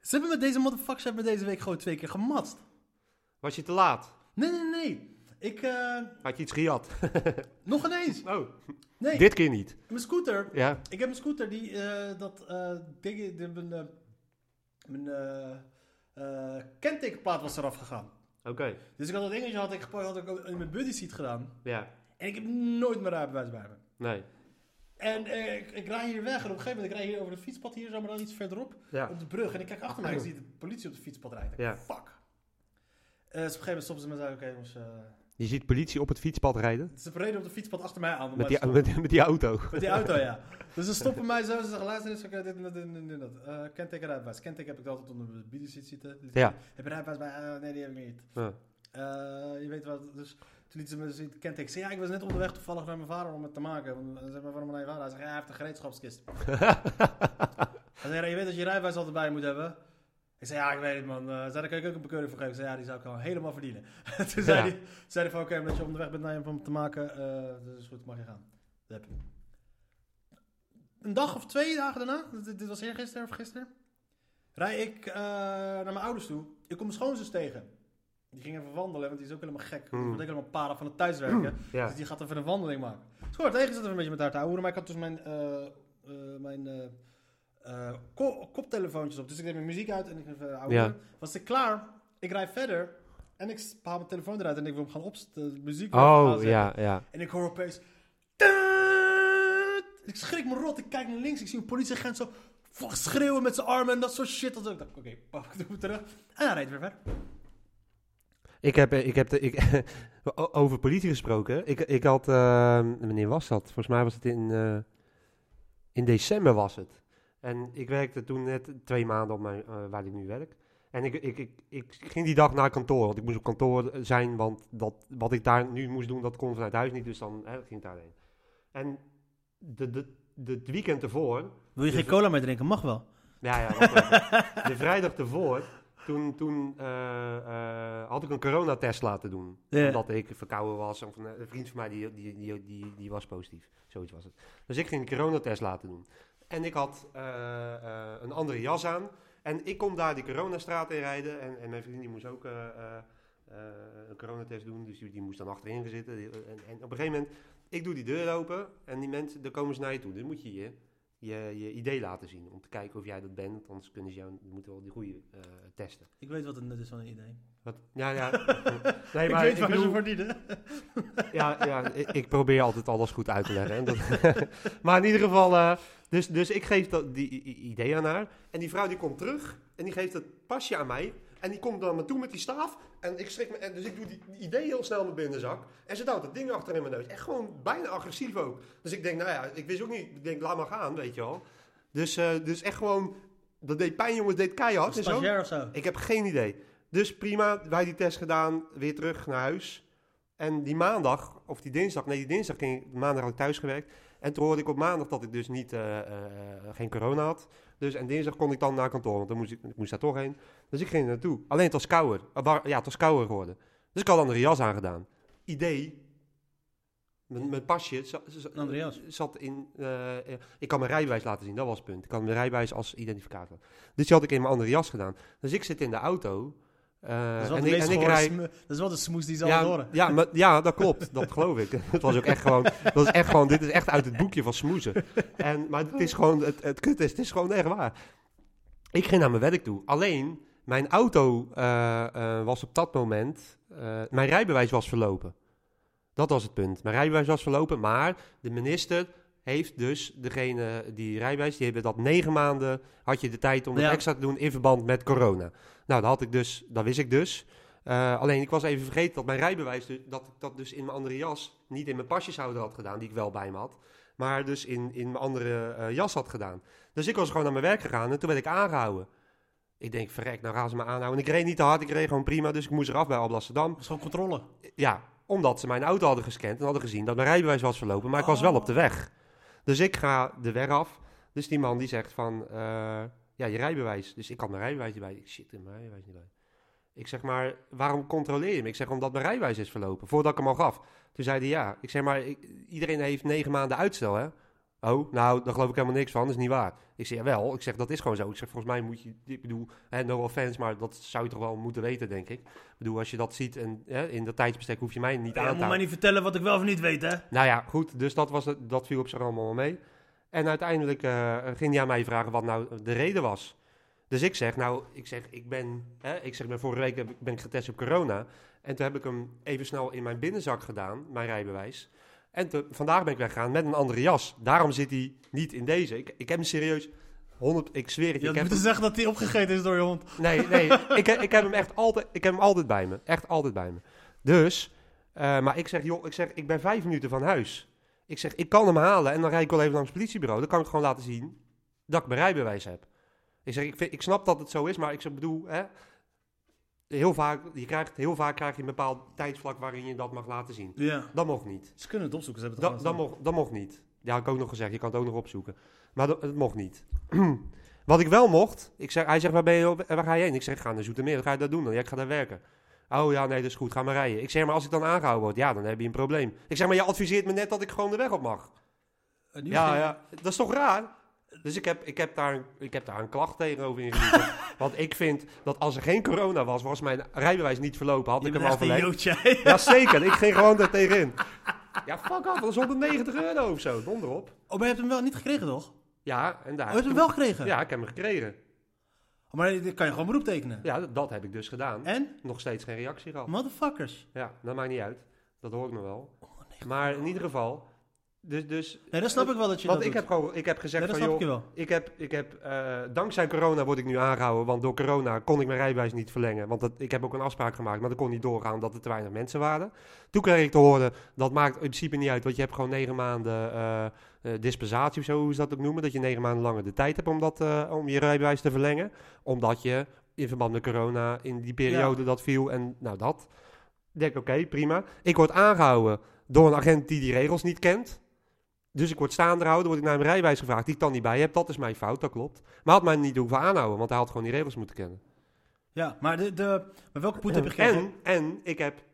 Ze hebben met deze motherfuckers hebben me deze week gewoon twee keer gematst. Was je te laat? Nee, nee, nee. Ik, eh, Had je iets gejat? nog ineens. Oh, Nee, dit keer niet. mijn scooter. Ja. Ik heb een scooter die, eh, dat, eh ding, de, mijn, eh, mijn kentekenplaat was eraf gegaan. Oké. Dus ik had dat dingetje had ik gepakt, had ik in mijn buddy seat gedaan. Ja. En ik heb nooit mijn rijbewijs bij me. Nee. En eh, ik, ik rij hier weg en op een gegeven moment, ik rij hier over het fietspad hier, zo maar dan iets verderop, Ja. op de brug. En ik kijk achter mij en ik zie de politie op het fietspad rijden. Ja. Fuck. Eh, dus op een gegeven moment stoppen ze me en oké jongens, eh, Je ziet politie op het fietspad rijden. ze reden op het fietspad achter mij aan. Met die, met, met die auto. Met die auto, ja. Dus ze stoppen mij zo. Ze zeggen, luister eens, oké, dit en dat en dit en dat. Eh kenteken rijbewijs. Kenteken heb ik altijd onder de bidenseat zitten. Ja. Heb je rijbewijs bij? Nee, die heb ik niet. Je weet wat, dus lieten ze me kenteken. Zei, ja, ik was net onderweg toevallig naar mijn vader om het te maken. Want, Zeg maar, waarom naar je vader? Hij zegt, ja, hij heeft een gereedschapskist. Hij zei, je weet dat je rijbewijs altijd bij je moet hebben. Ik zei, ja, ik weet het man. Uh, zei, daar kan ik ook een bekeuring voor geven. Ik zei, ja, die zou ik gewoon helemaal verdienen. toen zei hij, zei hij van, oké, omdat je onderweg bent naar je om het te maken, eh dat is goed, mag je gaan. Dat heb je. Een dag of twee dagen daarna, dit, dit was eergisteren of gisteren, rij ik eh, naar mijn ouders toe. Ik kom mijn schoonzus tegen. Die ging even wandelen, want die is ook helemaal gek. Die Mm. wordt ook helemaal para van het thuiswerken. Ja. Dus die gaat even een wandeling maken. Dus gewoon tegen zitten een beetje met haar te houden. Maar ik had dus mijn, eh, eh, mijn eh, ko- koptelefoontjes op. Dus ik deed mijn muziek uit en ik even houden. Ja. Was ik klaar? Ik rijd verder. En ik haal mijn telefoon eruit en ik wil hem gaan opzetten. De muziek Oh, ja, ja. En ik hoor opeens... Ik schrik me rot. Ik kijk naar links. Ik zie een politieagent zo schreeuwen met zijn armen en dat soort shit. Dat ik dacht, oké, pak, ik doe terug. En hij reed weer verder. Ik heb, eh, ik heb de, ik, over politie gesproken. Ik, ik had, eh, wanneer was dat? Volgens mij was het in, eh, in december was het. En ik werkte toen net twee maanden op mijn, eh, waar ik nu werk. En ik, ik, ik, ik ging die dag naar kantoor, want ik moest op kantoor zijn, want dat, wat ik daar nu moest doen, dat kon vanuit huis niet, dus dan hè, ging ik daarheen. En de, de, de, het weekend ervoor, Wil je geen cola meer drinken? Mag wel. ja, ja, de vrijdag ervoor, toen, toen eh, eh, had ik een coronatest laten doen. Omdat ik verkouden was. Of een, een vriend van mij die, die, die, die, die was positief. Zoiets was het. Dus ik ging een coronatest laten doen. En ik had eh, eh, een andere jas aan. En ik kon daar die coronastraat in rijden. En, en mijn vriend die moest ook eh, eh, eh, een coronatest doen. Dus die, die moest dan achterin zitten. En, en op een gegeven moment, ik doe die deur open. En die mensen, dan komen ze naar je toe. Dan moet je je je, je idee laten zien. Om te kijken of jij dat bent. want Anders kunnen ze jou, moeten wel die goede eh, testen. Ik weet wat het nut is van een idee. Wat, ja, ja. nee, ik maar weet ik waar ze bedoel- voor dienen. ja, ja, ik, ik probeer altijd alles goed uit te leggen. En dat, maar in ieder geval, eh, dus, dus ik geef dat, die idee aan haar. En die vrouw die komt terug en die geeft het pasje aan mij. En die komt dan me toe met die staaf. En ik schrik me, en dus ik doe die, die idee heel snel in mijn binnenzak. En ze duwt dat ding achter in mijn neus. Echt gewoon bijna agressief ook. Dus ik denk, nou ja, ik wist ook niet. Ik denk, laat maar gaan, weet je wel. Dus, eh, dus echt gewoon, dat deed pijn jongens, deed keihard en zo. Stagiair of zo. Ik heb geen idee. Dus prima, wij die test gedaan, weer terug naar huis. En die maandag, of die dinsdag, nee die dinsdag ging, maandag had ik thuis gewerkt. En toen hoorde ik op maandag dat ik dus niet, eh, eh, geen corona had. Dus en dinsdag kon ik dan naar kantoor, want dan moest ik, ik moest daar toch heen. Dus ik ging er naartoe. Alleen het was kouder. Ja, het was kouder geworden. Dus ik had een andere jas aangedaan. Idee. Mijn, mijn pasje za- za- Een andere jas. zat in... eh, eh, ik kan mijn rijbewijs laten zien, dat was het punt. Ik kan mijn rijbewijs als identificator. Dus die had ik in mijn andere jas gedaan. Dus ik zit in de auto. eh, Dat is wel en de ik, meest en ik gehoorde rij, Dat is wel de smoes die ze al ja, horen. ja, maar, ja, dat klopt. Dat geloof ik. Het was ook echt gewoon. Dat is echt gewoon. Dit is echt uit het boekje van smoezen. En, maar het is gewoon. Het, het kut is. Het is gewoon echt waar. Ik ging naar mijn werk toe. Alleen mijn auto eh, eh, was op dat moment. eh, mijn rijbewijs was verlopen. Dat was het punt. Mijn rijbewijs was verlopen, maar de minister heeft dus degene die rijbewijs, die hebben dat negen maanden, had je de tijd om het extra te doen in verband met corona. Nou, dat had ik dus, dat wist ik dus. Alleen ik was even vergeten dat mijn rijbewijs, dus, dat ik dat dus in mijn andere jas, niet in mijn pasjeshouder had gedaan, die ik wel bij me had, maar dus in, in mijn andere jas had gedaan. Dus ik was gewoon naar mijn werk gegaan en toen werd ik aangehouden. Ik denk, verrek, nou gaan ze me aanhouden. En ik reed niet te hard, ik reed gewoon prima, dus ik moest eraf bij Alblasserdam. Dat is gewoon controle. Ja, omdat ze mijn auto hadden gescand en hadden gezien dat mijn rijbewijs was verlopen, maar ik was wel op de weg. Dus ik ga de weg af. Dus die man die zegt van, eh, ja, je rijbewijs. Dus ik had mijn rijbewijs niet bij. Ik shit, ik heb mijn rijbewijs niet bij. Ik zeg maar, waarom controleer je me? Ik zeg, omdat mijn rijbewijs is verlopen, voordat ik hem al gaf. Toen zei hij, ja. Ik zeg maar, ik- iedereen heeft negen maanden uitstel, hè? Oh, nou, daar geloof ik helemaal niks van, dat is niet waar. Ik zeg, wel. Ik zeg, dat is gewoon zo. Ik zeg, volgens mij moet je, ik bedoel, hè, no offense, maar dat zou je toch wel moeten weten, denk ik. Ik bedoel, als je dat ziet en hè, in dat tijdsbestek hoef je mij niet Ja, aan je te moet mij niet vertellen wat ik wel of niet weet, hè? Nou ja, goed, dus dat, was het, dat viel op zich allemaal mee. En uiteindelijk eh, ging hij aan mij vragen wat nou de reden was. Dus ik zeg, nou, ik zeg, ik ben, hè, ik zeg, ben vorige week ben ik getest op corona. En toen heb ik hem even snel in mijn binnenzak gedaan, mijn rijbewijs. En te- vandaag ben ik weggegaan met een andere jas. Daarom zit hij niet in deze. Ik, ik heb hem serieus, 100, ik zweer het je, Je heb moeten zeggen dat hij opgegeten is door je hond. Nee, nee. ik, ik heb hem echt altijd, ik heb hem altijd bij me. Echt altijd bij me. Dus, eh, maar ik zeg, joh, ik zeg, ik ben vijf minuten van huis. Ik zeg, ik kan hem halen en dan rijd ik wel even langs het politiebureau. Dan kan ik gewoon laten zien dat ik mijn rijbewijs heb. Ik zeg, ik, vind, ik snap dat het zo is, maar ik zeg, bedoel, hè, heel vaak, je krijgt, heel vaak krijg je een bepaald tijdsvlak waarin je dat mag laten zien. Ja. Dat mocht niet. Ze kunnen het opzoeken, ze hebben het Dat, dat, mocht, dat mocht niet. Ja, had ik ook nog gezegd. Je kan het ook nog opzoeken. Maar dat, het mocht niet. Wat ik wel mocht, ik zeg, hij zegt, waar, ben je, op- waar ga je heen? Ik zeg, ik ga naar Zoetermeer. Ga je daar doen dan? Ja, ik ga daar werken. Oh ja, nee, dat is goed. Ga maar rijden. Ik zeg, maar als ik dan aangehouden word, ja, dan heb je een probleem. Ik zeg, maar je adviseert me net dat ik gewoon de weg op mag. Ja, ja, dat is toch raar? Dus ik heb, ik heb, daar, ik heb daar een klacht tegenover ingediend. Want ik vind dat als er geen corona was, was mijn rijbewijs niet verlopen, had Je ik hem al verlengd. Ja, zeker. Ik ging gewoon er tegenin. Ja, fuck af. Dat is 190 euro of zo. Donder op. Oh, maar je hebt hem wel niet gekregen, toch? Oh, Ja, en daar. je hebt hem wel gekregen? Ja, ik heb hem gekregen. Oh, maar kan je gewoon beroep tekenen. Ja, dat, dat heb ik dus gedaan. En? Nog steeds geen reactie gehad. Motherfuckers. Ja, dat maakt niet uit. Dat hoor ik nog wel. Oh, nee, Maar in ieder geval, dus, dus Nee, dat snap ik wel dat je want dat ik doet. heb gewoon, ik heb gezegd van joh, ik je wel. ik heb, ik heb eh, dankzij corona word ik nu aangehouden, want door corona kon ik mijn rijbewijs niet verlengen, want dat, ik heb ook een afspraak gemaakt, maar dat kon niet doorgaan omdat er te weinig mensen waren. Toen kreeg ik te horen, dat maakt in principe niet uit, want je hebt gewoon negen maanden eh, eh, dispensatie of zo, hoe ze dat ook noemen, dat je negen maanden langer de tijd hebt om, dat, om je rijbewijs te verlengen, omdat je in verband met corona in die periode dat viel en nou dat. Ik denk, oké, prima. Ik word aangehouden door een agent die die regels niet kent. Dus ik word staande gehouden, word ik naar mijn rijbewijs gevraagd, die ik dan niet bij heb. Dat is mijn fout, dat klopt. Maar had mij niet hoeven aanhouden, want hij had gewoon die regels moeten kennen. Ja, maar, de, de, maar welke poet heb je gekregen? En, en ik heb...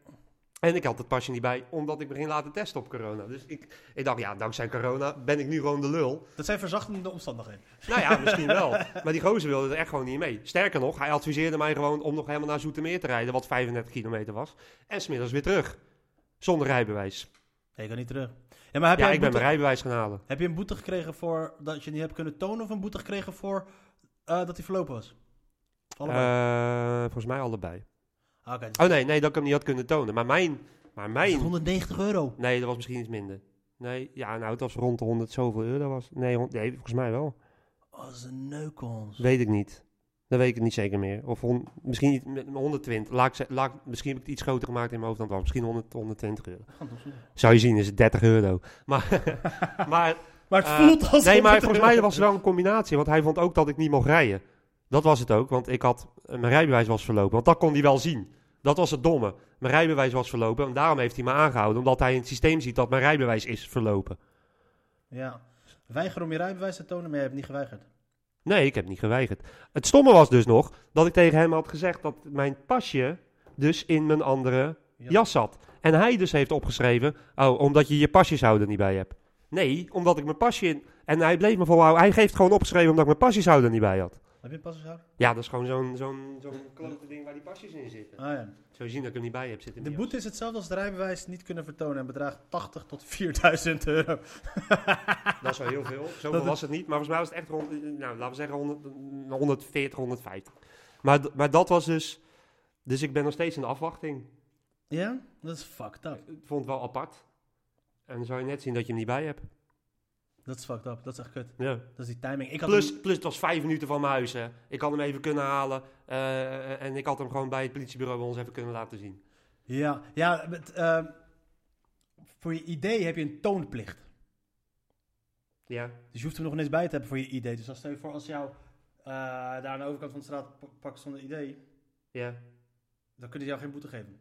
En ik had het pasje niet bij, omdat ik me ging laten testen op corona. Dus ik, ik dacht, ja, dankzij corona ben ik nu gewoon de lul. Dat zijn verzachtende omstandigheden. Nou ja, misschien wel. Maar die gozer wilde er echt gewoon niet mee. Sterker nog, hij adviseerde mij gewoon om nog helemaal naar Zoetermeer te rijden, wat 35 kilometer was. En smiddags weer terug. Zonder rijbewijs. Nee, je kan niet terug. Ja, maar heb, Ja, jij ik ben mijn rijbewijs gaan halen. heb je een boete gekregen voor dat je niet hebt kunnen tonen... of een boete gekregen voor eh, dat hij verlopen was? Allebei. Eh, volgens mij allebei. Ah, dus Oh nee, nee, dat ik hem niet had kunnen tonen. Maar mijn... Maar mijn 190 euro. nee, dat was misschien iets minder. Nee, ja, nou, het was rond de 100 zoveel euro. Was. Nee, nee, volgens mij wel. Oh, dat is een neukons. Weet ik niet. Dat weet ik het niet zeker meer. Of hon- misschien niet, met 120. Laat ik, misschien heb ik het iets groter gemaakt in mijn hoofd dan het was. Misschien 100, 120 euro. Zou je zien, is het 30 euro. Maar, maar Maar het Eh, voelt als... nee, maar 100 volgens mij was het wel een combinatie. Want hij vond ook dat ik niet mocht rijden. Dat was het ook, want ik had, mijn rijbewijs was verlopen. Want dat kon hij wel zien. Dat was het domme. Mijn rijbewijs was verlopen en daarom heeft hij me aangehouden. Omdat hij in het systeem ziet dat mijn rijbewijs is verlopen. Ja. Weiger om je rijbewijs te tonen, maar je hebt niet geweigerd. Nee, ik heb niet geweigerd. Het stomme was dus nog dat ik tegen hem had gezegd dat mijn pasje dus in mijn andere Ja. jas zat. En hij dus heeft opgeschreven, oh, omdat je je pasjeshouder niet bij hebt. Nee, omdat ik mijn pasje in... En hij bleef me volhouden. Hij heeft gewoon opgeschreven omdat ik mijn pasjeshouder niet bij had. Heb je een? Ja, dat is gewoon zo'n zo'n zo'n klote ding waar die pasjes in zitten. Ah ja. Zo zien dat ik hem niet bij heb zitten. De boete is hetzelfde als het rijbewijs niet kunnen vertonen en bedraagt 80 tot 4000 euro. Dat is wel heel veel. Zoveel Dat- was het niet. Maar volgens mij was het echt rond, nou, laten we zeggen 100, 140, 150. Maar, maar dat was dus... Dus ik ben nog steeds in de afwachting. Ja? Dat is fucked up. Ik vond het wel apart. En dan zou je net zien dat je hem niet bij hebt. Dat is fucked up. Dat is echt kut. Ja. Dat is die timing. Ik had Plus, hem- plus het was vijf minuten van mijn huis. Hè. Ik had hem even kunnen halen. eh, en ik had hem gewoon bij het politiebureau bij ons even kunnen laten zien. Ja, ja met, eh, voor je idee heb je een toonplicht. Ja. Dus je hoeft hem nog ineens bij te hebben voor je idee. Dus als stel je voor, als jou eh, daar aan de overkant van de straat pakt zonder idee, Ja. dan kunnen ze jou geen boete geven.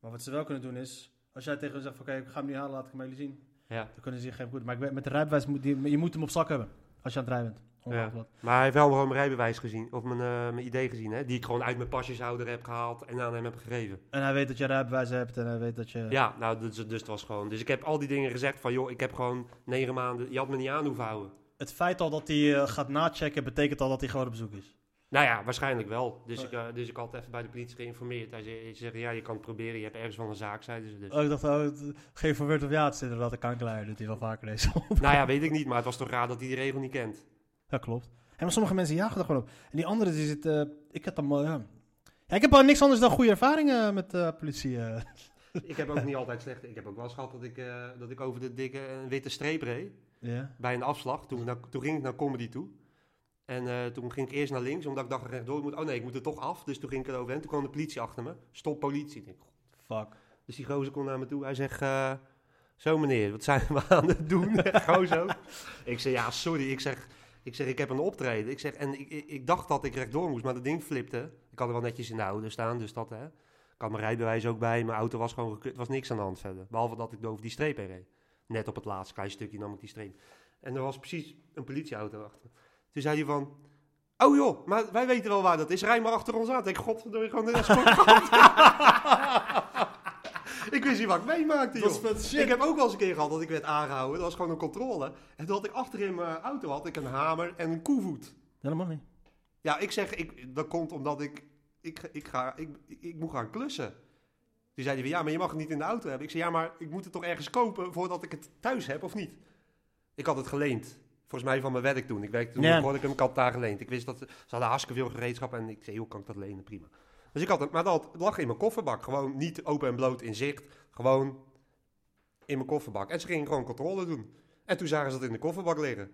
Maar wat ze wel kunnen doen is, als jij tegen hen zegt van oké, ik ga hem nu halen, laat ik hem jullie zien. Ja. Dan kunnen ze je geen boete. Maar ik weet, met de rijbewijs, moet die, je moet hem op zak hebben. Als je aan het rijden bent. Ja. wat. Maar hij heeft wel gewoon mijn rijbewijs gezien. Of mijn, eh, mijn idee gezien. Hè. Die ik gewoon uit mijn pasjeshouder heb gehaald. En aan hem heb gegeven. En hij weet dat je rijbewijs hebt en hij weet dat je... Ja, nou, dus, dus het was gewoon. Dus ik heb al die dingen gezegd van, joh, ik heb gewoon negen maanden. Je had me niet aan hoeven houden. Het feit al dat hij eh, gaat nachecken, betekent al dat hij gewoon op bezoek is. Nou ja, waarschijnlijk wel. Dus, Oh. ik, eh, dus ik had even bij de politie geïnformeerd. Hij zei, ze zeggen, ja, je kan het proberen. Je hebt ergens van een zaak, zeiden ze dus. Oh, ik dacht, oh, het- geen verweerd of ja, het is inderdaad een kankerlaar. doet hij wel vaker deze nou ja, weet ik niet. Maar het was toch raar dat hij die regel niet kent. Ja, klopt. En maar sommige mensen jagen er gewoon op. En die andere, die zit... eh, ik heb dan... ja. ja, ik heb al niks anders dan goede ervaringen met de politie. eh. ik heb ook niet altijd slecht. Ik heb ook wel eens gehad dat ik, eh, dat ik over de dikke eh, witte streep reed. Ja. Bij een afslag. Toen, toen ging ik naar comedy toe. En eh, toen ging ik eerst naar links, omdat ik dacht rechtdoor ik moet. Oh nee, ik moet er toch af. Dus toen ging ik erover. En toen kwam de politie achter me. Stop politie. Ik denk, Fuck. Dus die gozer komt naar me toe. Hij zegt, eh, zo meneer, wat zijn we aan het doen? Zo. Ik zeg, ja, sorry. Ik zeg, ik zeg, ik heb een optreden. Ik zeg, en ik, ik, ik dacht dat ik rechtdoor moest, maar dat ding flipte. Ik had er wel netjes in de auto staan, dus dat, hè. Ik had mijn rijbewijs ook bij. Mijn auto was gewoon gekut. Er was niks aan de hand verder. Behalve dat ik over die streep heen reed. Net op het laatste klein stukje nam ik die streep. En er was precies een politieauto achter. Toen zei hij van... Oh joh, maar wij weten wel waar dat is. Rij maar achter ons aan. Ik denk, godverdomme, gewoon de Ik wist niet wat ik meemaakte, Dat joh. is vet shit. Ik heb ook wel eens een keer gehad dat ik werd aangehouden. Dat was gewoon een controle. En toen had ik achterin mijn auto had ik een hamer en een koevoet. Mag niet. Ja, ik zeg, ik, dat komt omdat ik, ik, ik, ga, ik, ik, ik moet gaan klussen. Toen zei hij van, ja, maar je mag het niet in de auto hebben. Ik zei, ja, maar ik moet het toch ergens kopen voordat ik het thuis heb, of niet? Ik had het geleend. Volgens mij van mijn werk toen. Ik werkte toen, Ja. ja. ik hem, ik had daar geleend. Ik wist dat, ze hadden hartstikke veel gereedschap en ik zei, joh, kan ik dat lenen? Prima. Dus ik had het, maar dat lag in mijn kofferbak. Gewoon niet open en bloot in zicht. Gewoon in mijn kofferbak. En ze gingen gewoon controle doen. En toen zagen ze dat in de kofferbak liggen.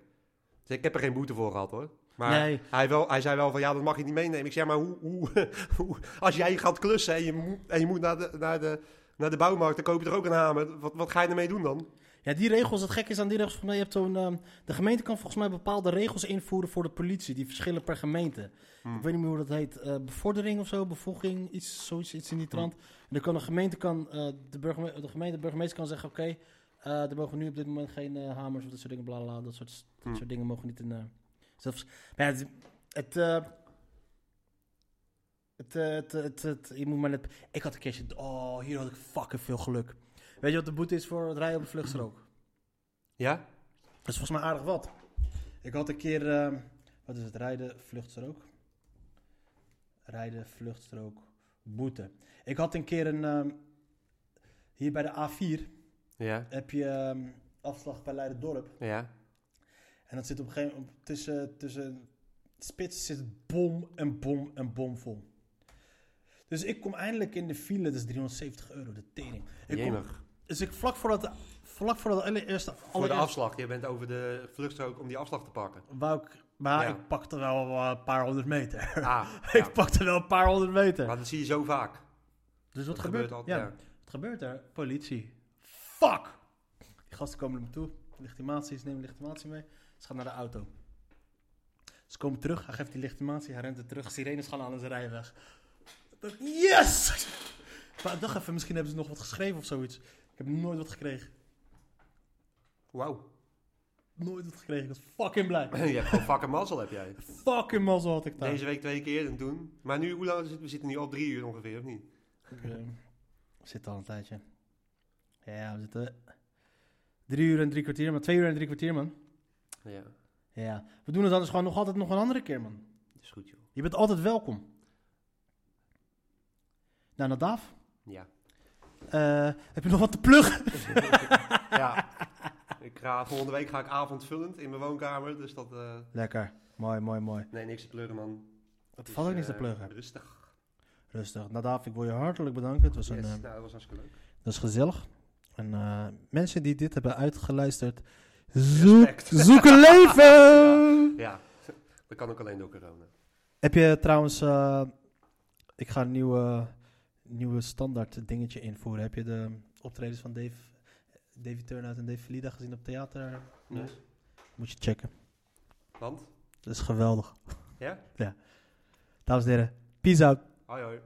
Dus ik heb er geen boete voor gehad hoor. Maar Nee. hij, wel, hij zei wel van ja, dat mag je niet meenemen. Ik zei, maar hoe, hoe, hoe als jij gaat klussen en je moet, en je moet naar, de, naar, de, naar de bouwmarkt, dan koop je er ook een hamer. Wat, wat ga je ermee doen dan? Ja, die regels, het gekke is aan die regels, volgens mij, je hebt zo'n, ehm, de gemeente kan volgens mij bepaalde regels invoeren voor de politie, die verschillen per gemeente. Hmm. Ik weet niet meer hoe dat heet, eh, bevordering of zo, bevoeging, iets, zoiets iets in die Hmm. trant. En dan kan de gemeente, kan, eh, de, burgeme- de gemeente, de burgemeester kan zeggen, oké, eh er mogen nu op dit moment geen hamers of dat soort dingen, bla bla, bla, dat soort, dat Hmm. soort dingen mogen niet in... zelfs, maar ja, het, het, het, het, het, het- je moet maar net, ik had een keertje, oh, hier had ik fucking veel geluk. Weet je wat de boete is voor het rijden op de vluchtstrook? Ja? Dat is volgens mij aardig wat. Ik had een keer, ehm, wat is het, rijden, vluchtstrook? Rijden, vluchtstrook, boete. Ik had een keer een, ehm, hier bij de A4, Ja, heb je ehm, afslag bij Leiden-Dorp. ja. En dat zit op een gegeven moment tussen, tussen spits zit bom en bom en bom vol. Dus ik kom eindelijk in de file, dat is 370 euro, de tering. Ik kom. Dus ik vlak voordat de, vlak voordat de allereerste, Voor de allereerste afslag. Je bent over de vluchtstrook om die afslag te pakken. wou ik, maar Ja. ik pakte wel wel een paar honderd meter. Ah, ik ja. pakte wel een paar honderd meter. Maar dat zie je zo vaak. dus wat Dat gebeurt, altijd. ja, wat gebeurt er? Politie. Fuck! Die gasten komen naar me toe. Legitimatie, ze nemen legitimatie mee. Ze gaan naar de auto. Ze komen terug, hij geeft die legitimatie, hij rent er terug. Sirenes gaan aan en ze rijden weg. Yes! Maar ik dacht even, misschien hebben ze nog wat geschreven of zoiets. Ik heb nooit wat gekregen. Wauw. Nooit wat gekregen. Ik was fucking blij. je hebt gewoon fucking mazzel, heb jij. Fucking mazzel had ik daar. Deze week twee keer en toen. Maar nu, hoe lang zitten we? zitten nu al drie uur ongeveer, of niet? We zitten al een tijdje. Ja, we zitten drie uur en drie kwartier, maar twee uur en drie kwartier, man. Ja, Ja, we doen het anders gewoon nog altijd nog een andere keer, man. dat is goed, joh. Je bent altijd welkom. Nou, Nadaaf, Ja. Eh, heb je nog wat te pluggen? ja. Ik ga, volgende week ga ik avondvullend in mijn woonkamer, dus dat... eh, Lekker, mooi, mooi, mooi. nee, niks te pluggen, man. Het Dus, valt ook niks te eh, pluggen. Rustig. Rustig. Nadaaf, ik wil je hartelijk bedanken. Het was, Yes, een, nou, dat was hartstikke leuk. dat is gezellig. En mensen die dit hebben uitgeluisterd, zoek, een leven! Ja, dat kan ook alleen door corona. Heb je trouwens, ik ga een nieuwe, nieuwe standaard dingetje invoeren. Heb je de optredens van Dave, Davy Turnhout en Dave Valida gezien op theater? Nee. Moet je checken. Want? Dat is geweldig. Ja? Dames en heren, peace out. Hoi hoi.